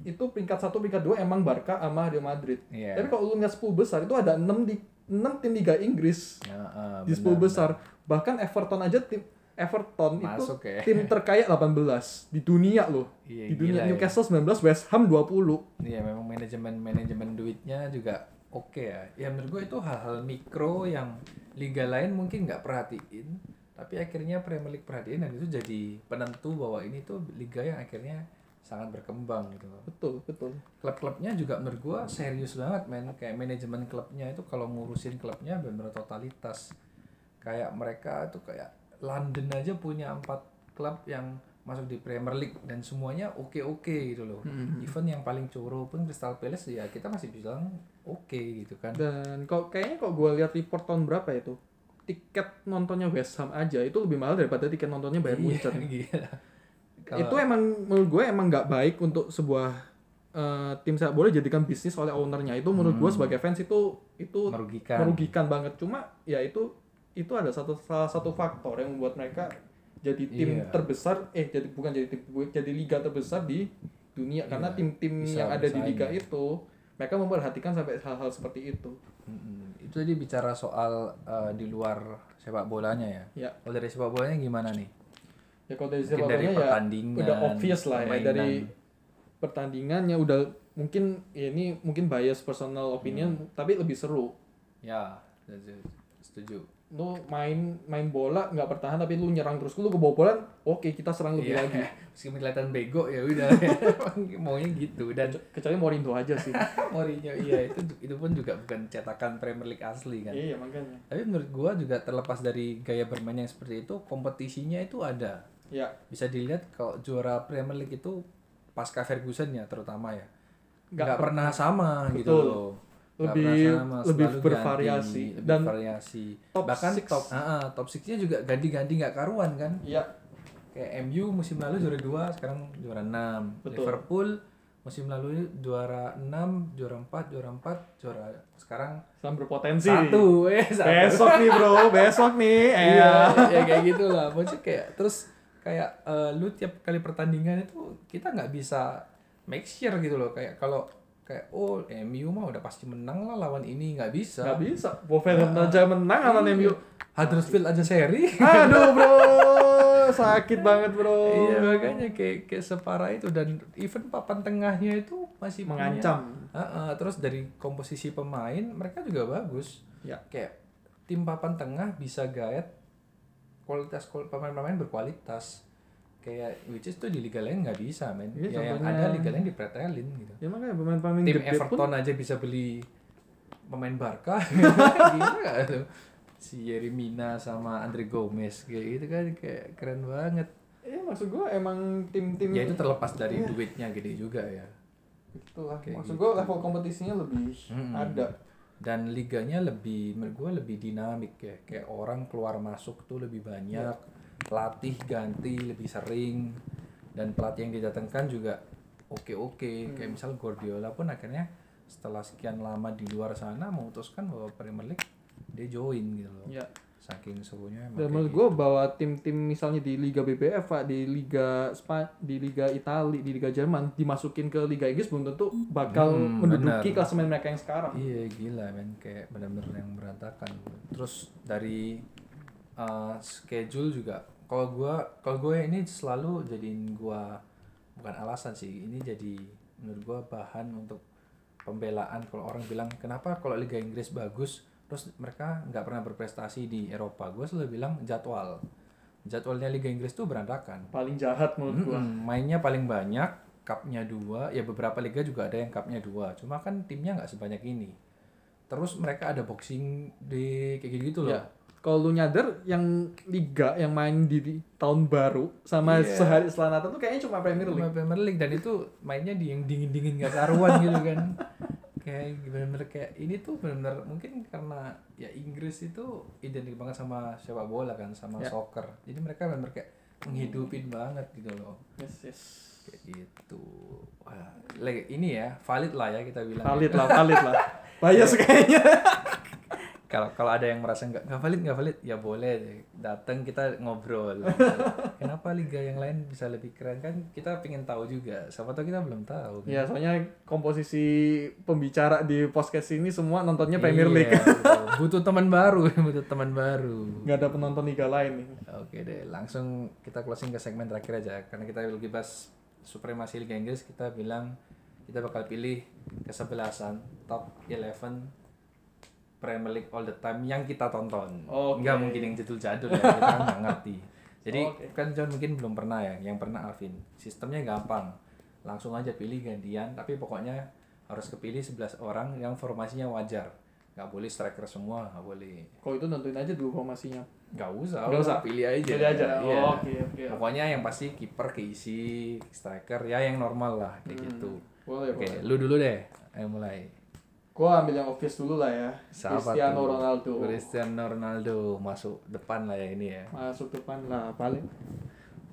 [SPEAKER 2] itu peringkat satu peringkat dua emang Barca sama Real Madrid
[SPEAKER 1] Iya.
[SPEAKER 2] tapi kalau lu lihat 10 besar itu ada 6 di 6 tim Liga Inggris
[SPEAKER 1] Ya, eh,
[SPEAKER 2] di 10
[SPEAKER 1] benar,
[SPEAKER 2] besar bahkan Everton aja tim Everton
[SPEAKER 1] Masuk
[SPEAKER 2] itu
[SPEAKER 1] ya.
[SPEAKER 2] tim terkaya 18 di dunia loh
[SPEAKER 1] Iya,
[SPEAKER 2] di dunia
[SPEAKER 1] gila ya.
[SPEAKER 2] Newcastle 19 West Ham 20
[SPEAKER 1] Iya memang manajemen manajemen duitnya juga oke ya. Ya menurut gue itu hal-hal mikro yang liga lain mungkin nggak perhatiin, tapi akhirnya Premier League perhatiin dan itu jadi penentu bahwa ini tuh liga yang akhirnya sangat berkembang gitu.
[SPEAKER 2] betul betul
[SPEAKER 1] Klub-klubnya juga menurut gue serius banget men. Kayak manajemen klubnya itu kalau ngurusin klubnya benar totalitas. Kayak mereka tuh kayak London aja punya empat klub yang masuk di Premier League dan semuanya oke-oke gitu loh. Even yang paling coro pun Crystal Palace ya kita masih bilang oke gitu kan.
[SPEAKER 2] dan kok kayaknya kok gue lihat report tahun berapa itu tiket nontonnya West Ham aja itu lebih mahal daripada tiket nontonnya Bayern Munchen (laughs)
[SPEAKER 1] Gila. Kalau-
[SPEAKER 2] itu emang menurut gue emang nggak baik untuk sebuah eh, tim sepak bola jadikan bisnis oleh ownernya itu menurut gue sebagai fans itu itu
[SPEAKER 1] merugikan.
[SPEAKER 2] merugikan banget cuma ya itu itu ada satu salah satu faktor yang membuat mereka jadi tim
[SPEAKER 1] Iya.
[SPEAKER 2] terbesar eh jadi bukan jadi tim jadi liga terbesar di dunia karena
[SPEAKER 1] Iya,
[SPEAKER 2] tim-tim yang ada di liga itu mereka memperhatikan sampai hal-hal seperti itu
[SPEAKER 1] Mm-mm. Itu tadi bicara soal eh, di luar sepak bolanya ya.
[SPEAKER 2] ya
[SPEAKER 1] Kalau dari sepak bolanya gimana nih?
[SPEAKER 2] ya kalau dari
[SPEAKER 1] Mungkin
[SPEAKER 2] sepak
[SPEAKER 1] dari
[SPEAKER 2] bolanya ya
[SPEAKER 1] pertandingan,
[SPEAKER 2] udah obvious lah ya
[SPEAKER 1] permainan.
[SPEAKER 2] dari pertandingannya udah mungkin ya ini mungkin bias personal opinion
[SPEAKER 1] Hmm.
[SPEAKER 2] tapi lebih seru
[SPEAKER 1] Ya, setuju. setuju.
[SPEAKER 2] Lu main main bola nggak bertahan tapi lu nyerang terus lu kebobolan oke kita serang lebih
[SPEAKER 1] Iya.
[SPEAKER 2] lagi (laughs)
[SPEAKER 1] Meskipun kelihatan bego ya udah (laughs) maunya gitu dan
[SPEAKER 2] kecuali Mourinho aja sih (laughs)
[SPEAKER 1] Mourinho iya itu itu pun juga bukan cetakan Premier League asli kan.
[SPEAKER 2] iya makanya
[SPEAKER 1] Tapi menurut gua juga terlepas dari gaya bermain yang seperti itu, kompetisinya itu ada.
[SPEAKER 2] ya
[SPEAKER 1] Bisa dilihat kalau juara Premier League itu pasca Ferguson ya terutama ya.
[SPEAKER 2] Nggak
[SPEAKER 1] Nggak pernah sama gitu
[SPEAKER 2] Betul.
[SPEAKER 1] loh.
[SPEAKER 2] Lebih-
[SPEAKER 1] sama,
[SPEAKER 2] lebih bervariasi.
[SPEAKER 1] ganti, lebih
[SPEAKER 2] Dan
[SPEAKER 1] variasi.
[SPEAKER 2] top
[SPEAKER 1] Bahkan
[SPEAKER 2] six.
[SPEAKER 1] top ah, ah, top 6-nya juga ganti-ganti nggak karuan kan.
[SPEAKER 2] iya
[SPEAKER 1] Kayak MU musim lalu juara 2, sekarang juara 6.
[SPEAKER 2] Betul.
[SPEAKER 1] Liverpool musim lalu juara 6, juara 4, juara 4, juara sekarang
[SPEAKER 2] sama berpotensi
[SPEAKER 1] satu eh satu.
[SPEAKER 2] besok nih bro (laughs) besok nih eh
[SPEAKER 1] iya ya kayak gitu lah maksudnya kayak terus kayak eh, lu tiap kali pertandingan itu kita nggak bisa make sure gitu loh kayak kalau kayak oh MU mah udah pasti menang lah lawan ini nggak bisa.
[SPEAKER 2] Nggak bisa. Wolverhampton aja menang lawan
[SPEAKER 1] Iya.
[SPEAKER 2] MU
[SPEAKER 1] Huddersfield aja seri.
[SPEAKER 2] Aduh bro. (laughs) Sakit banget bro.
[SPEAKER 1] Iya makanya kayak kayak separah itu. Dan even papan tengahnya itu masih punya-
[SPEAKER 2] mengancam.
[SPEAKER 1] Ah, ah, terus dari komposisi pemain mereka juga bagus.
[SPEAKER 2] Ya.
[SPEAKER 1] Kayak tim papan tengah bisa gaet kualitas pemain-pemain berkualitas kayak which is tuh di liga lain nggak bisa men.
[SPEAKER 2] Iya,
[SPEAKER 1] ya yang ada liga lain dipretelin gitu.
[SPEAKER 2] Ya makanya pemain-pemain
[SPEAKER 1] tim
[SPEAKER 2] gede pun
[SPEAKER 1] Everton aja bisa beli pemain Barca. (laughs) Gila gak tuh. Si Yerimina sama Andre Gomez kayak gitu kan kayak keren banget.
[SPEAKER 2] Iya maksud gue emang tim-tim
[SPEAKER 1] ya itu terlepas dari
[SPEAKER 2] Iya.
[SPEAKER 1] duitnya gede juga ya.
[SPEAKER 2] Itulah
[SPEAKER 1] Kayak
[SPEAKER 2] maksud
[SPEAKER 1] gitu.
[SPEAKER 2] gue level kompetisinya lebih
[SPEAKER 1] Mm-mm.
[SPEAKER 2] ada.
[SPEAKER 1] Dan liganya lebih menurut gue lebih dinamik ya. Kayak orang keluar masuk tuh lebih banyak pelatih ganti lebih sering dan pelatih yang didatangkan juga oke oke kayak misal Guardiola pun akhirnya setelah sekian lama di luar sana memutuskan bahwa Premier League dia join gitu loh
[SPEAKER 2] ya
[SPEAKER 1] saking serunya
[SPEAKER 2] Dan menurut
[SPEAKER 1] gitu.
[SPEAKER 2] gue bahwa tim-tim misalnya di Liga BBF, Pak, di Liga Spa, di Liga Italia, di Liga Jerman dimasukin ke Liga Inggris belum tentu bakal
[SPEAKER 1] Hmm,
[SPEAKER 2] menduduki klasemen mereka yang sekarang.
[SPEAKER 1] Iya gila men kayak benar-benar yang berantakan. Terus dari uh, schedule juga kalau gua kalau gue ini selalu jadiin gua bukan alasan sih ini jadi menurut gua bahan untuk pembelaan kalau orang bilang kenapa kalau Liga Inggris bagus terus mereka nggak pernah berprestasi di Eropa gue selalu bilang jadwal jadwalnya Liga Inggris tuh berantakan
[SPEAKER 2] Paling jahat menurut gue.
[SPEAKER 1] Mm-mm, mainnya paling banyak, cupnya dua, ya beberapa liga juga ada yang cupnya dua. Cuma kan timnya nggak sebanyak ini. Terus mereka ada boxing di kayak gitu loh.
[SPEAKER 2] Ya. Kalau lu nyadar yang liga yang main di, tahun baru sama
[SPEAKER 1] Iya.
[SPEAKER 2] sehari setelah Natal tuh kayaknya cuma Premier
[SPEAKER 1] Cuma
[SPEAKER 2] League.
[SPEAKER 1] Premier League dan itu mainnya di yang dingin-dingin gak karuan gitu kan. (laughs) Kayak bener-bener kayak ini tuh bener-bener mungkin karena ya Inggris itu identik banget sama sepak bola kan, sama
[SPEAKER 2] Ya.
[SPEAKER 1] soccer. Jadi mereka bener kayak menghidupin banget gitu loh.
[SPEAKER 2] Yes, yes.
[SPEAKER 1] Kayak gitu. Wah, ini ya valid lah ya kita bilang.
[SPEAKER 2] Valid lah, valid lah. Bias kayaknya. (laughs)
[SPEAKER 1] kalau kalau ada yang merasa nggak nggak valid nggak valid. Ya boleh deh datang kita ngobrol. Kenapa liga yang lain bisa lebih keren? Kan kita pengen tahu juga. Siapa tahu kita belum tahu. Kan?
[SPEAKER 2] Ya, soalnya komposisi pembicara di podcast ini semua nontonnya Premier
[SPEAKER 1] Iya,
[SPEAKER 2] League.
[SPEAKER 1] butuh teman baru (laughs) butuh teman baru.
[SPEAKER 2] Nggak ada penonton liga lain nih.
[SPEAKER 1] oke deh langsung kita closing ke segmen terakhir aja. Karena kita lagi bahas supremasi Liga Inggris kita bilang kita bakal pilih kesebelasan top 11 Premier League all the time yang kita tonton.
[SPEAKER 2] Oke.
[SPEAKER 1] Nggak mungkin yang jadul-jadul ya, kita (laughs) nggak ngerti. Jadi
[SPEAKER 2] Oke.
[SPEAKER 1] kan John mungkin belum pernah ya, yang pernah Alvin. Sistemnya gampang. Langsung aja pilih gantian, tapi pokoknya harus kepilih 11 orang yang formasinya wajar. Nggak boleh striker semua, nggak boleh.
[SPEAKER 2] Kalau itu nentuin aja dulu formasinya.
[SPEAKER 1] Nggak usah,
[SPEAKER 2] Nggak usah.
[SPEAKER 1] pilih aja.
[SPEAKER 2] Pilih aja.
[SPEAKER 1] Iya.
[SPEAKER 2] Oh, Oke, oke.
[SPEAKER 1] Pokoknya yang pasti kiper keisi, striker ya yang normal lah kayak gitu.
[SPEAKER 2] Boleh,
[SPEAKER 1] Oke,
[SPEAKER 2] boleh.
[SPEAKER 1] lu dulu deh. Ayo mulai.
[SPEAKER 2] Gua ambil yang obvious dulu lah ya.
[SPEAKER 1] Siapa
[SPEAKER 2] Cristiano
[SPEAKER 1] tuh?
[SPEAKER 2] Ronaldo.
[SPEAKER 1] Cristiano Ronaldo masuk depan lah ya ini ya.
[SPEAKER 2] Masuk depan lah paling.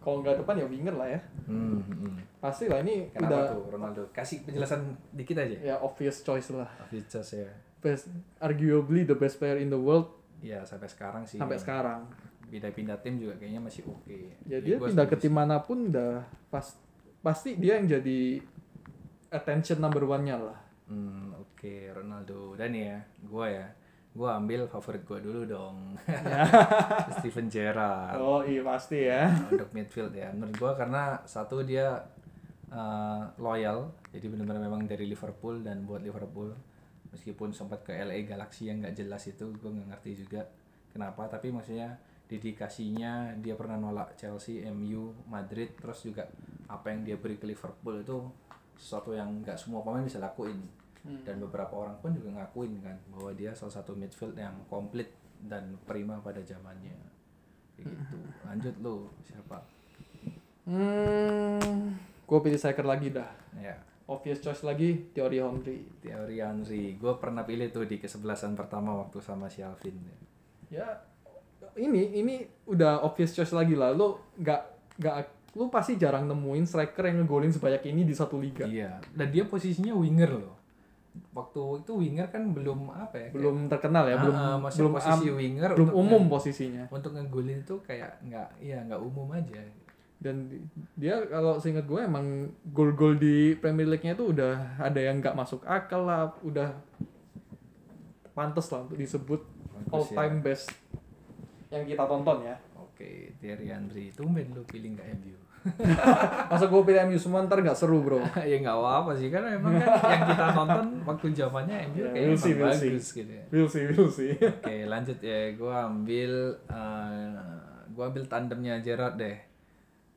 [SPEAKER 2] Kalau nggak depan ya winger lah ya.
[SPEAKER 1] Hmm, hmm.
[SPEAKER 2] Pasti lah ini
[SPEAKER 1] Kenapa
[SPEAKER 2] udah
[SPEAKER 1] tuh Ronaldo? Kasih penjelasan dikit aja.
[SPEAKER 2] ya obvious choice lah.
[SPEAKER 1] Obvious ya.
[SPEAKER 2] Best arguably the best player in the world
[SPEAKER 1] Ya sampai sekarang sih.
[SPEAKER 2] sampai sekarang.
[SPEAKER 1] Pindah-pindah tim juga kayaknya masih oke.
[SPEAKER 2] Ya
[SPEAKER 1] Jadi
[SPEAKER 2] dia pindah ke tim mana pun udah pas pasti dia yang jadi attention number one-nya lah.
[SPEAKER 1] Hmm, oke Ronaldo. Dan ya, gua ya. Gua ambil favorit gua dulu dong. (laughs) Steven Gerrard.
[SPEAKER 2] Oh iya pasti ya.
[SPEAKER 1] untuk midfield ya menurut gua karena satu dia uh, loyal jadi benar-benar memang dari Liverpool dan buat Liverpool meskipun sempat ke LA Galaxy yang nggak jelas itu gue nggak ngerti juga kenapa tapi maksudnya dedikasinya dia pernah nolak Chelsea, MU, Madrid terus juga apa yang dia beri ke Liverpool itu sesuatu yang nggak semua pemain bisa lakuin dan beberapa orang pun juga ngakuin kan bahwa dia salah satu midfield yang komplit dan prima pada zamannya. Kayak gitu. Lanjut lu siapa?
[SPEAKER 2] Hmm, gue pilih striker lagi dah.
[SPEAKER 1] ya.
[SPEAKER 2] Obvious choice lagi Thierry Henry.
[SPEAKER 1] teori Henry. Gue pernah pilih tuh di kesebelasan pertama waktu sama si Alvin.
[SPEAKER 2] Ya ini ini udah obvious choice lagi lah. Lu nggak nggak lu pasti jarang nemuin striker yang ngegolin sebanyak ini di satu liga.
[SPEAKER 1] iya. Dan dia posisinya winger loh waktu itu winger kan belum apa ya kayak-
[SPEAKER 2] Belum terkenal ya,
[SPEAKER 1] Ah,
[SPEAKER 2] belum
[SPEAKER 1] ah, masih
[SPEAKER 2] belum
[SPEAKER 1] posisi
[SPEAKER 2] am-
[SPEAKER 1] winger
[SPEAKER 2] belum
[SPEAKER 1] untuk
[SPEAKER 2] umum
[SPEAKER 1] nge-
[SPEAKER 2] posisinya.
[SPEAKER 1] untuk ngegolin itu kayak nggak iya nggak umum aja
[SPEAKER 2] Dan di- dia kalau seingat gue emang gol-gol di Premier League-nya itu udah ada yang nggak masuk akal lah, udah pantas lah untuk disebut
[SPEAKER 1] Bagus
[SPEAKER 2] all
[SPEAKER 1] ya.
[SPEAKER 2] time best yang kita tonton ya.
[SPEAKER 1] oke Thierry Henry tumben lu pilih nggak MU (laughs)
[SPEAKER 2] Masa gue pilih MU semua ntar nggak seru bro. (laughs)
[SPEAKER 1] ya nggak apa-apa sih karena emang kan yang kita tonton waktu zamannya MU kayaknya
[SPEAKER 2] we'll see, we'll see.
[SPEAKER 1] bagus gitu ya
[SPEAKER 2] Will sih, will sih. (laughs)
[SPEAKER 1] Oke lanjut ya, gue ambil uh, gue ambil tandemnya Gerrard deh.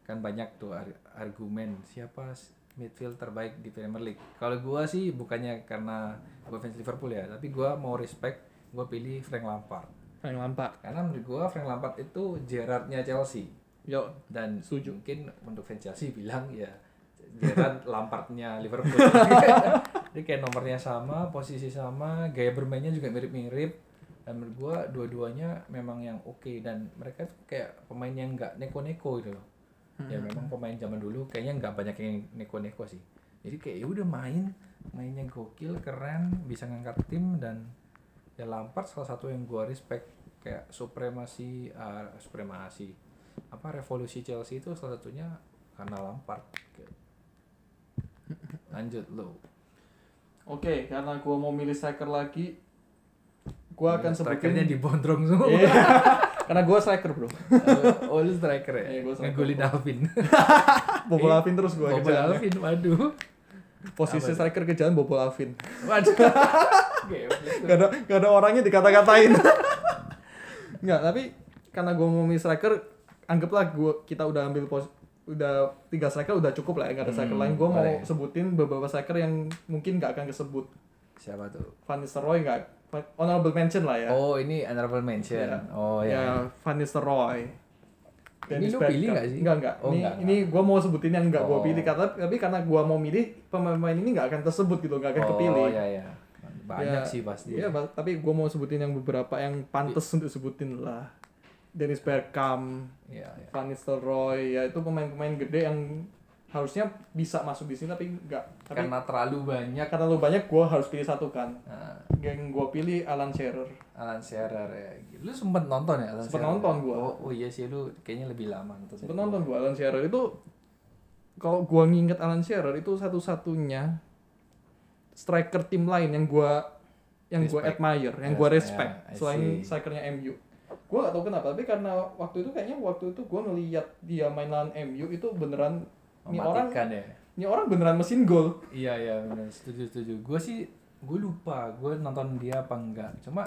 [SPEAKER 1] Kan banyak tuh ar- argumen siapa midfield terbaik di Premier League. Kalau gue sih bukannya karena gue fans Liverpool ya, tapi gue mau respect gue pilih Frank Lampard.
[SPEAKER 2] Frank Lampard.
[SPEAKER 1] Karena menurut gue Frank Lampard itu Gerrardnya Chelsea
[SPEAKER 2] Yo,
[SPEAKER 1] dan
[SPEAKER 2] Setuju.
[SPEAKER 1] mungkin untuk fans Chelsea bilang ya Gerrard (laughs) Lampardnya Liverpool. (laughs) Jadi kayak nomornya sama, posisi sama, gaya bermainnya juga mirip-mirip. Dan menurut gua dua-duanya memang yang oke dan mereka tuh kayak pemain yang nggak neko-neko gitu loh. Ya memang pemain zaman dulu kayaknya nggak banyak yang neko-neko sih. Jadi kayak ya udah main, mainnya gokil, keren, bisa ngangkat tim dan ya Lampard salah satu yang gua respect kayak supremasi uh, supremasi apa revolusi Chelsea itu salah satunya karena Lampard Gitu. lanjut lo
[SPEAKER 2] Oke, karena gua mau milih striker lagi, gua akan
[SPEAKER 1] strikernya
[SPEAKER 2] sebutin
[SPEAKER 1] di bondrong semua
[SPEAKER 2] Iya. (laughs) karena gua striker, Bro.
[SPEAKER 1] oh lu striker ya
[SPEAKER 2] Iya, gua striker.
[SPEAKER 1] ngegolin Alvin (laughs)
[SPEAKER 2] Bobol Alvin terus gua
[SPEAKER 1] Bobol. Alvin waduh
[SPEAKER 2] Posisi
[SPEAKER 1] Apa?
[SPEAKER 2] striker kejalan Bobol Alvin.
[SPEAKER 1] waduh (laughs)
[SPEAKER 2] Gak ada gak ada orangnya dikata-katain. Enggak, tapi karena gua mau milih striker, anggaplah gua kita udah ambil pos udah tiga striker udah cukup lah ya nggak ada striker
[SPEAKER 1] Hmm,
[SPEAKER 2] lain. Gua mau sebutin beberapa striker yang mungkin nggak akan kesebut.
[SPEAKER 1] Siapa tuh?
[SPEAKER 2] Van Nistelrooy nggak? Honorable mention lah ya.
[SPEAKER 1] Oh ini honorable mention.
[SPEAKER 2] Iya.
[SPEAKER 1] oh ya
[SPEAKER 2] ya Van Nistelrooy.
[SPEAKER 1] Ini lu pilih nggak sih?
[SPEAKER 2] Enggak, enggak.
[SPEAKER 1] Oh,
[SPEAKER 2] ini,
[SPEAKER 1] enggak,
[SPEAKER 2] ini gua mau sebutin yang enggak gua
[SPEAKER 1] Oh.
[SPEAKER 2] pilih kata tapi karena gua mau milih pemain-pemain ini enggak akan tersebut gitu, enggak akan
[SPEAKER 1] oh
[SPEAKER 2] kepilih.
[SPEAKER 1] ya ya banyak
[SPEAKER 2] Ya,
[SPEAKER 1] sih pasti.
[SPEAKER 2] Iya, tapi gua mau sebutin yang beberapa yang pantas untuk sebutin lah. Dennis Bergkamp,
[SPEAKER 1] Iya, iya.
[SPEAKER 2] Van Nistelrooy, ya itu pemain-pemain gede yang harusnya bisa masuk di sini tapi enggak. Tapi
[SPEAKER 1] karena terlalu banyak
[SPEAKER 2] karena lu banyak gua harus pilih satu kan.
[SPEAKER 1] nah,
[SPEAKER 2] Yang gua pilih Alan Shearer.
[SPEAKER 1] Alan Shearer ya lu sempet nonton ya Alan
[SPEAKER 2] Sempet
[SPEAKER 1] Shearer?
[SPEAKER 2] nonton gua.
[SPEAKER 1] oh, oh iya sih lu kayaknya lebih lama nonton
[SPEAKER 2] Sempet nonton gua Alan Shearer itu kalau gua nginget Alan Shearer itu satu-satunya striker tim lain yang gua yang gua
[SPEAKER 1] Respect.
[SPEAKER 2] admire, yang gua
[SPEAKER 1] Yes,
[SPEAKER 2] respect
[SPEAKER 1] yeah,
[SPEAKER 2] selain strikernya MU. Gua gak tahu kenapa, tapi karena waktu itu kayaknya waktu itu gua ngeliat dia main lawan MU itu beneran ini orang
[SPEAKER 1] ya?
[SPEAKER 2] ini orang beneran mesin gol.
[SPEAKER 1] iya iya benar setuju setuju. Gue sih gue lupa gue nonton dia apa enggak. Cuma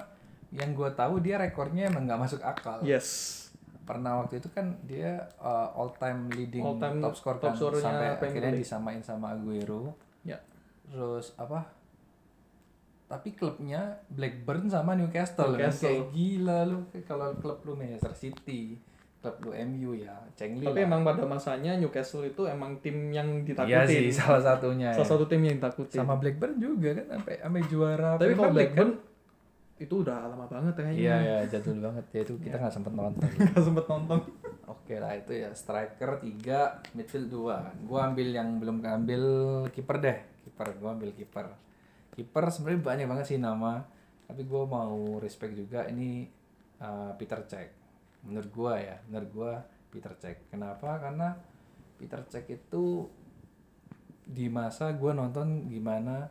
[SPEAKER 1] yang gue tahu dia rekornya emang nggak masuk akal.
[SPEAKER 2] Yes.
[SPEAKER 1] pernah waktu itu kan dia uh, all time leading
[SPEAKER 2] All time
[SPEAKER 1] top score
[SPEAKER 2] top
[SPEAKER 1] kan sampai akhirnya disamain sama Aguero.
[SPEAKER 2] Ya.
[SPEAKER 1] terus apa tapi klubnya Blackburn sama Newcastle, kan
[SPEAKER 2] Newcastle.
[SPEAKER 1] kayak gila lu kalau klub lu Manchester City klub lu MU ya cengli
[SPEAKER 2] Tapi
[SPEAKER 1] lah.
[SPEAKER 2] emang pada masanya Newcastle itu emang tim yang
[SPEAKER 1] iya
[SPEAKER 2] ditakutin.
[SPEAKER 1] sih salah satunya
[SPEAKER 2] Salah
[SPEAKER 1] ya.
[SPEAKER 2] satu tim yang ditakutin.
[SPEAKER 1] sama Blackburn juga kan sampai sampai juara
[SPEAKER 2] Tapi kalau
[SPEAKER 1] League kan.
[SPEAKER 2] Blackburn itu udah lama banget kayaknya.
[SPEAKER 1] iya ya jadul banget ya itu kita nggak sempet nonton (laughs)
[SPEAKER 2] Gak sempet nonton.
[SPEAKER 1] Oke lah itu ya striker 3, midfield 2. Gua ambil yang belum keambil kiper deh. Kiper gua ambil kiper. Kiper sebenarnya banyak banget sih nama, tapi gua mau respect juga ini uh, Peter Cech. Menurut gua ya, menurut gua Peter Cech. Kenapa? Karena Peter Cech itu di masa gua nonton gimana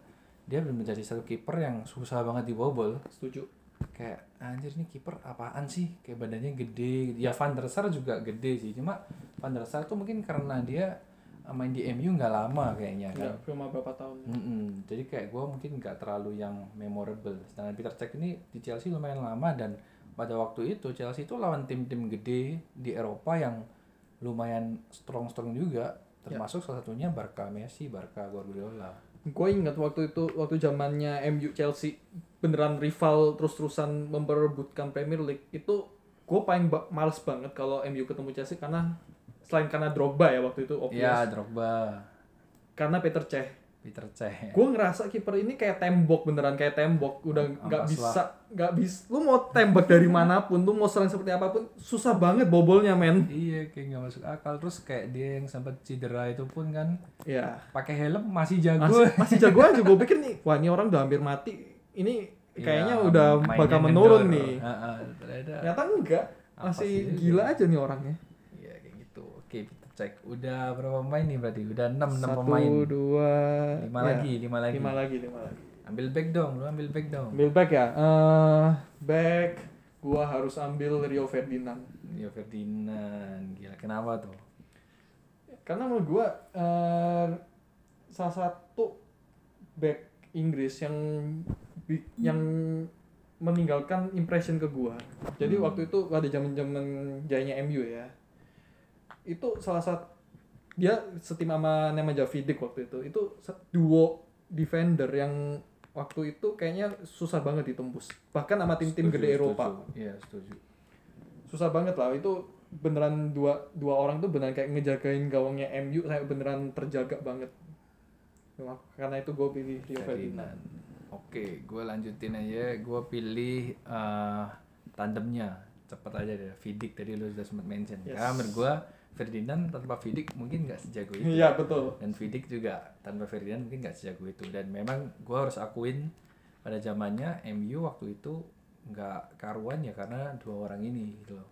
[SPEAKER 1] dia belum menjadi satu kiper yang susah banget dibobol
[SPEAKER 2] Setuju.
[SPEAKER 1] kayak anjir ini kiper apaan sih kayak badannya gede ya Van der Sar juga gede sih cuma Van der Sar tuh mungkin karena dia main di MU nggak lama kayaknya
[SPEAKER 2] Ya,
[SPEAKER 1] kan
[SPEAKER 2] cuma berapa tahun.
[SPEAKER 1] Mm-mm. jadi kayak gue mungkin nggak terlalu yang memorable sedangkan Peter Cech ini di Chelsea lumayan lama dan pada waktu itu Chelsea itu lawan tim-tim gede di Eropa yang lumayan strong-strong juga termasuk salah satunya Barca Messi Barca Guardiola
[SPEAKER 2] Gue ingat waktu itu waktu zamannya MU Chelsea beneran rival terus-terusan memperebutkan Premier League itu gue paling ba- males banget kalau MU ketemu Chelsea karena selain karena Drogba ya waktu itu obvious.
[SPEAKER 1] Ya Drogba.
[SPEAKER 2] Karena Peter Cech.
[SPEAKER 1] Peter Cech.
[SPEAKER 2] Gue ngerasa kiper ini kayak tembok beneran kayak tembok. Udah nggak bisa nggak bisa lu mau tembak dari mana pun lu mau serang seperti apa pun susah banget bobolnya men.
[SPEAKER 1] Iya, kayak nggak masuk akal. Terus kayak dia yang sempat cedera itu pun kan
[SPEAKER 2] ya
[SPEAKER 1] pakai helm masih jago.
[SPEAKER 2] masih, masih jago aja. Gue pikir nih wah ini orang udah hampir mati. Ini kayaknya
[SPEAKER 1] Iya,
[SPEAKER 2] udah bakal menurun nih.
[SPEAKER 1] Heeh, ternyata.
[SPEAKER 2] ternyata enggak.
[SPEAKER 1] Apa
[SPEAKER 2] masih
[SPEAKER 1] sih?
[SPEAKER 2] gila aja nih orangnya
[SPEAKER 1] Iya, kayak gitu. Oke, kita cek. Udah berapa pemain nih berarti? Udah 6 6
[SPEAKER 2] satu
[SPEAKER 1] pemain.
[SPEAKER 2] dua
[SPEAKER 1] 5
[SPEAKER 2] ya,
[SPEAKER 1] lagi, 5 lagi.
[SPEAKER 2] lima lagi lima lagi
[SPEAKER 1] Ambil back dong, lu ambil back dong.
[SPEAKER 2] ambil back ya eh back gua harus ambil Rio Ferdinand
[SPEAKER 1] Rio Ferdinand. Gila, kenapa tuh?
[SPEAKER 2] karena menurut gua eh, salah satu back Inggris yang yang meninggalkan impression ke gua. Jadi
[SPEAKER 1] Hmm.
[SPEAKER 2] waktu itu ada zaman-zaman jayanya MU ya. Itu salah satu dia setim sama Nemanja Vidic waktu itu. Itu duo defender yang waktu itu kayaknya susah banget ditembus. Bahkan sama tim-tim gede Eropa
[SPEAKER 1] setuju. Iya, setuju.
[SPEAKER 2] susah banget lah itu beneran dua dua orang tuh beneran kayak ngejagain gawangnya MU saya beneran terjaga banget karena itu gue pilih Rio Ferdinand.
[SPEAKER 1] Oke, gue lanjutin aja. Gue pilih eh, tandemnya. Cepet aja deh. Vidic tadi lu sudah sempat mention.
[SPEAKER 2] Yes.
[SPEAKER 1] Karena menurut gue Ferdinand tanpa Vidic mungkin nggak sejago itu.
[SPEAKER 2] iya betul
[SPEAKER 1] Dan Vidic juga tanpa Ferdinand mungkin nggak sejago itu. Dan memang gue harus akuin pada zamannya MU waktu itu nggak karuan ya karena dua orang ini gitu loh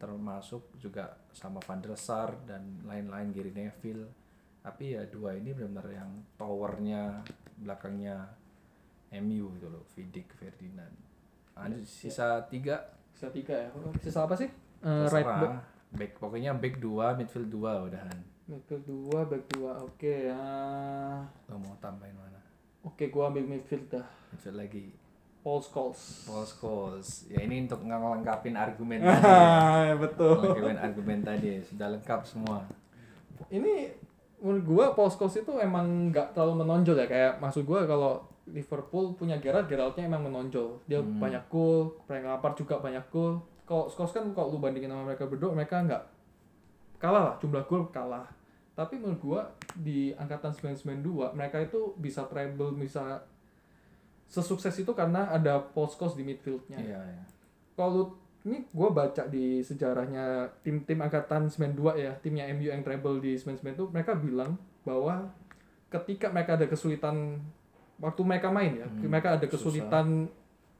[SPEAKER 1] termasuk juga sama Van der Sar dan lain-lain Gary Neville tapi ya dua ini benar-benar yang towernya belakangnya MU gitu loh Vidic Ferdinand Lanjut, sisa tiga
[SPEAKER 2] Sisa tiga ya. Sisa apa sih? Eh, right back.
[SPEAKER 1] Back pokoknya back dua midfield dua udahan
[SPEAKER 2] Midfield dua, back dua. Oke, ya.
[SPEAKER 1] lo mau tambahin mana
[SPEAKER 2] Oke, gua ambil midfield dah.
[SPEAKER 1] midfield lagi
[SPEAKER 2] Paul Scholes.
[SPEAKER 1] Paul Scholes ya ini untuk ngelengkapin argumen (laughs) tadi
[SPEAKER 2] Ah, betul.
[SPEAKER 1] Ngelengkapin argumen tadi sudah lengkap semua
[SPEAKER 2] Ini menurut gua Paul Scholes itu emang nggak terlalu menonjol ya kayak maksud gua kalau Liverpool punya Gerrard, Gerrardnya emang menonjol. Dia
[SPEAKER 1] Hmm.
[SPEAKER 2] banyak gol, Frank Lampard juga banyak gol. Kalau Scholes kan kalau lu bandingin sama mereka berdua, mereka nggak kalah lah jumlah gol kalah. Tapi menurut gua di angkatan 992 mereka itu bisa treble bisa sesukses itu karena ada Paul Scholes di midfieldnya
[SPEAKER 1] iya iya
[SPEAKER 2] kalau ini gue baca di sejarahnya tim-tim angkatan 92 ya timnya MU yang treble di 99 itu mereka bilang bahwa ketika mereka ada kesulitan waktu mereka main ya
[SPEAKER 1] Hmm,
[SPEAKER 2] mereka ada
[SPEAKER 1] susah.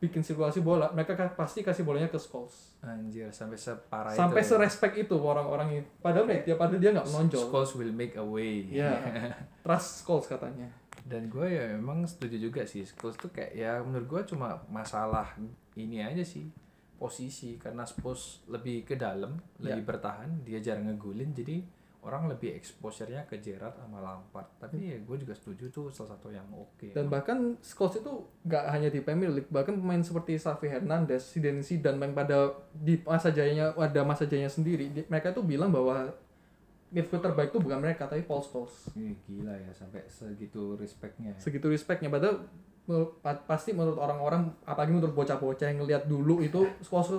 [SPEAKER 2] Bikin sirkulasi bola mereka ka- pasti kasih bolanya ke Scholes.
[SPEAKER 1] Anjir sampai separah
[SPEAKER 2] sampai
[SPEAKER 1] itu ya.
[SPEAKER 2] serespek itu orang-orang itu padahal dia padahal dia nggak menonjol.
[SPEAKER 1] Scholes will make a way.
[SPEAKER 2] Ya (laughs) trust Scholes katanya.
[SPEAKER 1] Dan gue ya emang setuju juga sih Scholes tuh kayak ya menurut gue cuma masalah ini aja sih posisi. Karena Spurs lebih ke dalam
[SPEAKER 2] Ya.
[SPEAKER 1] lebih bertahan dia jarang ngegulin jadi orang lebih exposure-nya ke Gerrard sama Lampard. Tapi ya gue juga setuju tuh salah satu yang oke.
[SPEAKER 2] Dan bahkan Scholes itu nggak hanya di Premier League bahkan pemain seperti Xavi Hernandez, Zidane Zidane yang pada di masa jayanya ada masa jayanya sendiri di- mereka itu bilang bahwa midfield terbaik itu bukan mereka tapi Paul Scholes.
[SPEAKER 1] Ih, gila ya sampai segitu respectnya ya.
[SPEAKER 2] segitu respectnya. Padahal menurut- pa- pasti menurut orang-orang apalagi menurut bocah-bocah yang ngelihat dulu itu Scholes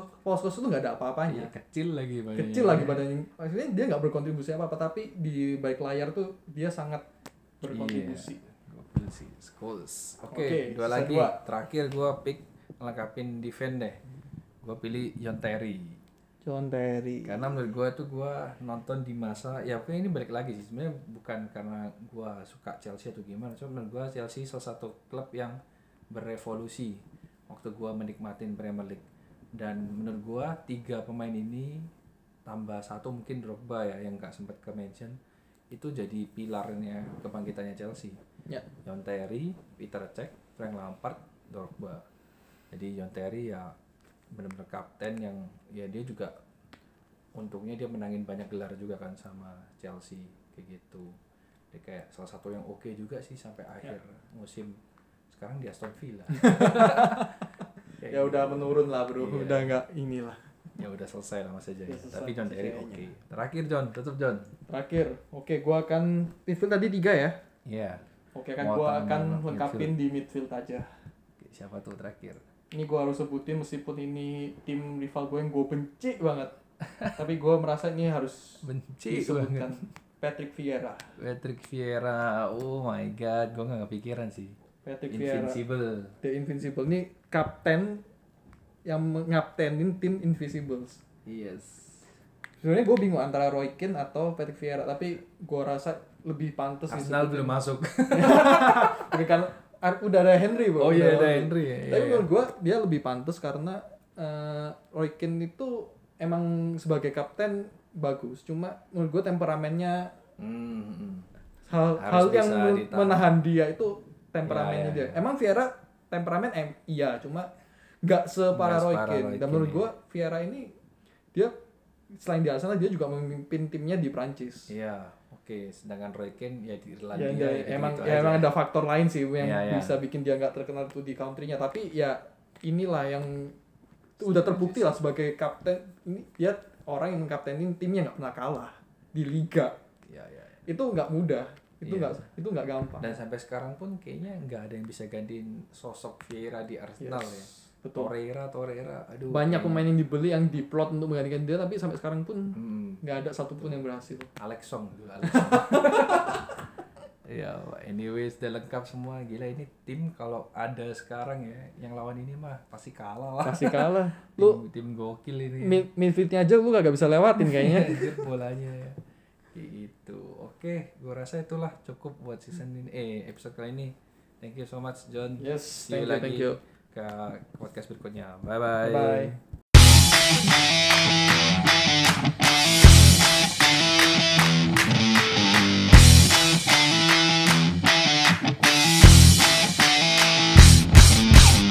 [SPEAKER 2] itu nggak ada apa-apanya
[SPEAKER 1] Iya, kecil lagi badannya.
[SPEAKER 2] kecil lagi badannya maksudnya dia nggak berkontribusi apa apa tapi di balik layar tuh dia sangat berkontribusi
[SPEAKER 1] sih, Scholes. Oke,
[SPEAKER 2] Oke,
[SPEAKER 1] dua
[SPEAKER 2] sisa
[SPEAKER 1] lagi.
[SPEAKER 2] dua.
[SPEAKER 1] Terakhir gua pick ngelengkapin defend deh. Gua pilih John Terry.
[SPEAKER 2] John Terry
[SPEAKER 1] Karena menurut gua tuh gua nonton di masa ya ini balik lagi sih. Sebenarnya bukan karena gua suka Chelsea atau gimana, cuma menurut gua Chelsea salah satu klub yang berevolusi waktu gua menikmatin Premier League. Dan menurut gua tiga pemain ini tambah satu mungkin Drogba ya yang nggak sempat ke mention itu jadi pilarnya kebangkitannya Chelsea.
[SPEAKER 2] ya
[SPEAKER 1] John Terry, Peter Cech, Frank Lampard, Drogba. Jadi John Terry ya benar-benar kapten yang ya dia juga untungnya dia menangin banyak gelar juga kan sama Chelsea kayak gitu. Dia kayak salah satu yang oke juga sih sampai akhir musim. Sekarang di Aston Villa. (laughs)
[SPEAKER 2] Ya
[SPEAKER 1] gitu.
[SPEAKER 2] udah menurun lah bro
[SPEAKER 1] Iya.
[SPEAKER 2] udah nggak inilah
[SPEAKER 1] Ya udah selesai lah Mas.
[SPEAKER 2] Udah selesai
[SPEAKER 1] Tapi John Terry oke. Terakhir John, tutup John.
[SPEAKER 2] terakhir oke gua akan midfield tadi tiga ya
[SPEAKER 1] Iya.
[SPEAKER 2] oke kan
[SPEAKER 1] Mau
[SPEAKER 2] gua akan
[SPEAKER 1] midfield.
[SPEAKER 2] lengkapin di midfield aja
[SPEAKER 1] Siapa tuh terakhir?
[SPEAKER 2] Ini gua harus sebutin meskipun ini tim rival gue yang gue benci banget (laughs) tapi gua merasa ini harus
[SPEAKER 1] Benci
[SPEAKER 2] disebutkan Patrick Vieira
[SPEAKER 1] Patrick Vieira, oh my god, gue gak kepikiran sih.
[SPEAKER 2] Patrick Vieira
[SPEAKER 1] Invincible.
[SPEAKER 2] The Invincible ini kapten yang ngaptenin tim Invisibles
[SPEAKER 1] Yes.
[SPEAKER 2] sebenarnya gue bingung antara Roy Keane atau Patrick Vieira tapi gue rasa lebih pantas
[SPEAKER 1] Arsenal belum masuk. (laughs)
[SPEAKER 2] Oke, ada Henry bro.
[SPEAKER 1] Oh iya ada Henry. Ya.
[SPEAKER 2] tapi
[SPEAKER 1] iya,
[SPEAKER 2] menurut gue dia lebih pantas karena eh, Roy Keane itu emang sebagai kapten bagus. Cuma menurut gue temperamennya.
[SPEAKER 1] Hmm,
[SPEAKER 2] hal
[SPEAKER 1] Harus
[SPEAKER 2] hal yang
[SPEAKER 1] ditahan.
[SPEAKER 2] menahan dia itu temperamennya
[SPEAKER 1] Iya, iya,
[SPEAKER 2] dia.
[SPEAKER 1] iya.
[SPEAKER 2] emang Vieira temperamen em iya. Cuma nggak separah Roy Keane. Dan menurut gue Vieira ini dia selain di Arsenal dia juga memimpin timnya di Prancis.
[SPEAKER 1] Iya, oke. Sedangkan Roy Keane ya di
[SPEAKER 2] ya,
[SPEAKER 1] Irlandia.
[SPEAKER 2] dia-
[SPEAKER 1] gitu-gitu
[SPEAKER 2] emang
[SPEAKER 1] aja.
[SPEAKER 2] ya emang ada faktor lain sih yang
[SPEAKER 1] Iya, iya.
[SPEAKER 2] bisa bikin dia nggak terkenal tuh di countrynya tapi ya inilah yang udah terbukti lah sebagai kapten ini dia orang yang mengkaptenin timnya nggak pernah kalah di liga
[SPEAKER 1] Iya, iya.
[SPEAKER 2] itu nggak mudah itu
[SPEAKER 1] Iya.
[SPEAKER 2] nggak itu nggak gampang
[SPEAKER 1] Dan sampai sekarang pun kayaknya nggak ada yang bisa gantiin sosok Vieira di Arsenal ya.
[SPEAKER 2] Betul
[SPEAKER 1] Torreira, Torreira, aduh.
[SPEAKER 2] banyak
[SPEAKER 1] kayaknya-
[SPEAKER 2] pemain yang dibeli yang diplot untuk menggantikan dia tapi sampai sekarang pun
[SPEAKER 1] Hmm,
[SPEAKER 2] nggak ada satupun yang berhasil
[SPEAKER 1] Alex Song dulu Alex (laughs) Song. ya, anyways udah lengkap semua. Gila ini tim kalau ada sekarang ya, yang lawan ini mah pasti kalah lah.
[SPEAKER 2] pasti kalah (laughs)
[SPEAKER 1] Tim,
[SPEAKER 2] lu
[SPEAKER 1] tim gokil ini.
[SPEAKER 2] mid midfieldnya aja lu gak bisa lewatin kayaknya (laughs)
[SPEAKER 1] bolanya ya. Kayak gitu. Oke, gua rasa itulah cukup buat season ini eh episode kali ini. Thank you so much John.
[SPEAKER 2] yes
[SPEAKER 1] See you
[SPEAKER 2] thank you
[SPEAKER 1] lagi
[SPEAKER 2] thank you
[SPEAKER 1] ke podcast berikutnya bye bye,
[SPEAKER 2] Bye.